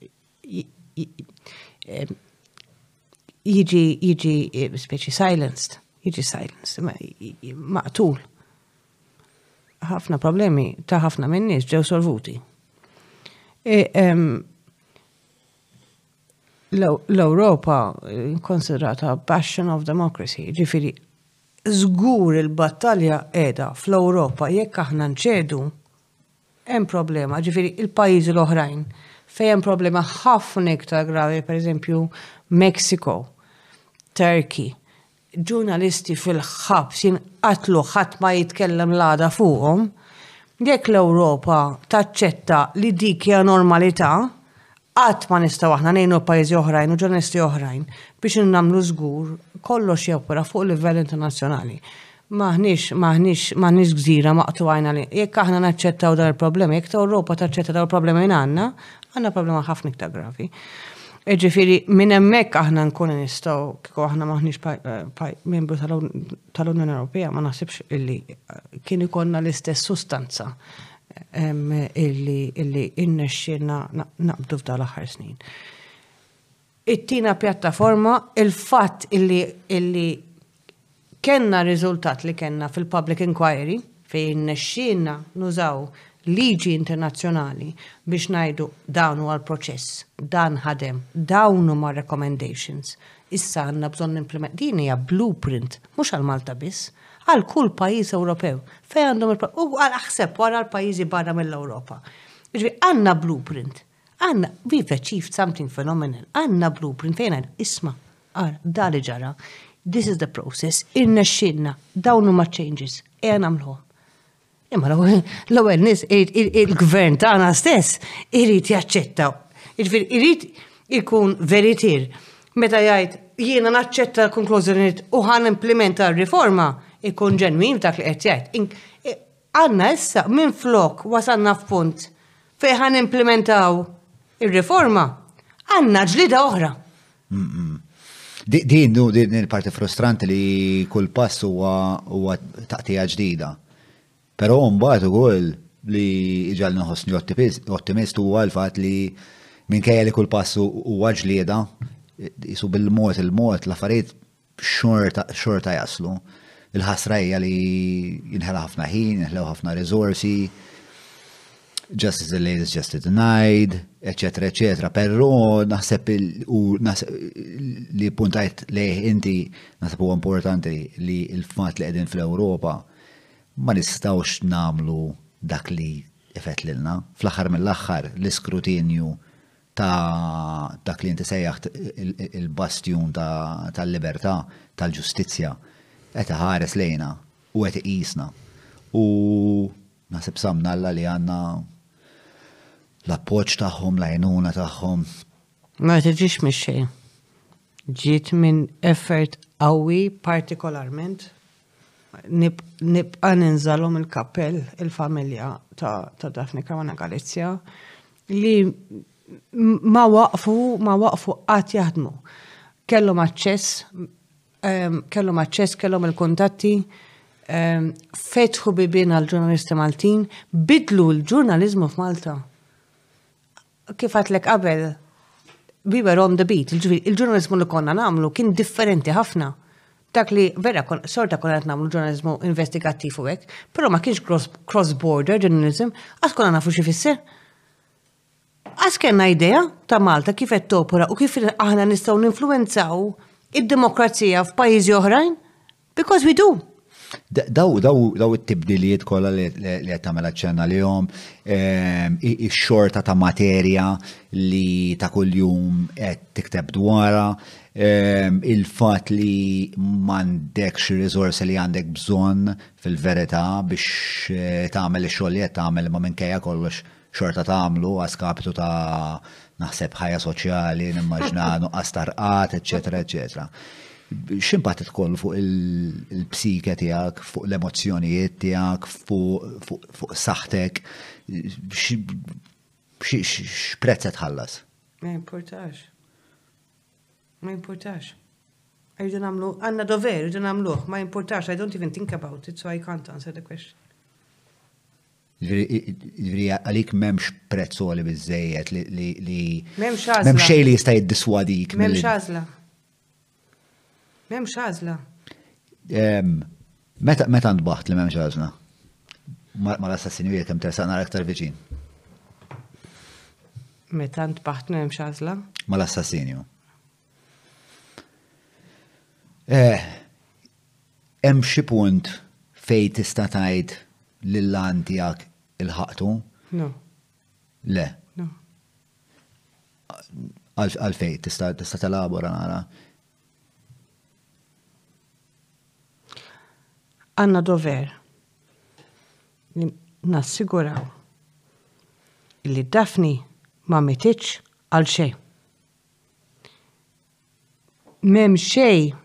jiġi jiġi speċi silenced, jiġi silenced, maqtul. ħafna problemi ta' ħafna minn nies ġew solvuti. E, L-Europa eh, konsidrata passion of democracy, ġifiri, zgur il-battalja edha fl-Europa jekk aħna nċedu, hemm problema, ġifiri il-pajizi l-oħrajn, fej hemm problema ħafna iktar gravi, per eżempju, Mexico, Turkey, ġurnalisti fil-ħabs jinqatlu ħadd ma jitkellem l-għada fuqhom, jekk l-Ewropa taċċetta li dik hija normalità, qatt ma nistgħu aħna ngħinu pajjiżi oħrajn u ġurnalisti oħrajn biex nagħmlu żgur kollox jopera fuq livell internazzjonali. M'aħniex, m'aħniex, m'aħniex gżira maqtugħa jien għalih. Jekk aħna naċċettaw dawn il-problemi, jekk l-Ewropa taċċetta dawn il-problemi li għandna, għandna problema ħafna iktar gravi. Ġifiri, minn hemmhekk aħna nkunu nistgħu kieku aħna maħniex eh, membru tal-Unjoni Ewropea ma naħsibx illi eh, kien ikonna l-istess sustanza illi illi innexxina naqbdu f'dal aħħar snin. It-tina pjattaforma il-fatt illi illi Kellna r-riżultat li kellna fil-public inquiry fejn irnexxielna nużaw liġi internazzjonali biex ngħidu dan huwa l-proċess, dan ħadem, dawn huma r-recommendations, issa għandna bżonn nimplimentaw. Din hija blueprint mhux għal Malta biss, għal kull pajjiż Ewropew fejn għandhom il-problema. U aħseb wara l-pajjiżi barra mill-Ewropa. Jiġifieri għandna blueprint. Għandna, we've achieved something phenomenal, għandna blueprint fejn ngħidu, isma', ara, dan li ġara, this is the process, irnexxielna, dawn huma changes, ejja nagħmluhom. Imma l-ewwel nies il-gvern tagħna stess irid jaċċetta. Jiġifieri irid ikun veritier meta jgħid jiena naċċetta l-konklużjonijiet u ħan implementa r-riforma ikun ġenwin dak li qed jgħid. Għandna issa minflok wasalna f'punt fejn ħa nimplimentaw ir-riforma, għandna ġlieda oħra. Din hu din il-parti frustranti li kull pass huwa taqtija ġdida. Però mbagħad ukoll li ġal nħossni ottimist huwa l-fatt li minkejja li kull pass huwa ġlieda, jisu bil-mod il-mod l-affarijiet xorta, xorta jaslu. Il-ħasra hija li jinħela ħafna ħin, jinħlew ħafna riżorsi, just as the latest just denied, eccetera, eccetera. Però naħseb li puntajt li inti naħseb huwa importanti li l-fat li qegħdin fl-Ewropa ma nistawx namlu dak li ifet lilna. Fl-aħħar mill-aħħar l-iskrutinju ta' dak li inti sejjaħt il-bastjun tal-libertà, tal-ġustizzja, qed iħares lejna u qed iqisna. U naħseb sa minn Alla li għandna l-appoġġ tagħhom, l-għajnuna tagħhom. Ma tiġix mix-xejn. Ġiet minn effort qawwi partikolarment Nibqa' ninżalhom il-kappell il-familja ta', ta Daphne Caruana Galizja li ma waqfu, ma waqfu qatt jaħdmu. Kellhom aċċess, ehm, kellhom aċċess, kellhom il-kuntatti, ehm, fetħu bibien għal ġurnalisti Maltin, bidlu l-ġurnalizmu f'Malta. kif għatlek qabel, we were on the beat, il-ġurnalizmu li konna namlu kien differenti ħafna. Dak li vera sorta konna qed nagħmlu ġurnalizmu investigattiv u hekk, però ma kienx cross-border journalism, għas konna nafu xi fisser. Għas kellna idea ta' Malta kif qed topera u kif aħna nistgħu ninfluwenzaw id-demokrazija f'pajjiżi oħrajn, Because we do. Daw, daw, daw it-tibdiliet kollha li qed tagħmel ċenna li jom ehm, ix-xorta ta' materja li ta' kuljum qed tikteb dwara, ehm, il-fatt li m'għandekx riżorsi li għandek bżonn fil-verità biex eh, tagħmel ix-xogħol li qed tagħmel ma' minkejja kollox xorta tagħmlu a skapitu ta' naħseb ħajja soċjali, nimmaġna nuqqas tarqat, eċetera, eċetera. X'impatt tkollu fuq il-psike tiegħek, fuq l-emozzjonijiet tiegħek, fuq saħtek, x'prezz tħallas? Ma importax. Ma importax. Irridu nagħmlu, għandna dover, irridu nagħmluh, ma importax, I don't even think about it, so I can't answer the question. Jiġifieri għalik m'hemmx prezz għoli biżżejjed li. M'hemmx għażla. M'hemm xejn li jista' jiddiswadik. M'hemmx għażla. M'hemmx għażla. Meta ntbaħt li m'hemmx għażla? Mala assassinu jekk hemm tersaq nara aktar viċin. Meta ntbaħt m'hemmx għażla? Mala assassinu. Eh, hemm xi punt fej tista' tgħid lill-għan tiegħek il-ħaqtu? No. Le. No. Għalfej, tista' tista' telabora nara. Għanna dover li nassiguraw li Daphne ma mitiċ għal xejn. M'hemm xejn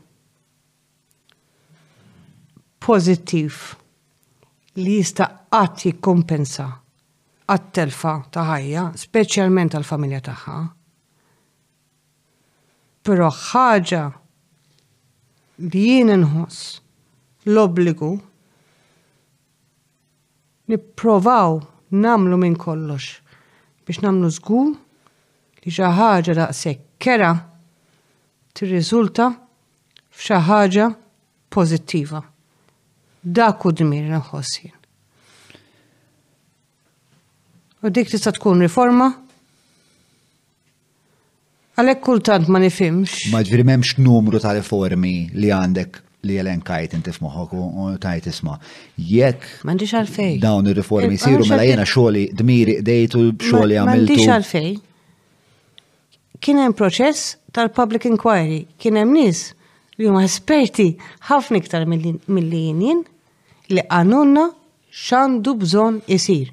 pożittiv li jista' qatt jikkumpensa għat-telfa ta' ħajja, speċjalment għall-familja tagħha. Però ħaġa li jien inħoss l-obbligu Nipprovaw nagħmlu minn kollox biex nagħmlu żgur li xi ħaġa daqshekk kerha tirriżulta f'xi ħaġa pożittiva. Dak hu d-dmir li nħoss jien. U dik tista' tkun riforma Għalhekk kultant ma nifhimx. Ma ġifieri m'hemmx numru ta' riformi li għandek li elenkajt inti f'moħħok u tajt isma' jekk M'għandix għalfejn. dawn ir-riformi jsiru mela jiena xogħli dmiri qdejt u xogħli għamiltu. M'għandix għalfejn. Kien hemm proċess tal-public inquiry, kien hemm nies li huma esperti ħafna iktar milli jien jien li qalulna x'għandu bżonn isir.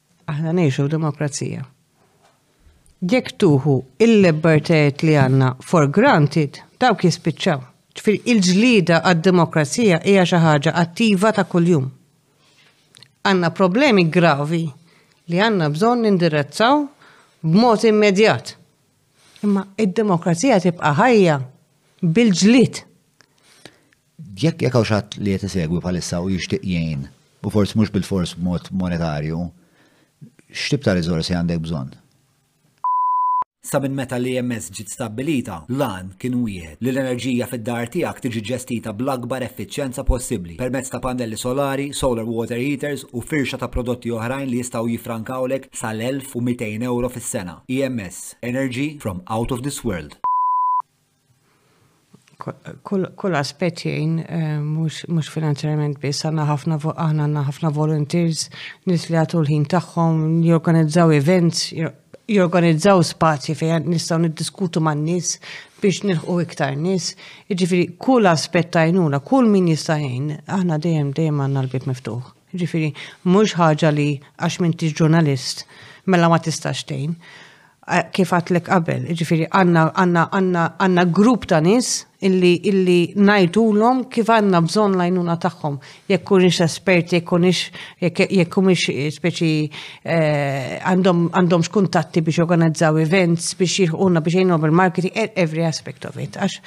Aħna ngħixu f'demokrazija. Jekk tuħu il-libertajiet li għandna for granted, dawk jispiċċaw. Ġifieri il-ġlieda għad-demokrazija hija xi ħaġa attiva ta' kuljum. Għandna problemi gravi li għandna bżonn nindirezzaw b'mod immedjat. Imma id-demokrazija tibqa' ħajja bil-ġlied. Jekk jekk hawn xi ħadd li qed isegwi bħalissa u jixtieq jgħin u forsi mhux bilfors b'mod monetarju, x'tip ta' riżorsi għandek bżonn? Sa minn meta l-EMS ġiet stabbilita, l-għan kien wieħed, li l-enerġija fid-dar tiegħek tiġi ġestita bl-akbar effiċjenza possibbli permezz ta' pannelli solari, solar water heaters u firxa ta' prodotti oħrajn li jistgħu jiffrankawlek sal-1,200 ewro fis-sena. EMS, energy from out of this world. Kull aspett jgħin mhux finanzjarjament biss għandna ħafna aħna għandna ħafna volunteers nies li jagħtu l-ħin tagħhom jorganizzaw events, jorganizzaw spazji fejn nistgħu niddiskutu man-nies biex nilħqu iktar nies. Jiġifieri kull aspett ta' għajnuna, kull min jista' jgħin, aħna dejjem dejjem għandna l-bieb miftuħ. Ġifieri, mhux ħaġa li għax m'intix ġurnalist, mela ma tistax tgħin. Eh, kif għatlek qabel, ġifiri għanna grupp ta' nis illi illi najdulom kif għanna bżon lajnuna tagħhom. Jekk kunix espert, jekk kunix jekk kunix eh, speċi eh, għandhom xkuntatti biex organizzaw events, biex jirħuna, biex jgħinu bil-marketing, e- every aspect of it. Għax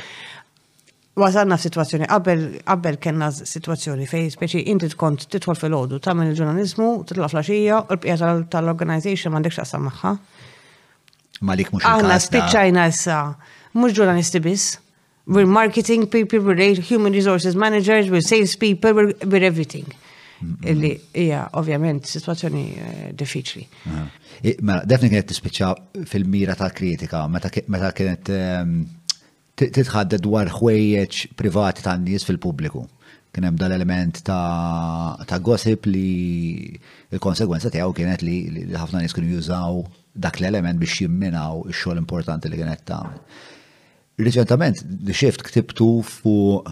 Wasalna f'sitwazzjoni qabel qabel kellna sitwazzjoni fejn speċi inti tkont tidħol fil-ħodu tagħmel il-ġurnaliżmu, titla' flaxija u l-bqija tal-organization m'għandekx taqsam magħha. Malik mhux Aħna spiċċajna issa mhux ġurnalisti biss. We're marketing people, we're human resources managers, we're sales people, we're, we're everything. Illi hija ovvjament situazzjoni eh, diffiċli. Mela, defni kienet tispiċċa fil-mira tal-kritika, meta kienet ehm, titħaddet dwar ħwejjeġ privati tan-nies fil-pubbliku. Kien hemm dal-element ta' gossip li l-konsegwenza tiegħu kienet li ħafna nies kienu jużaw dak l-element biex jimminaw ix-xogħol importanti li kienet tagħmel. Riċentament, The Shift ktibtu fuq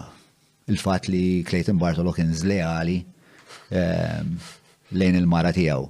il-fat li Clayton Bartolo kien zleali ehm, lejn il-mara tiegħu.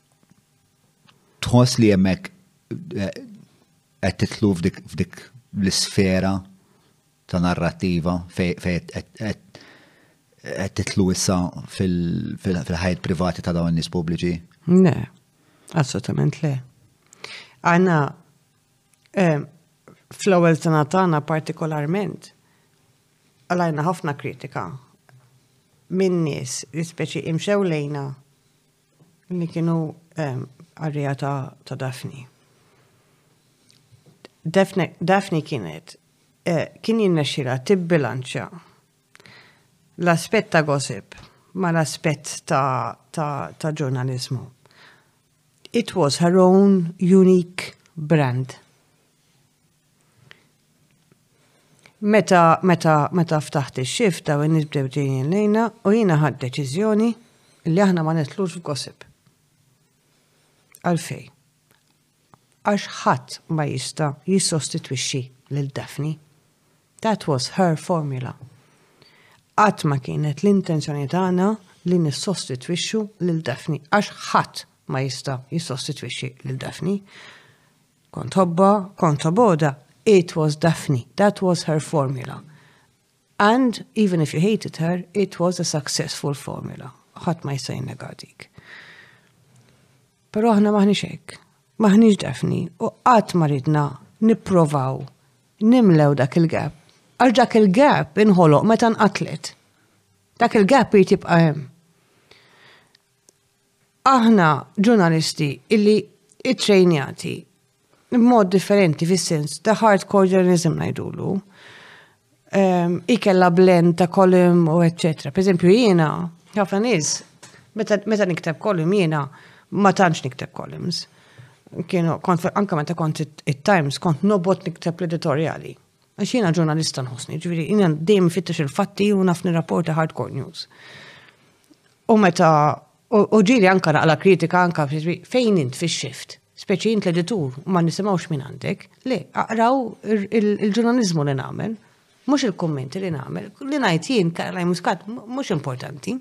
Tħoss li hemmhekk qed titlu f'dik l-isfera ta' narrattiva fej qed titlu issa fil-ħajt privati ta' dawn nies pubbliċi? Le, assolutament le. Għana eh, fl-ewwel sena tagħna partikolarment għalajna ħafna kritika minn nies li speċi imxew lejna Li kienu għarrija ta' ta' Daphne. Daphne, Daphne kienet eh, kien jinnexxila tibbilanċja l-aspett ta' gossip ma l-aspett ta', ta, ta ġurnalizmu. It was her own unique brand. Meta meta meta ftaħt ix-xifta u nibdew ġejjin lejna u jiena ħadd deċiżjoni li aħna ma nitlux f'gossip. Għalfej? Għax ħadd ma jista' jissostitwixxi lil Daphne. That was her formula. Qatt ma kienet l-intenzjoni tagħna li nissostitwixxu lil Daphne għax ħadd ma jista' jissostitwixxi lil Daphne. Kont hobba, kont hobodha, it was Daphne, that was her formula. And even if you hated her, it was a successful formula. Ħadd ma jista' jinnega dik. Però aħna maħniex hekk. Maħniex Daphne u qatt ma ridna nipprovaw nimlew dak il-gap. Għax dak il-gap inħoloq meta nqatlet. Dak il-gap jrid jibqa' hemm. Aħna ġurnalisti illi ittrejnjati b'mod differenti fis-sens ta' hardcore journalism ngħidulu. Ehm, ikella blend ta' kolim u eċċetera. Per eżempju jiena, ħafna nies, meta nikteb kolim jiena ma tantx nikteb kolims. Kienu kont anke meta kont it-Times kont nobot nikteb l-editorjali. Għax jiena ġurnalista nħossni, ġifieri jiena dejjem fittex il-fatti u naf nirrapporta hardcore news. U meta, u ġili anka naqla kritika anka fejn int fi xift, speċi int l-editur, ma nisimawx minn għandek, li aqraw il-ġurnalizmu li namel, mux il-kommenti li namel, li najt jien, karlaj muskat, mux importanti,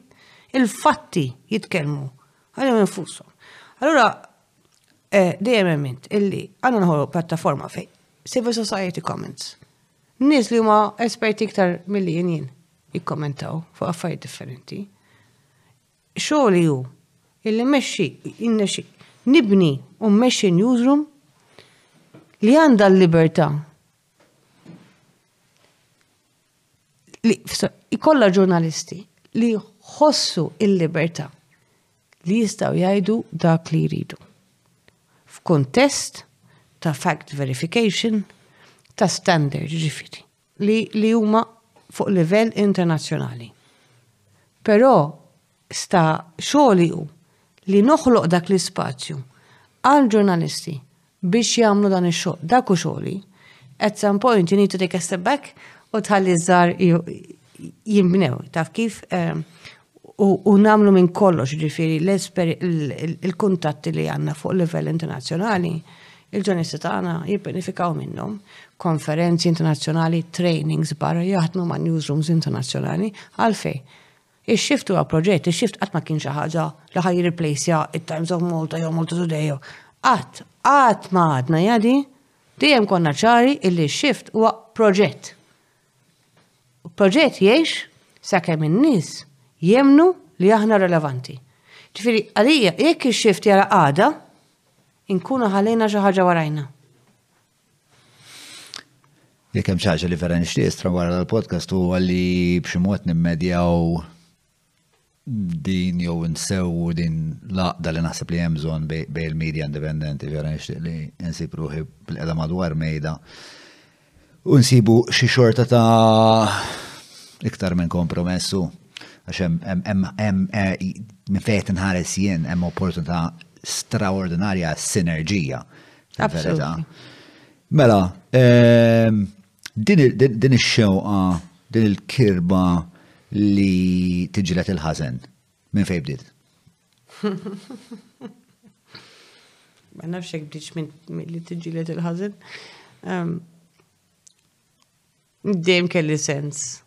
il-fatti jitkelmu, għalju infusu. Allora, eh, dejjem emmint, illi għanna nħolu plattaforma fej, civil society comments, nis li huma esperti iktar mill-li jien jien, jikkommentaw fuq affarijiet differenti. Xogħli hu illi mmexxi jinnexxi nibni u mmexxi newsroom li għandha l-libertà li ikolla ġurnalisti li ħossu il-libertà li jistaw jgħidu dak li jridu. F'kuntest ta' fact verification ta' standard ġifiri. li li huma fuq livell internazzjonali. Però sta xogħli hu li noħloq dak l-ispazju għall-ġurnalisti biex jagħmlu dan ix-xogħol. Dak hu xogħli. At some point you need to take a step back u tħalli ż-żgħar jinbnew. Taf kif? u namlu minn kollox ġifiri l-kuntatti li għanna fuq livell internazzjonali, il-ġurnalisti tagħna jibbenefikaw minnhom konferenzi internazzjonali, trainings barra jaħdmu ma' newsrooms internazzjonali, għalfej. Ix-shift huwa proġett, ix-shift qatt ma kien xi ħaġa li ħaj jirriplejsja it-Times of Malta jew Malta Today. Qatt, qatt ma għadna jadi, dejjem konna ċari illi x-shift huwa proġett. Proġett jgħix sakemm in-nies jemmnu li aħna relevanti. Ġifieri għalija jekk ix-shift jara għada, inkunu ħallejna xi ħaġa warajna. Jekk hemm xi ħaġa li vera nixtieq istra wara l-podcast huwa li b'xi mod nimmedjaw din jew insewwu din l-għaqda li naħseb li hemm bżonn bejn il-medja indipendenti vera nixtieq li nsib ruħi bil-qeda madwar mejda u nsibu xi xorta ta' iktar minn kompromessu għax hemm eh, minn fejn inħares jien hemm opportunità straordinarja sinerġija. Mela, ehm, Din ix-xewqa, din il-kirba li tiġilet il-ħażen, minn fejn bdiet? Ma nafx hekk bdiet minn li tiġilet il-ħażen. Dejjem kelli sens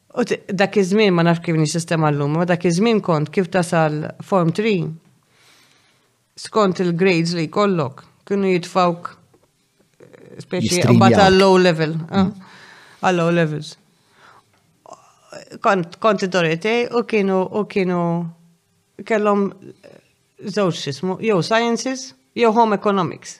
U dak iż-żmien ma nafx kif nissistema llum, ma dak iż-żmien kont kif tasal Form 3 skont il-grades li jkollok kienu jitfawk speċi qabad għall-low level. Ah, għall-low levels. Kont kont id-doritej u kienu u kienu kellhom żewġ xismu, jew sciences, jew home economics.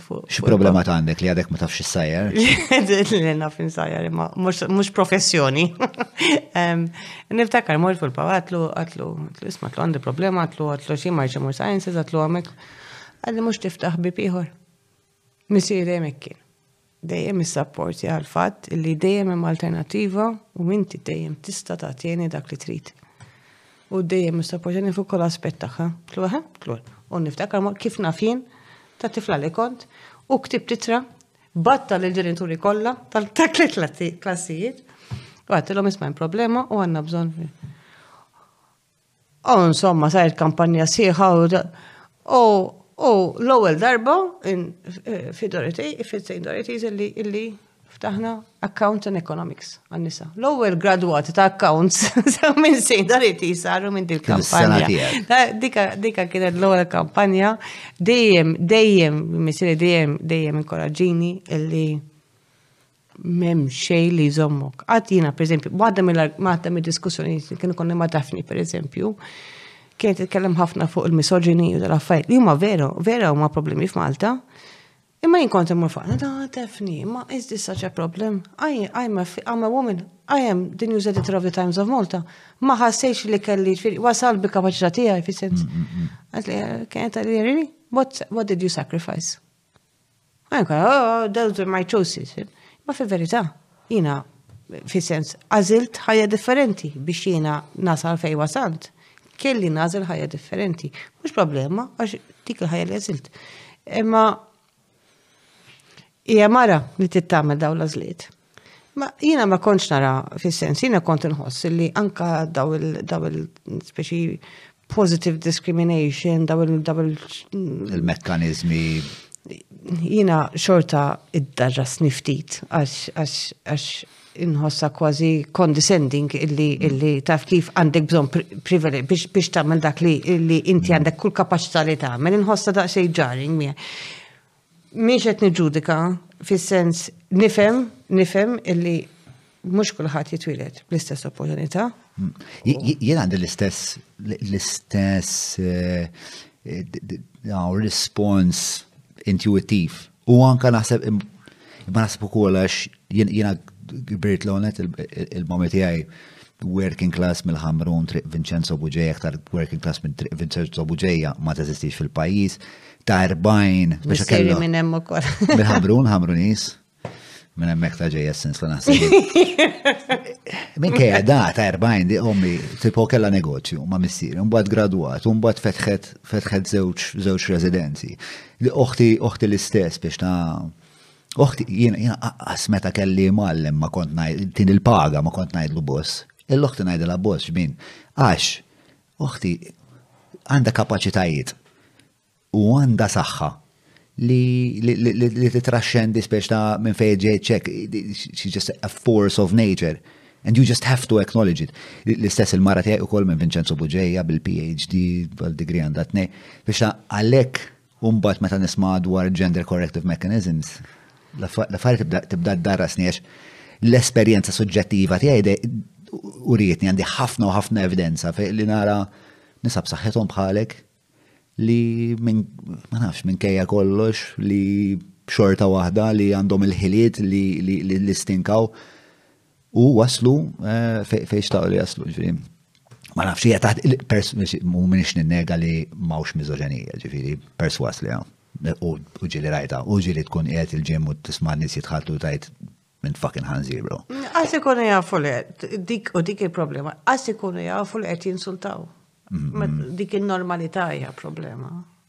Xi problema ta' għandek li għadek ma tafx is-sajjar? Li naf insajjar, imma mhux professjoni. Niftakar mort fil-pa għatlu, għatlu, isma' għatlu għandi problema, għatlu, għatlu xi marċa mur sciences, għatlu għamek. Għalli mhux tiftaħ bi ieħor. Misir dejjem kien. Dejjem is-sapporti għal fatt li dejjem hemm alternattiva u inti dejjem tista' tagħtieni dak li trid. U dejjem nistappoġġani fuq kull aspett tagħha. Tlu eħe, tlu. U niftakar kif naf jien ta' tifla li kont u ktib titra batta l ġenituri kollha tal-taklet klassijiet. U għatilhom isma' problema u għandna bżonn. U insomma sajt kampanja sieħa u u l-ewwel darba in eh, fidoriti, fit-sejn doriti illi Ftaħna Accounts and Economics għan-nisa. L-ewwel gradwati ta' accounts sew minn sejda li tisaru minn din il-kampanja. Dika kienet l-ewwel kampanja dejjem dejjem misiri dejjem dejjem inkoraġġini illi mem xej li jżommok. Għatina, per eżempju, għadda mill-għadda mill-diskussjoni li kienu konni ma' Daphne, per eżempju, kienet titkellem ħafna fuq il-misoġini u tal-affajt li huma vera, vera huma problemi f'Malta. Imma jien kont immur faqna, da tefni, imma is this such a problem? I, I'm a, I'm a woman, I am the news editor of the Times of Malta. Ma ħassejx li kelli ġifieri wasal bi kapaċità tiegħi fi sens. Mm, mm, mm. Għatli, eh, kienet għalli, really? What, what did you sacrifice? Għanka, oh, those are my choices. Ma fi verità, Jiena, fis-sens, għażilt ħajja differenti biex jiena nasal fejn wasalt. Kelli nażel ħajja differenti. Mhux problema, għax dik il-ħajja li għażilt. Imma hija mara li tittamel daw l-għażliet. Ma jiena ma kontx nara fis-sens, jiena kont inħoss li anka daw il-speċi positive discrimination, daw il-mekkanizmi. Jina xorta id-darra sniftit, għax inħossa kważi condescending illi mm. illi taf kif għandek bżon privilege biex biex tagħmel dak li illi inti mm. għandek kull kapaċità li tagħmel inħossa daqsxejn jarring miegħek. Mhix qed niġġudika fis-sens nifhem, nifhem illi mhux kulħadd jitwieled bl-istess opportunità. Jien għandi l-istess l-istess eh, rispons intuitiv. U anka naħseb imma naħseb ukoll għax Jiena kbirt l-onet il-momi tiegħi working class mill-ħamrun triq Vincenzo Buġeja, aktar working class minn triq Vincenzo Buġeja ma teżistix fil-pajjiż. Ta' 40 biex kellu. Minn hemm ukoll. Mill-ħamrun, ħamrunis. Minn hemmhekk ta' ġejja sens la naħseb. Minn kejja da ta' 40 di ommi tipo kellha negozju ma' missier, imbagħad gradwat, imbagħad fetħet fetħet żewġ residenzi. Li oħti oħti l-istess biex ta' Oħti, jien għas meta kelli mallem ma kont tin il-paga ma kont najdlu boss. Il-oħti najdla boss xbin. Għax, oħti, għanda kapacitajiet u għanda saħħa li li titraxxendi spiex ta' minn fejn ġej ċek, she's just a force of nature. And you just have to acknowledge it. L-istess il-mara tiegħi ukoll minn Vincenzo Buġeja bil-PhD, bil-degree għandha tnej. Biex ta' għalhekk U mbagħad meta nisma' dwar gender corrective mechanisms, l-affarijiet tibda d-darra sniex l-esperjenza suġġettiva tiegħi u rietni għandi ħafna u ħafna evidenza li nara nisab saħħithom bħalek li minn ma nafx minn kejja kollox li xorta waħda li għandhom il-ħiliet li stinkaw. u waslu eh, fejn xtaqu li jaslu ġifieri. Ma nafx hija taħt mhumiex ninnega li m'hawnx miżoġenija, ġifieri perswas li u ġili rajta, u ġili tkun qiegħed il-ġim u tisma' nies jitħaltu tajt minn fucking ħanżir, bro. Għas ikunu jafu li dik u dik il-problema, għas ikunu jafu li qed jinsultaw. Mm-hmm. Dik il-normalità hija problema.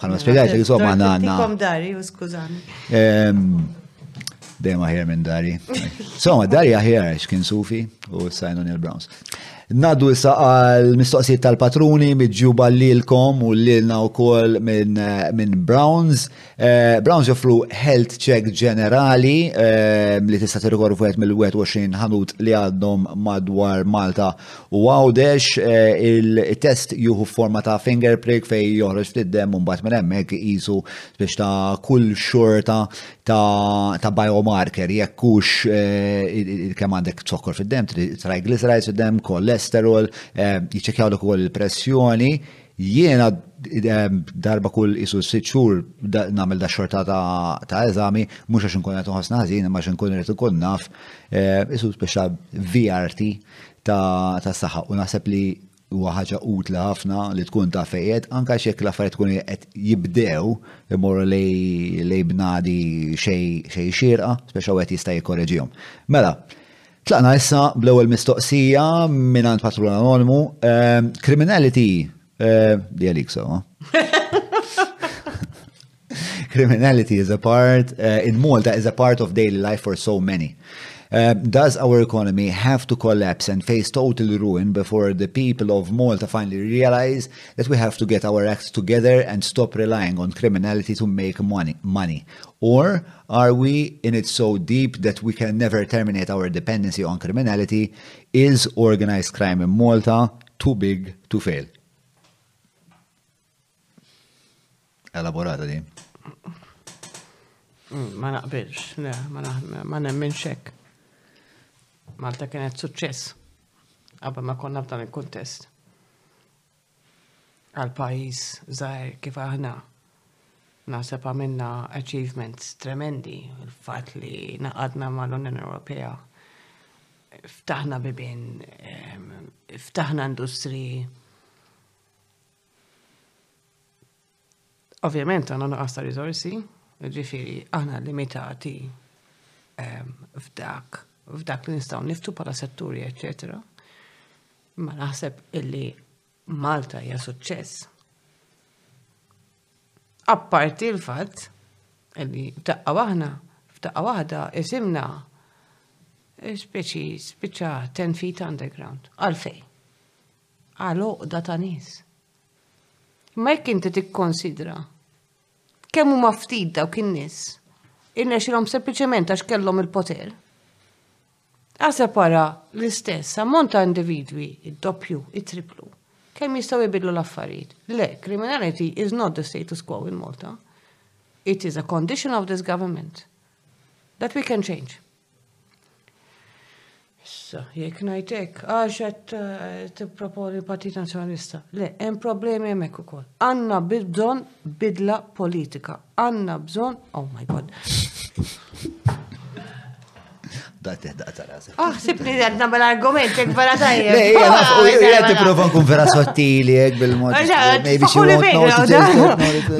Bħalma spiegħajt li somma għana għanna. Kom dari, u skużani. Dejjem aħjar minn dari. Somma, dari aħjar x'kien Sufi u Sajnu Neil Browns. Naddu issa għal mistoqsijiet tal-patruni miġġuba lilkom u lilna wkoll minn eh, min Browns. Eh, Browns joffru health check ġenerali eh, li tista' tirrikorru fuq mill-21 ħanut li għadhom madwar Malta U għawdex eh, il-test juhu forma ta' finger prick fej joħroġ ftit dem un bat minn hemmhekk iqisu biex ta' kull xorta ta' biomarker jekk hux eh, kemm għandek zokkor fid-dem, triglycerides fid-dem, kolesterol, eh, jiċċekkjaw ukoll il-pressjoni jiena darba kull isu sitt xhur nagħmel da xorta ta' eżami mhux għax inkun qed inħossna ħażin imma għax inkun irid ikun naf isu speċa VRT tas-saħħa u naħseb li huwa ħaġa utli ħafna li tkun ta' fejqed anke jekk l-affarijiet tkun qed jibdew imorru lej bnadi xejn xierqa, speċa wieħed jista' jikkoreġihom. Mela, tlaqna issa bl-ewwel mistoqsija mingħand Patron Anonmu. Criminality ehm, ehm, di għalik so. Criminality is a part, eh, in Malta is a part of daily life for so many. Uh, does our economy have to collapse and face total ruin before the people of Malta finally realize that we have to get our acts together and stop relying on criminality to make money? money? Or are we in it so deep that we can never terminate our dependency on criminality? Is organized crime in Malta Too big to fail. Elaborata din. Mm, ma naqbilx, le, ma nemmin xek. Malta kienet suċċess. Qabel ma konna f'dan il-kuntest. Għal pajis zaħir kif aħna Naħseb għamilna achievements tremendi, il-fatt li naqadna mal-Unjoni Ewropea, ftaħna bibien, ehm, ftaħna industri. Ovvjament għandna nuqqas ta' riżorsi, ġifieri aħna limitati ehm, f'dak f'dak li nistgħu niftu bħala setturi, eċċetera. Ma naħseb illi Malta hija suċċess. Apparti l-fatt li f'daqqa waħna, f'daqqa waħda isimna eh, speċi spiċċa 10 feet underground. Għalfej. Għal oqda ta' nies. Ma jekk inti tikkonsidra kemm huma ftit dawk in-nies irnexilhom sempliċement għax kellhom il-poter. Aħseb ara l-istess ammont ta' individwi, id-doppju, it-triplu. Kemm jistgħu jbidlu l-affarijiet? Le, criminality is not the status quo in Malta. It is a condition of this government that we can change. Issa, jek najtek, għax għet eh, t-proponi partit nazjonalista. Le, hemm problemi hemmhekk ukoll. Għanna bidon bidla politika. Għanna bżon, oh my god. Dati daqta rasa. Ah, sibni għadna bel argument jek vera tajja. Lej, għaf, u jgħat t-prova nkun vera sottili jek bil-mod.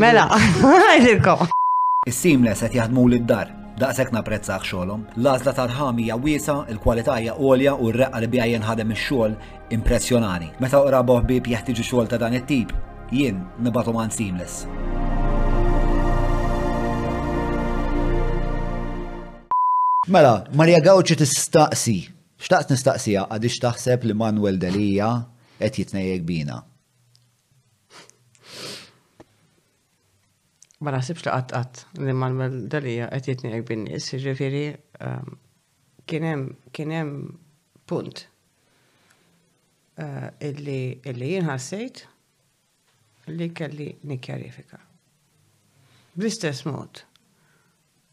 Mela, għajlilkom. Is-simles għet jaħdmu l-dar. Daqsek naprezzaħ xolom. Lazla tarħam hija wiesa, il-kwalità hija għolja u r-reqqa li bija jenħadem ix-xogħol Impressjonani. Meta qraba u ħbieb jeħtieġu xogħol ta' dan it-tip, jien nibgħathom għand Seamless. Mela, Maria Gauci tistaqsi. Xtaqt nistaqsija għadix taħseb li Manuel Delija qed jitnejjek bina. Ma naħsibx li qatt qatt li Manuel Delija qed jitnejjek bin-nies, jiġifieri ehm, Kien hemm kien hemm punt eh, illi illi jien ħassejt li kelli nikkjarifika. Bl-istess mod,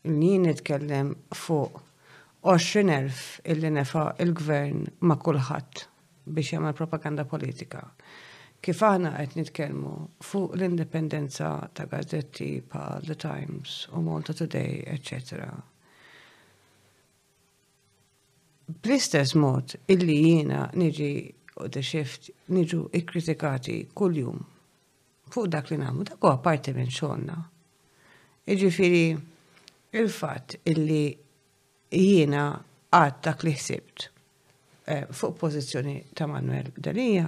li jien nitkellem fuq 20.000 illi nefa il-gvern ma' kulħadd biex jagħmel propaganda politika. Kif aħna qed nitkellmu fuq l-indipendenza ta' gazzetti pa' The Times u Malta Today, etc. Bl-istess mod illi jiena niġi u xift niġu ikkritikati kuljum fuq dak li nagħmlu, dak huwa parti minn xogħolna. Jiġifieri il-fatt illi jiena għad dak li ħsibt eh, fuq pożizzjoni ta' Manuel Delija,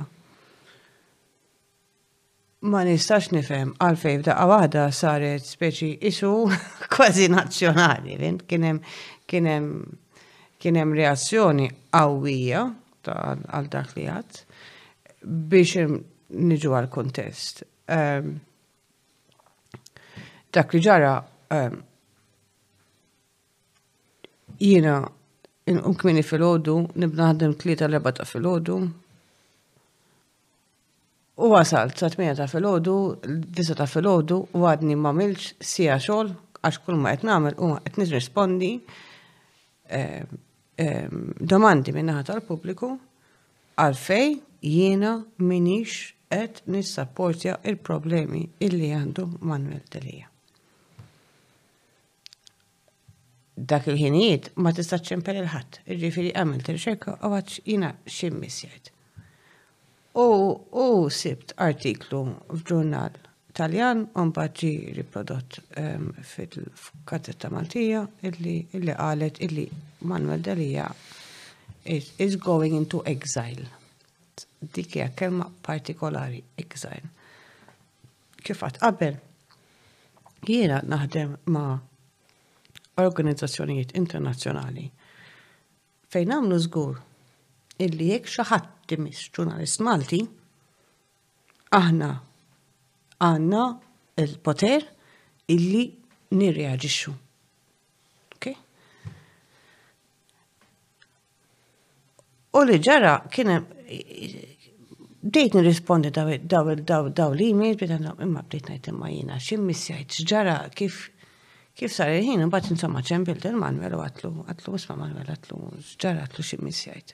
Ma nistax nifhem għalfejn f'daqqa waħda saret speċi isu kważi nazzjonali, rint kien hemm kien hemm kien hemm reazzjoni qawwija għal dak li għad biex niġu għal kuntest. Ehm, dak li ġara ehm, jiena inqum kmini fil-ħodu, nibna ħaddem tlieta l-erba ta' fil-ħodu, U wasalt sa tmienja ta' filgħodu, disa' ta' filgħodu u għadni m'għamiltx siegħa xogħol għax kull ma qed nagħmel huwa qed nirrispondi domandi min-naħa tal-pubbliku għalfejn jiena m'iniex qed nissapportja l-problemi illi għandu Manwel Delia. dak il-ħinijiet ma tista' ċempel il-ħadd, ġifieri għamilt riċerka u għad jiena x'immiss jgħid. U u sibt artiklu f'ġurnal Taljan u mbagħad ġi riprodott ehm, fil-gazzetta Maltija illi illi qalet illi Manuel Delia is, is going into exile. Dik hija kelma partikolari exile. kif għad qabel, jiena naħdem ma' organizzazzjonijiet internazzjonali fejn nagħmlu żgur illi jekk xi ħadd imiss ġurnalist Malti, aħna għandna l-poter illi nirreaġixxu. Okay? U li ġara kien bdejt nirrispondi daw l-email, bdejt imma bdejt ngħid imma jiena x'im missejt x'ġara kif kif sar il-ħin imbagħad insomma ċempilt il-Manwel u għatlu għatlu isma' Manwel għatlu x'ġara għatlu x'im missejt.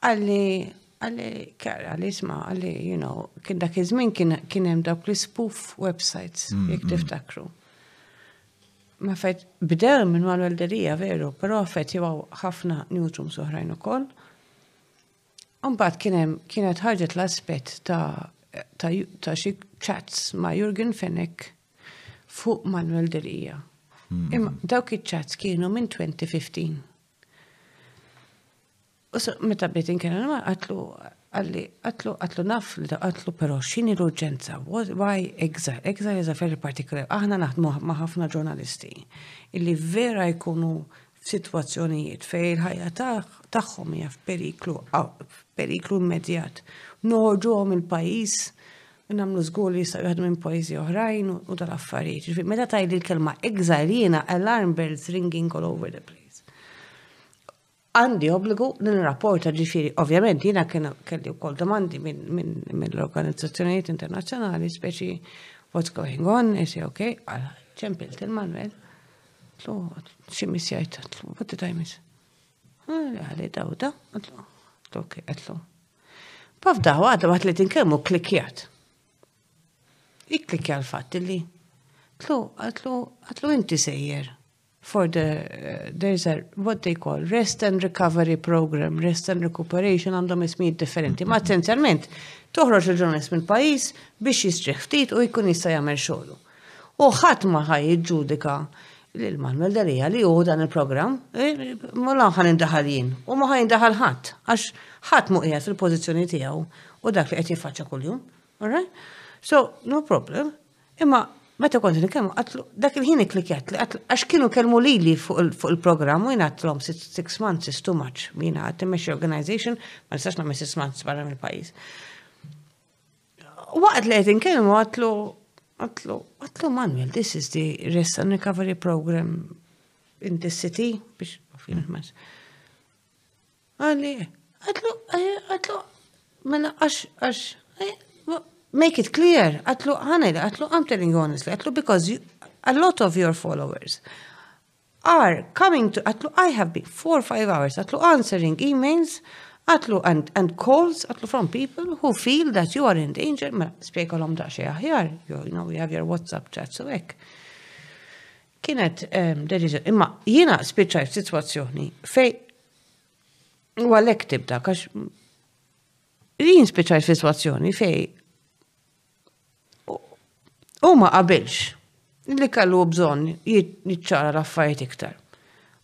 Għalli, għalli, kera, għalli isma, għalli, you know, kien dak iż-żmien kien hemm dawk l-spoof websites, mm, jek mm. tiftakru. Ma fet, bdew minn mal welderija veru, pero fet jibaw ħafna newsrooms oħrajn ukoll. Umbat kienem, kienet ħarġet l-aspet ta' ta', ta xi chats ma' Jurgen Fenech fuq Manuel Delija. Mm. Imma dawk iċ-chats kienu minn 2015. U meta bdiet inkellem ma qatlu għalli qatlu qatlu naf li ta' qatlu però x'inhi l-urġenza? Why exile? Exile is a very particular. Aħna naħdmu ma' ħafna ġurnalisti illi vera jkunu f'sitwazzjonijiet fej il-ħajja tagħhom hija f'periklu periklu immedjat. Noħorġuhom il-pajjiż nagħmlu żgur li jistgħu jaħdmu minn pajjiżi oħrajn u tal-affarijiet. Ġifieri meta tgħid il-kelma exile jiena alarm bells ringing all over the place. Għandi obbligu nirrapporta ġifieri, ovvjament jiena kelli wkoll domandi mill-organizzazzjonijiet internazzjonali speċi what's going on, is e ok, għala ċempilt il-Manuel. Tlu, xi missjajt, tlu, what did I miss? Għali dawda, tlu, tlu, ok, tlu, B'afdaħ waħda waqt li tinkellmu klikkjat. Ikklikkja l-fatt li tlu għatlu għatlu inti sejjer for the uh, there's a what they call rest and recovery program, rest and recuperation għandhom ismijiet differenti. Ma essenzjalment toħroġ il-ġurnalist mill-pajjiż biex jistrieħ ftit u jkun jista' jagħmel xogħlu. U ħadd ma ħa jiġġudika lil Manuel Delia li hu dan il-programm, e, ma la ħan indaħal jien, u ma ħa jindaħal ħadd, għax ħadd mu qiegħed fil-pożizzjoni tiegħu u dak li qed jiffaċċa kuljum. Alright? So, no problem. Imma meta kont nitkellmu qatlu dak il-ħin ikklikjat li qatlu għax kienu kelmu lili fuq il-programm u jingħatlhom six months is too much. Jiena għad timmexxi organization ma nistax nagħmel six months barra mill-pajjiż. Waqt li qed inkellmu għatlu għatlu għatlu Manuel, this is the rest and recovery program in the city biex filmas. Għalli, għatlu għatlu mela għax għax eh, make it clear, għatlu għanel, għatlu I'm telling you honestly, għatlu because you, a lot of your followers Are coming to, għatlu I have been four, five hours, għatlu answering emails, għatlu and, and calls, għatlu from people who feel that you are in danger, ma mela, spiegalom da xie aħjar, you know, we have your WhatsApp chat, so ek. Kienet um, deċiżjoni, imma jiena spiċċajt situazzjoni fej u għalek tibda, kax jien spiċċajt situazzjoni fej U ma qabilx li kellu bżonn jiċċara l-affarijiet iktar.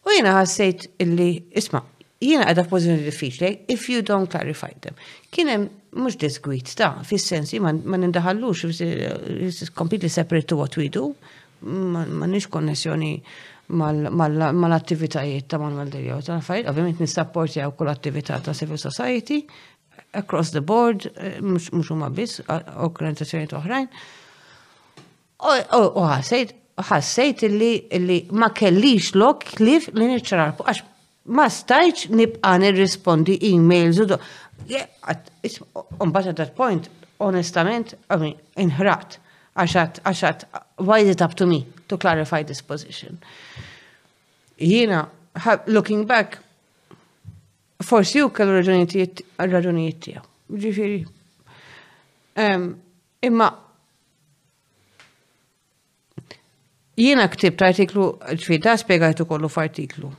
U jiena ħassejt illi, isma, jiena qiegħda f'pożizzjoni diffiċli, if you don't clarify them. Kien hemm mhux disgwid ta' fis-sens ma nindaħallux completely separate to what we do, ma nix konnessjoni mal-attivitajiet ta' Manuel Delio, ta' affarijiet, ovvjament nissapportjaw kull attività ta' civil society, across the board, eh, mux huma biss, organizzazzjoni oħrajn. U ħassejt, ħassejt li ma kellix lok klif li nċarar, għax ma stajċ nibqa nirrispondi e-mails u do. Unbat at that point, onestament, I mean, inħrat, għaxat, għaxat, why is it up to me to clarify this position? Jina, looking back, Forsi u kellu raġunijiet raġunijiet tiegħu. Ġifieri. Imma jiena ktibt artiklu ġifieri da spjegajtu kollu f'artiklu.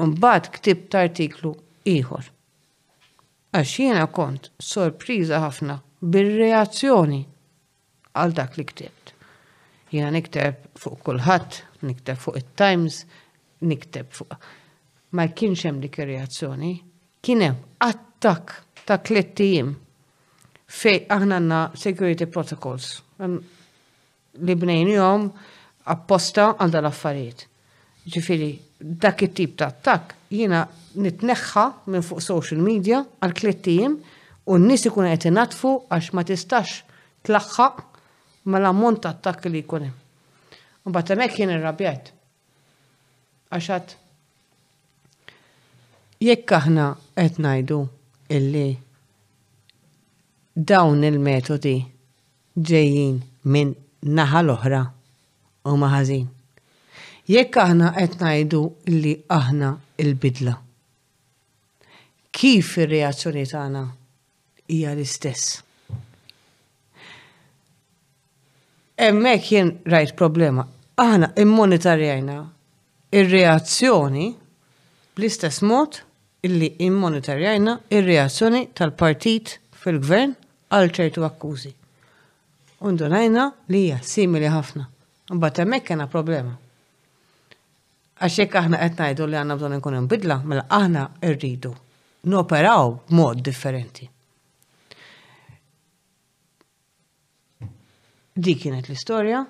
Mbagħad ktibt artiklu ieħor. Għax jiena kont sorpriża ħafna bir-reazzjoni għal dak li ktibt. Jiena nikteb fuq kulħadd, nikteb fuq it-Times, nikteb fuq. Ma kienx hemm dik ir-reazzjoni, kien hemm attak ta' tliet ijiem fej aħna għandna security protocols li bnejnihom apposta għal dal-affarijiet. Jiġifieri dak it-tip ta' attakk jiena nitneħħa minn fuq social media għal tliet ijiem u n-nies ikunu qed inaddfu għax ma tistax tlaħħaq mal-ammont ta' attakki li jkun hemm. Imbagħad hemmhekk jien irrabjajt. Għax għad jekk aħna qed ngħidu illi dawn il-metodi ġejjin minn naħa l-oħra huma ħażin. Jekk aħna qed ngħidu li aħna l-bidla, kif ir-reazzjoni tagħna hija l-istess? Hemmhekk jien rajt problema. Aħna immonitorjajna ir-reazzjoni bl-istess mod illi immonitorjajna ir-reazzjoni tal-partit fil-gvern għal ċertu akkużi. U ndunajna li hija simili ħafna. Imbagħad hemmhekk kena problema. Għax jekk aħna qed ngħidu li għandna bżonn inkun inbidla, mela aħna rridu noperaw b'mod differenti. Di kienet l-istorja.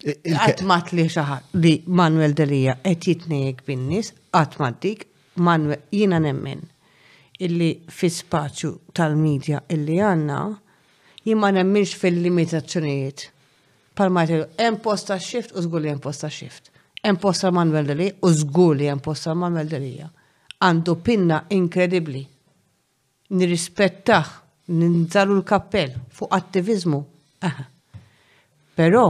Għatmat li xaħat li Manuel Delija qed jitnejek bin-nies, għatmat dik, Manuel jiena nemmen illi fi spazju tal-medja illi għanna, jien ma nemminx fil-limitazzjonijiet. Palma jtilu, hemm posta xift u żgur li hemm posta xift. Hemm posta Manuel Delija u żgur li hemm posta Manuel Delija. Għandu pinna inkredibbli. nirrispettah, ninżagħlu l-kappell fuq attiviżmu, eħe. Però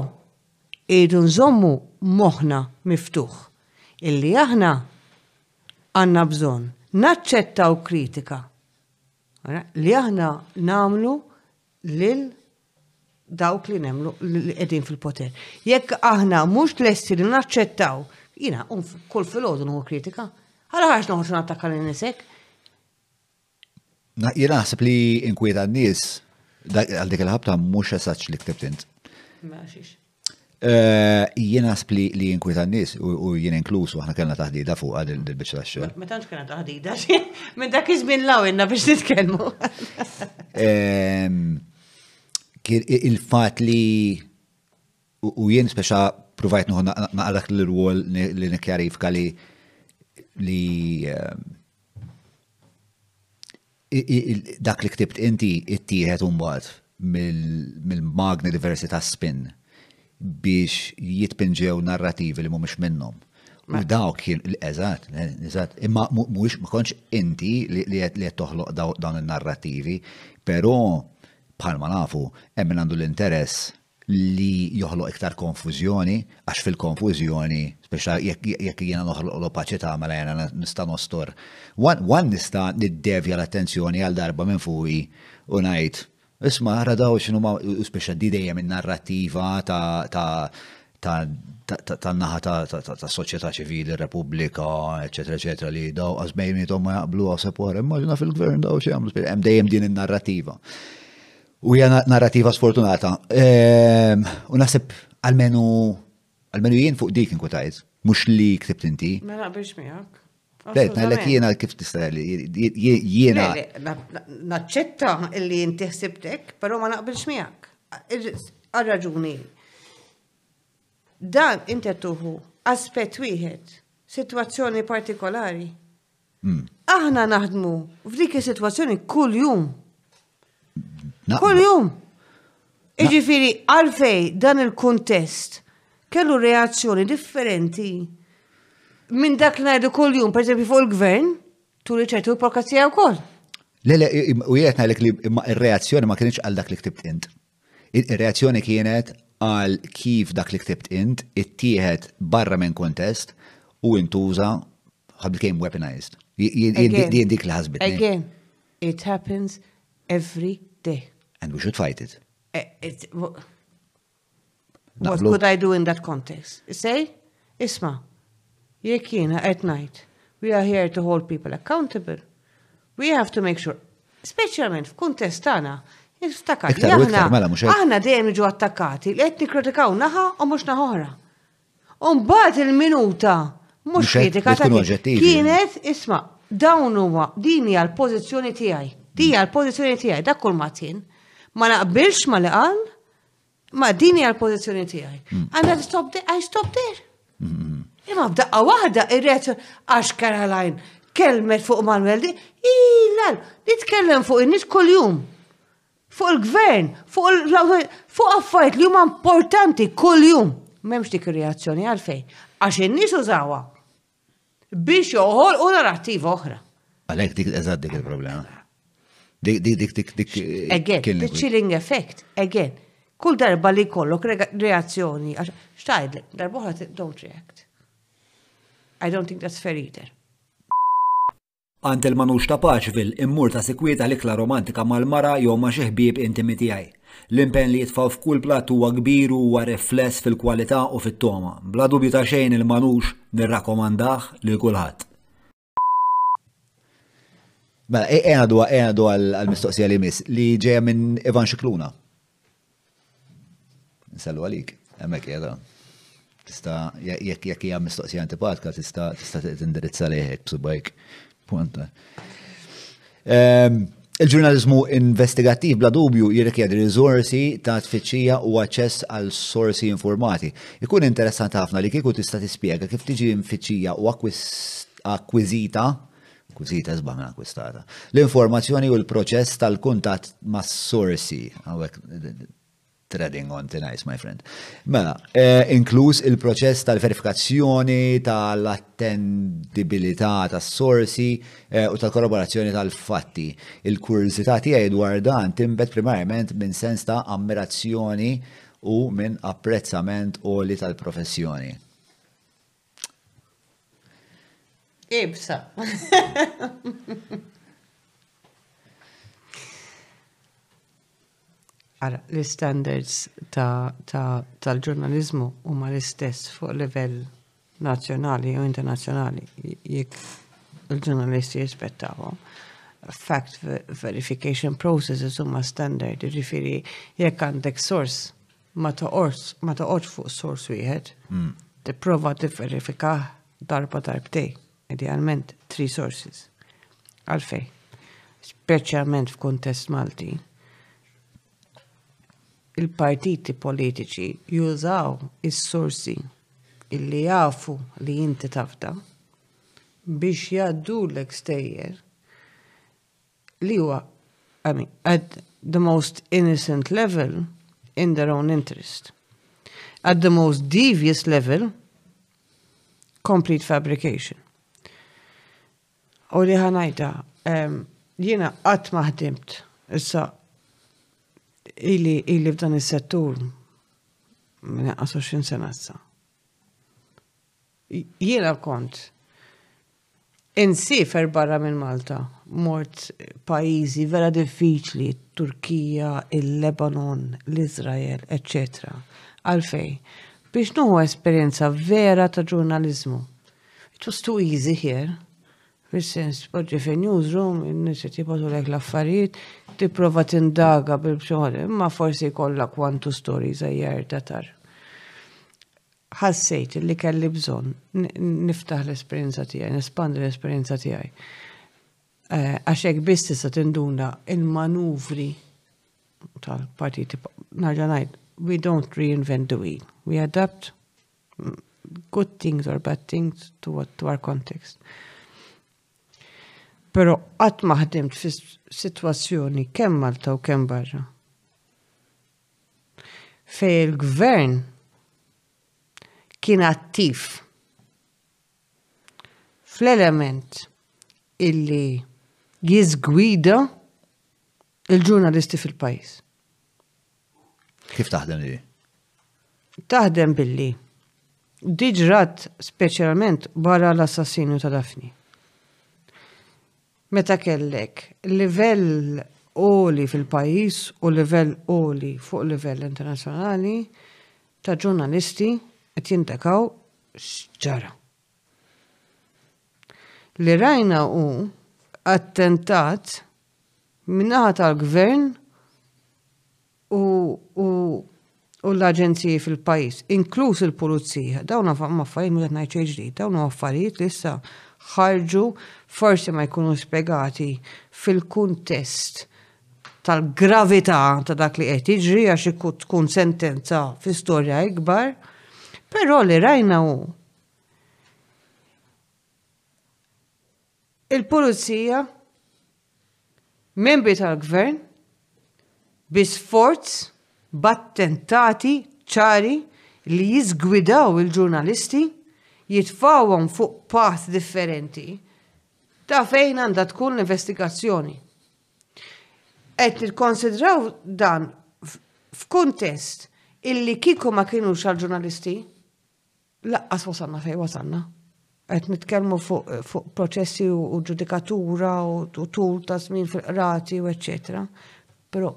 irridu nżommu moħħna miftuħ illi aħna għandna bżonn naċċettaw kritika li aħna nagħmlu lil dawk li nemlu li qegħdin fil-poter. Jekk aħna mhux lesti li naċċettaw, jiena kull filgħodu nħu kritika, ħala ħax noħroġ nattakka lil nisek. Jena naħseb li inkwieta n-nies għal dik il-ħabta mhux esaċ li ktibt int. Eh, jien naħseb li li jinkwita n-nies u jien inkluż aħna kellna taħdida fuq għad il-biċċa tax-xogħol. Ma tantx kellna taħdida minn dak iż-żmien lawinna biex nitkellmu. Ehm, il-fatt li U jien speċa provajt nuħu naqra dak l-rwol li nikjarifka li li ehm, dak li ktibt inti ittieħed umbagħad mill-magni diversi ta' spin biex jitpinġew narrativi li mhumiex minnhom. U dawk kien, eżat, eżat, imma mux ma konċ inti li għet toħloq dawn il-narrativi, pero bħal ma nafu, emmin għandu l-interess li joħloq iktar konfużjoni, għax fil-konfużjoni, speċa jekk jiena noħloq l-opaċità mela jiena nista' nostor. One nista' niddevja l-attenzjoni għal darba minn fuqi u ngħid, isma' ara daw x'inhuma, u speċa di dejjem in-narrattiva ta' tan-naħa tas-soċjetà ċivili, Repubblika, eċċetera, eċċetera, li daw qas bejniethom ma jaqblu għaw sepor, immaġina fil-gvern daw x'jagħmlu, hemm dejjem din in-narrattiva. U hija narrativa sfortunata. Ehm, u naħseb għalmenu għalmenu jien fuq dik inkutajt, mhux li ktibt inti. Ma naqbilx miegħek. Lejt, nallek jiena kif tista' li jiena. Naċċetta li inti ħsibtek, però ma naqbilx miegħek. Għal raġuni. Dan inti tuħu aspett wieħed, sitwazzjoni partikolari Hmm. Aħna naħdmu f'dik is-sitwazzjoni kuljum. Kuljum. Iġifiri, għalfej dan il-kontest kellu reazzjoni differenti minn dak li ngħidu kuljum, per fuq il-gvern, turi ċertu iprokazija wkoll. Le, le, u jgħetna li reazzjoni ma kienx għal dak li ktibt int. Ir-reazzjoni kienet għal kif dak li ktibt int ittieħed barra minn kuntest u intuża bħal became weaponized. Jien dik li ħasbitni. Again, it happens every day. And we should fight it. Eh, it What could I do in that context? Say, isma, jek jiena at night, we are here to hold people accountable. We have to make sure, speċjalment f'kuntest tagħna, Ftakar, aħna, mela, aħna dejjem ġu attakkati li qed nikkritikaw naħa u mhux naħa oħra. U mbagħad il-minuta mhux kritika ta' kienet isma' dawn huwa din hija l-pożizzjoni tiegħi. Din hija l-pożizzjoni tiegħi dak kull matin. Ma naqbilx ma li qal Ma din hija l-pożizzjoni tiegħi. Mm. And I stop there, I stop there. Mm-hmm. Imma b'daqqa waħda irret għax Caroline kelmet fuq Manuel di, ilal, nitkellem fuq in-nies kuljum. Fuq il-gvern, fuq l-awtorità, fuq affarijiet li huma importanti kuljum. M'hemmx dik ir-reazzjoni għalfejn. Għax in-nies użawha. biex joħolqu narrattiva oħra. Għalhekk dik eżatt dik il-problema. Dik dik dik dik dik. Again, the chilling effect, again. Kull darba li kollok reazzjoni, xtajd, darba don't react. I don't think that's fair either. Għand il-Manux ta' Paċville immur ta' sikwit għal ikla romantika mal-mara jew ma' xi ħbieb intimi tiegħi. L-impenn li jitfgħu f'kull platt huwa kbir u huwa rifless fil-kwalità u fit-togħma. Bla dubju ta' xejn il-Manux nirrakkomandah lil kulħadd. Mela, eqegħdu għall-mistoqsija li jmiss, li ġejja minn Ivan Scicluna. Nsallu għalik, hemmhekk qiegħda. Tista' jekk jekk hija mistoqsija antipatka tista' tista' tindirizza lejhek b'subajk. Punt. Ehm, Il-ġurnalizmu investigattiv bla dubju jirrikjedi riżorsi ta' tfittxija u aċċess għal sorsi informati. Ikun interessanti ħafna li kieku tista' tispjega kif tiġi mfittxija u akkwiżita Kwiżita sbaħ minn akkwistata. L-informazzjoni u l-proċess tal-kuntatt mas-sorsi. Hawnhekk treading on thin ice, my friend. Mela, eh, inkluż il-proċess tal-verifikazzjoni tal-attendibilità tas-sorsi eh, u tal-korroborazzjoni tal-fatti. Il-kurżità tiegħi dwar dan timbet primarjament minn sens ta' ammirazzjoni u minn apprezzament u li tal-professjoni. Ibsa. Ara, l-standards tal-ġurnalizmu huma l-istess fuq livell nazzjonali u internazzjonali jekk il-ġurnalisti jispettawhom. Fact verification processes huma standard, jiġifieri jekk għandek source ma toqgħodx ma toqgħodx fuq sors wieħed. Tipprova tivverifikah darba darbtejn, idealment three sources. Għalfejn? Speċjalment f'kuntest Malti, il-partiti politiċi jużaw is-sorsi illi jafu li inti tafda biex jgħaddulek stejjer li huwa I mean, at the most innocent level in their own interest. At the most devious level, complete fabrication. U li ħanajta, um, jina qatt maħdimt, issa ili, ili f'dan is-settur minn 20 sena issa. Jiena kont insifer barra minn Malta, mort pajjiżi vera diffiċli, Turkija, il-Lebanon, l-Iżrael, eċċetera Għalfejn? Biex nieħu esperjenza vera ta' ġurnaliżmu. It was too easy here. Fis-sens tpoġġi fin-newsroom, in-nies qed jibgħatulek l-affarijiet, tipprova tindaga bil-bxogħol, imma forsi jkollha kwantu stories a year ta' tar. Ħassejt li kelli bżonn niftaħ l-esperjenza tiegħi, nespandi l-esperjenza tiegħi. Eh, għax hekk biss tista' tinduna il-manuvri tal-partiti. Naġa ngħid, we don't reinvent the wheel. We adapt mm, good things or bad things to, what, to our context. Pero qatt maħdimt fi situazzjoni kemm Malta u kemm barra fejn il-Gvern kien attiv fl-element illi jiżgwida il-ġurnalisti fil-pajjiż. Kif taħdem li? Taħdem billi diġrat speċjalment barra l-assassinju ta' Dafni. Meta kellek livell għoli fil-pajjiż u livell għoli fuq livell internazzjonali ta' ġurnalisti qed jintekaw x'ġara. Li rajna hu attentat min-naħa tal-Gvern u u u l-aġenziji fil-pajjiż, inkluż il-pulizija, dawn ma affarijiet mhux qed ngħid xejn ġdid, dawn huma affarijiet li issa ħarġu forsi ma jkunu spjegati fil-kuntest tal-gravità ta' dak li qed jiġri għax ikun tkun sentenza fi storja ikbar, però li rajna hu il-pulizija Membri tal-Gvern, bi sforz, b'attentati ċari li jiżgwidaw il-ġurnalisti, jitfgħuhom fuq path differenti ta' fejn għandha tkun l-investigazzjoni. Qed nikkonsidraw dan f'kuntest illi kieku ma kienux għall-ġurnalisti, Laqqas wasalna fejn wasalna. Qed nitkellmu fuq proċessi u ġudikatura u tul ta' żmien fil-qrati u eċċetera. Però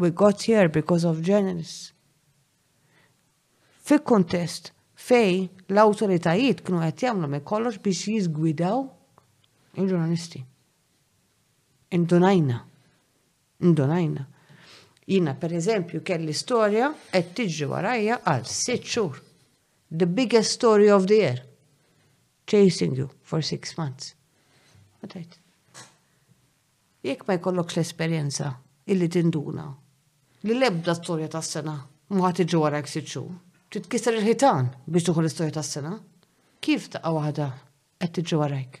we got here because of journalists. Fi kuntest fej l-awtoritajiet kienu qed jagħmlu minn kollox biex jiżgwidaw il-ġurnalisti. Indunajna Indunajna. Jiena pereżempju kelli storja qed tiġri warajja għal sitt xhur. The biggest story of the year. Chasing you for six months. Għatajt. Jekk ma jkollokx l-esperjenza illi tinduna li l-ebda storja tas-sena ma tiġi wara ksitxu, titkiser il-ħitan biex tuħu l-istorja tas-sena. Kif taqqa' waħda qed tiġi warajk.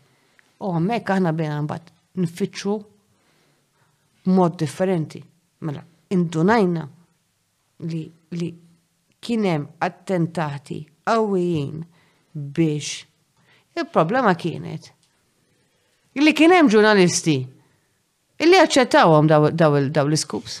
U hemmhekk aħna bdejna mbagħad nfittxu mod differenti. Mela, indunajna li, li kien hemm attentati qawwijin biex il-problema kienet li kien hemm ġurnalisti illi aċċettawhom daw l-iskups.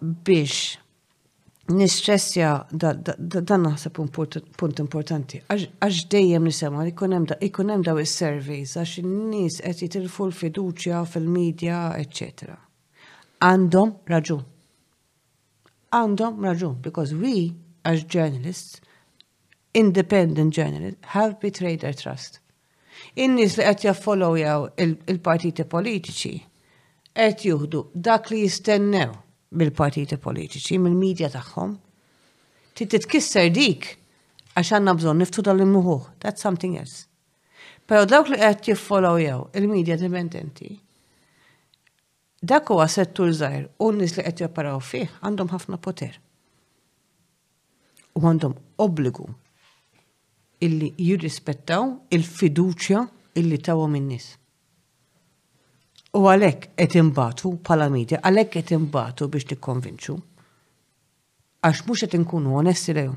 biex nistressja dan naħseb punt importanti. Għax dejjem nisema li jkun hemm daw is-surveys għax in-nies qed jitilfu l-fiduċja fil-medja, etc. Għandhom raġun. Għandhom raġun, because we, as journalists, independent journalists, have betrayed their trust. In-nies li qed jaffolowjaw il-partiti politiċi qed juħdu dak li jistennew mill-partiti politiċi, mill-media tagħhom. Trid titkisser dik għax għandna bżonn niftu dan l-immuħuħ, that's something else. Pero dawk li qed jiffolowjaw il-medja dipendenti, Dak huwa settur żgħir u n-nies li qed joperaw fih għandhom ħafna poter. U għandhom obbligu illi jirrispettaw il-fiduċja illi tawhom in-nies. U għalhekk qed imbatu bħala media, għalhekk qed imbatu biex nikkonvinċu. Għax mhux qed inkunu onesti lejhom.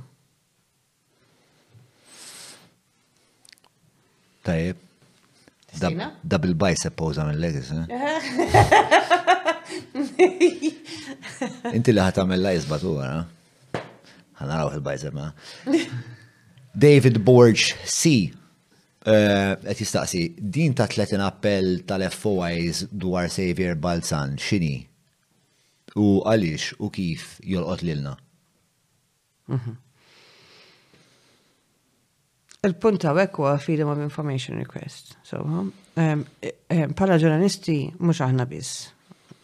Tajib. Double bicep pose għamil legis, eh? Inti li ħat għamil lajz batu għara. Għanaraw il-bicep, ma. Eh? David Borg C. Eh, qed jistaqsi, din ta' 30 appell tal-FOIs dwar Xavier Balzan, xini? U għaliex u kif jolqot lilna? Mhm. Il-punt għawek huwa freedom of information request. So, eh, eh, pala ġurnalisti mhux aħna biss.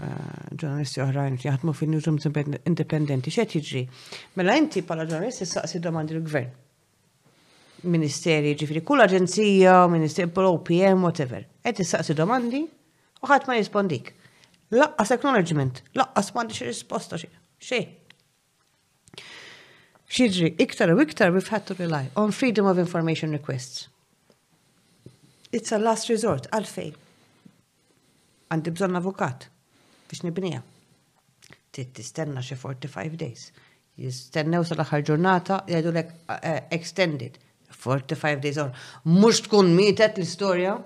Eh, ġurnalisti oħrajn li jaħdmu fin newsrooms indipendenti xed jiġri. Mela inti pala ġurnalisti saqsi domandi l-gvern. Ministeri, ġifri, kull aġenzija, ministeri, OPM, whatever. Qed saqsi domandi u ħadd ma jispondik. Laqqas acknowledgement, laqqas m'għandix risposta xejn. Xidri, iktar u iktar we've had to rely on freedom of information requests. It's a last resort, għalfej. Għandi bżon avukat biex nibnija. Trid tistenna xi 45 days. Jistennew sal-aħħar ġurnata jgħidu lek eh, extended 45 days on. Mhux tkun mietet l-istorja.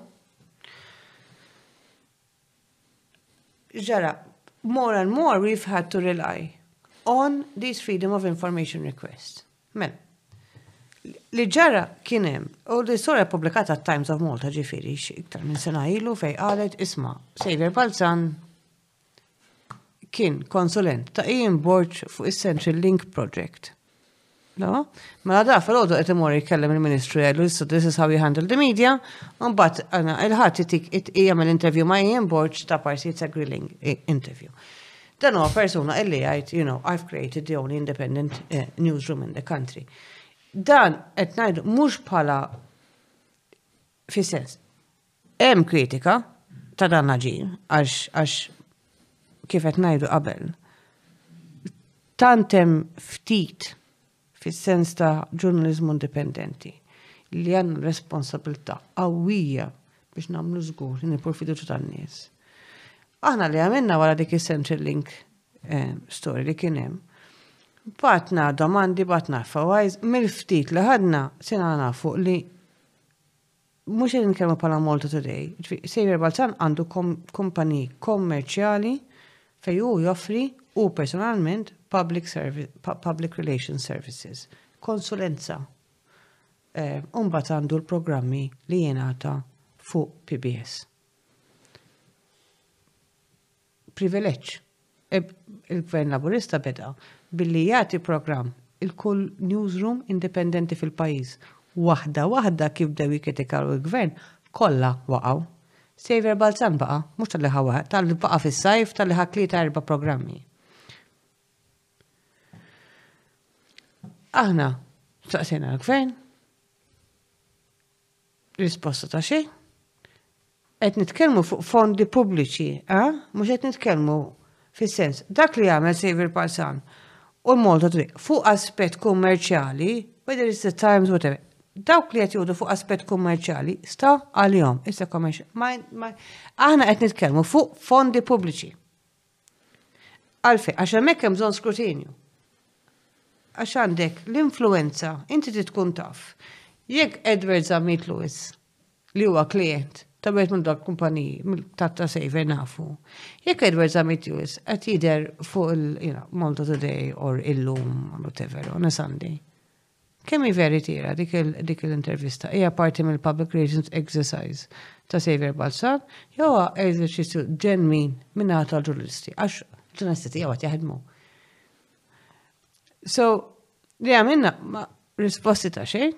Ġara, more and more we've had to rely on these freedom of information requests. Mela, li ġara kienem, u li sora publikata Times of Malta ġifiri, iktar minn sena ilu fej għalet isma Savior Balzan kien konsulent ta' Ian Borg fuq il-Central Link Project No? Mela da fil-ħodu qed imur jitkellem il-Ministru jgħidu issa this is how you handle the media, mbagħad għana il-ħadd itik jagħmel interview ma' jien borġ ta' partijiet ta' grilling interview. Dan huwa persuna illi jgħid, you know, I've created the only independent eh, newsroom in the country. Dan qed ngħidu mhux bħala fi sens Hemm kritika ta' dan l-aġir għax kif qed ngħidu qabel tant hemm ftit fis-sens ta' ġurnaliżmu indipendenti li għandna responsabilità qawwija biex nagħmlu żgur li nibqgħu l-fiduċja tan-nies. Aħna li għamilna wara dik is-Central Link eh, story li kien hemm, batna domandi, batna FOIs, mill-ftit li ħadna sena nafu li Mhux qed nitkellmu bħala Malta Today, Xavier Balzan għandu kumpaniji kommerċjali fejn hu joffri u personalment public, public relations services, konsulenza. Eh, Umbat għandu l-programmi li jenata fuq PBS. privileġġ. Il-Gvern Laburista beda billi jagħti programm il kull newsroom indipendenti fil-pajjiż. Waħda waħda kif bdew jikkritikaw lill-Gvern, kollha waqgħu. Saviour Balzan baqa', mhux talli ħa waħed, talli baqa' fis-sajf, talli ħa tlieta erba' programmi. Aħna staqsejna l-Gvern Risposta ta' xejn. Qed nitkellmu fuq fondi pubbliċi, a? Mhux qed nitkellmu fis-sens dak li għamel Saver Palsan u l-Malta Triq fuq aspett kummerċjali, whether it's the Times, whatever. Dawk li qed jgħodu fuq aspett kummerċjali sta għalihom, issa commercial. Aħna qed nitkellmu fuq fondi pubbliċi. Għalfejn, għax hemmhekk hemm bżonn skrutinju. Għax għandek l-influenza, inti trid tkun taf. Jekk Edward Zamit Lewis, li huwa klient ta' wieħed minn dak kumpaniji tat ta' saver nafu, jekk Edward Zamit Lewis qed jidher fuq il-Malta Today or illum whatever on a Sunday. Kemm hi veritiera dik l-intervista? Hija parti mill-public relations exercise ta' Saviour Balzan jew huwa eżerċizzju ġenwin min-naħa tal-ġurnalisti? Għax il-ġurnalisti tiegħu qed jaħdmu. So, li għamilna ma' risposti ta' xejn,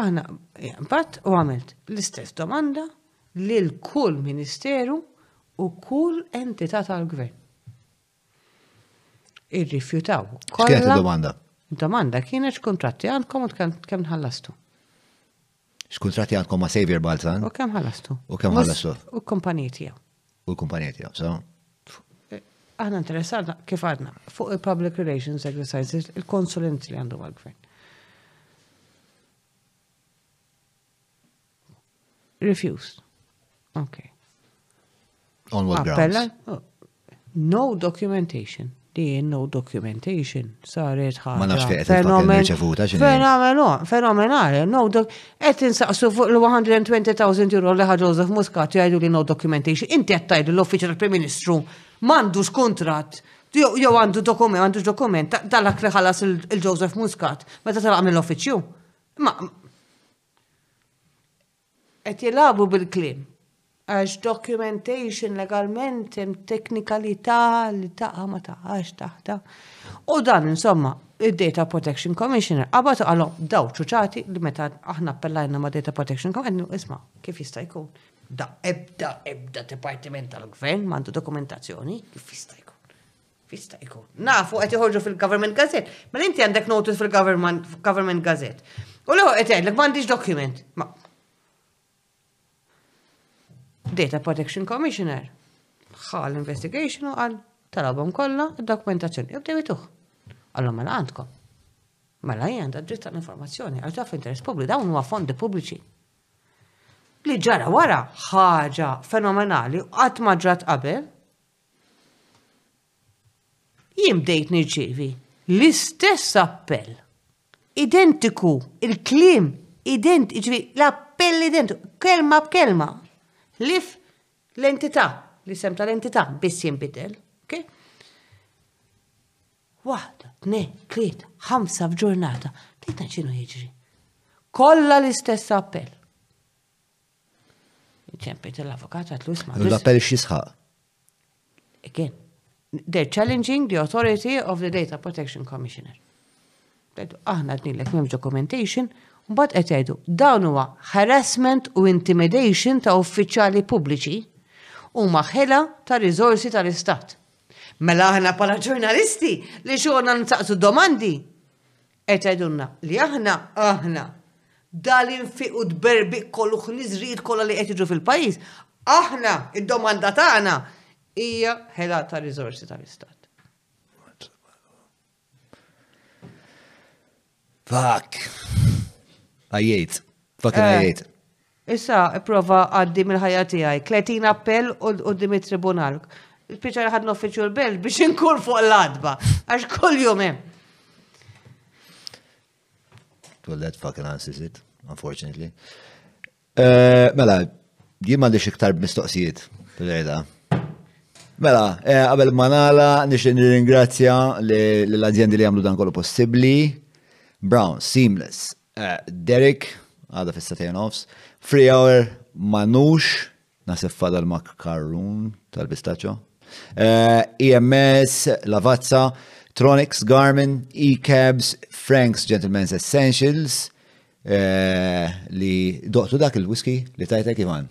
aħna impatt u għamilt l-istess domanda lil kull ministeru u kull entità tal-gvern. Irrifjutaw. Kienet id-domanda? Domanda kienet x'kuntratti għandkom u kemm tħallastu? X'kuntratti għandkom ma' Xavier Balzan? U kemm ħallastu? U kemm ħallastu? U l-kumpaniji tiegħu. U l-kumpaniji tiegħu, so. Eh, aħna interessatna kif għadna fuq il-public relations exercises il-konsulent li għandu għal-gvern. Refused. Okay. On what Appella? grounds? No documentation. Di no documentation saret ħaġa. Ma nafx fejn qed il-pakket Fenomen- riċevuta x'inhi. Fenomeno, fenomenali. No doc. Qed insaqsu fuq l-120,000 euro li ħa Joseph Muscat jgħidu li no documentation. Inti qed tgħidu l-Uffiċċju tal-Prim Ministru m'għandux kuntratt jew jew għandu dokument, għandu dokument ta- tal-ak li ħalas il- il-Joseph Muscat meta telaq mill-uffiċċju. Ma Qed jilagħbu bil-kliem għax documentation legalment hemm teknikalità li taqa' ma taqax taħta. U dan insomma, id-Data Protection Commissioner qabad għalhom daw ċuċati li meta aħna appellajna ma' Data Protection Commissioner isma' kif jista' jkun. Da ebda ebda dipartiment tal-gvern m'għandu dokumentazzjoni kif jista' jkun. Fista ikun. Nafu qed iħorġu fil-Government Gazette. Ma mela inti għandek notice fil-Government Gazette. U l qed jgħidlek m'għandix document. Data Protection Commissioner ħal investigation u għal talabhom kollha id-dokumentazzjoni. Ibdew ituh. Allora mela għandkom. Mela jien għandha dritt tal-informazzjoni għal taf interess pubbliku dawn huwa fondi pubbliċi. Li ġara wara ħaġa fenomenali u qatt ma ġrat qabel Jien bdejt nirċievi l-istess appell. Identiku, il-kliem ident, ġifieri l-appell identiku, kelma b'kelma. Ħlief l-entità, l-isem tal-entità biss jinbidel. Okay? Waħda, tnej, tliet, ħamsa f'ġurnata. Tlieta x'inhu jiġri? Kollha l-istess appell. Ċempir tal-avukat għatlu isma. L-appell xisħaq. Again, they're challenging the authority of the Data Protection Commissioner. Għeddu, aħna d-nillek memx documentation, mbagħad qed jgħidu dawn huwa harassment u intimidation ta' uffiċjali pubbliċi u maħħela ta' riżorsi tal-istat. Mela aħna pala ġurnalisti li xogħolna nsaqsu domandi. Qed tgħidulna li aħna, aħna, b'dal-infiq u tberbiq kollu ħniżrijiet kollha li qed jiġu fil-pajjiż, aħna, id-domanda tagħna hija ħela ta' riżorsi tal-Istat. Fuck. Għajjejt. Fucking eh. għajjejt. Issa ipprova għaddi mill-ħajja tiegħi. 30 appell u quddiem it-tribunal. Spiċċa li ħadna uffiċċju l-belt biex inkun fuq l-adba. Għax kull jum hemm. Well, that fucking answers it, unfortunately. Eh, mela, jien m'għandix iktar mistoqsijiet, fil-għeda. Mela, eh, qabel ma nagħla nixtieq nirringrazzja l-azjendi li jagħmlu dan kollu possibbli. Brown, Seamless, Eh, Derek, għada fissa tejn offs. Free hour, manux, nasib fadal ma' karrun tal-bistaċo. EMS, eh, e Lavazza, Tronics, Garmin, E-Cabs, Frank's Gentleman's Essentials, eh, li doqtu dak il-whisky li tajtek Ivan.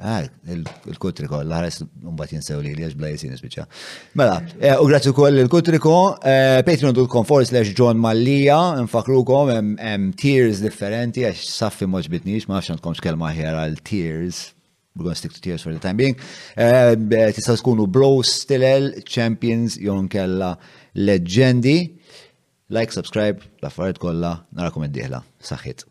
Għaj, il-kutri ko, l-ħares mbat jinsew li għax bla jisin spiċa. Mela, eh, u grazzi koll il-kutri ko, eh, patreon.com forward slash John Mallija, nfakrukom, hemm tiers differenti, għax saffi moċ bitnix, ma għax għandkom xkelma ħjar għal tiers, we're gonna stick to tiers for the time being. Eh, tista' tkunu bros, stilel, champions, jon kella leġendi. Like, subscribe, l-affarijiet kollha, narakom id-dieħla. Saħħit.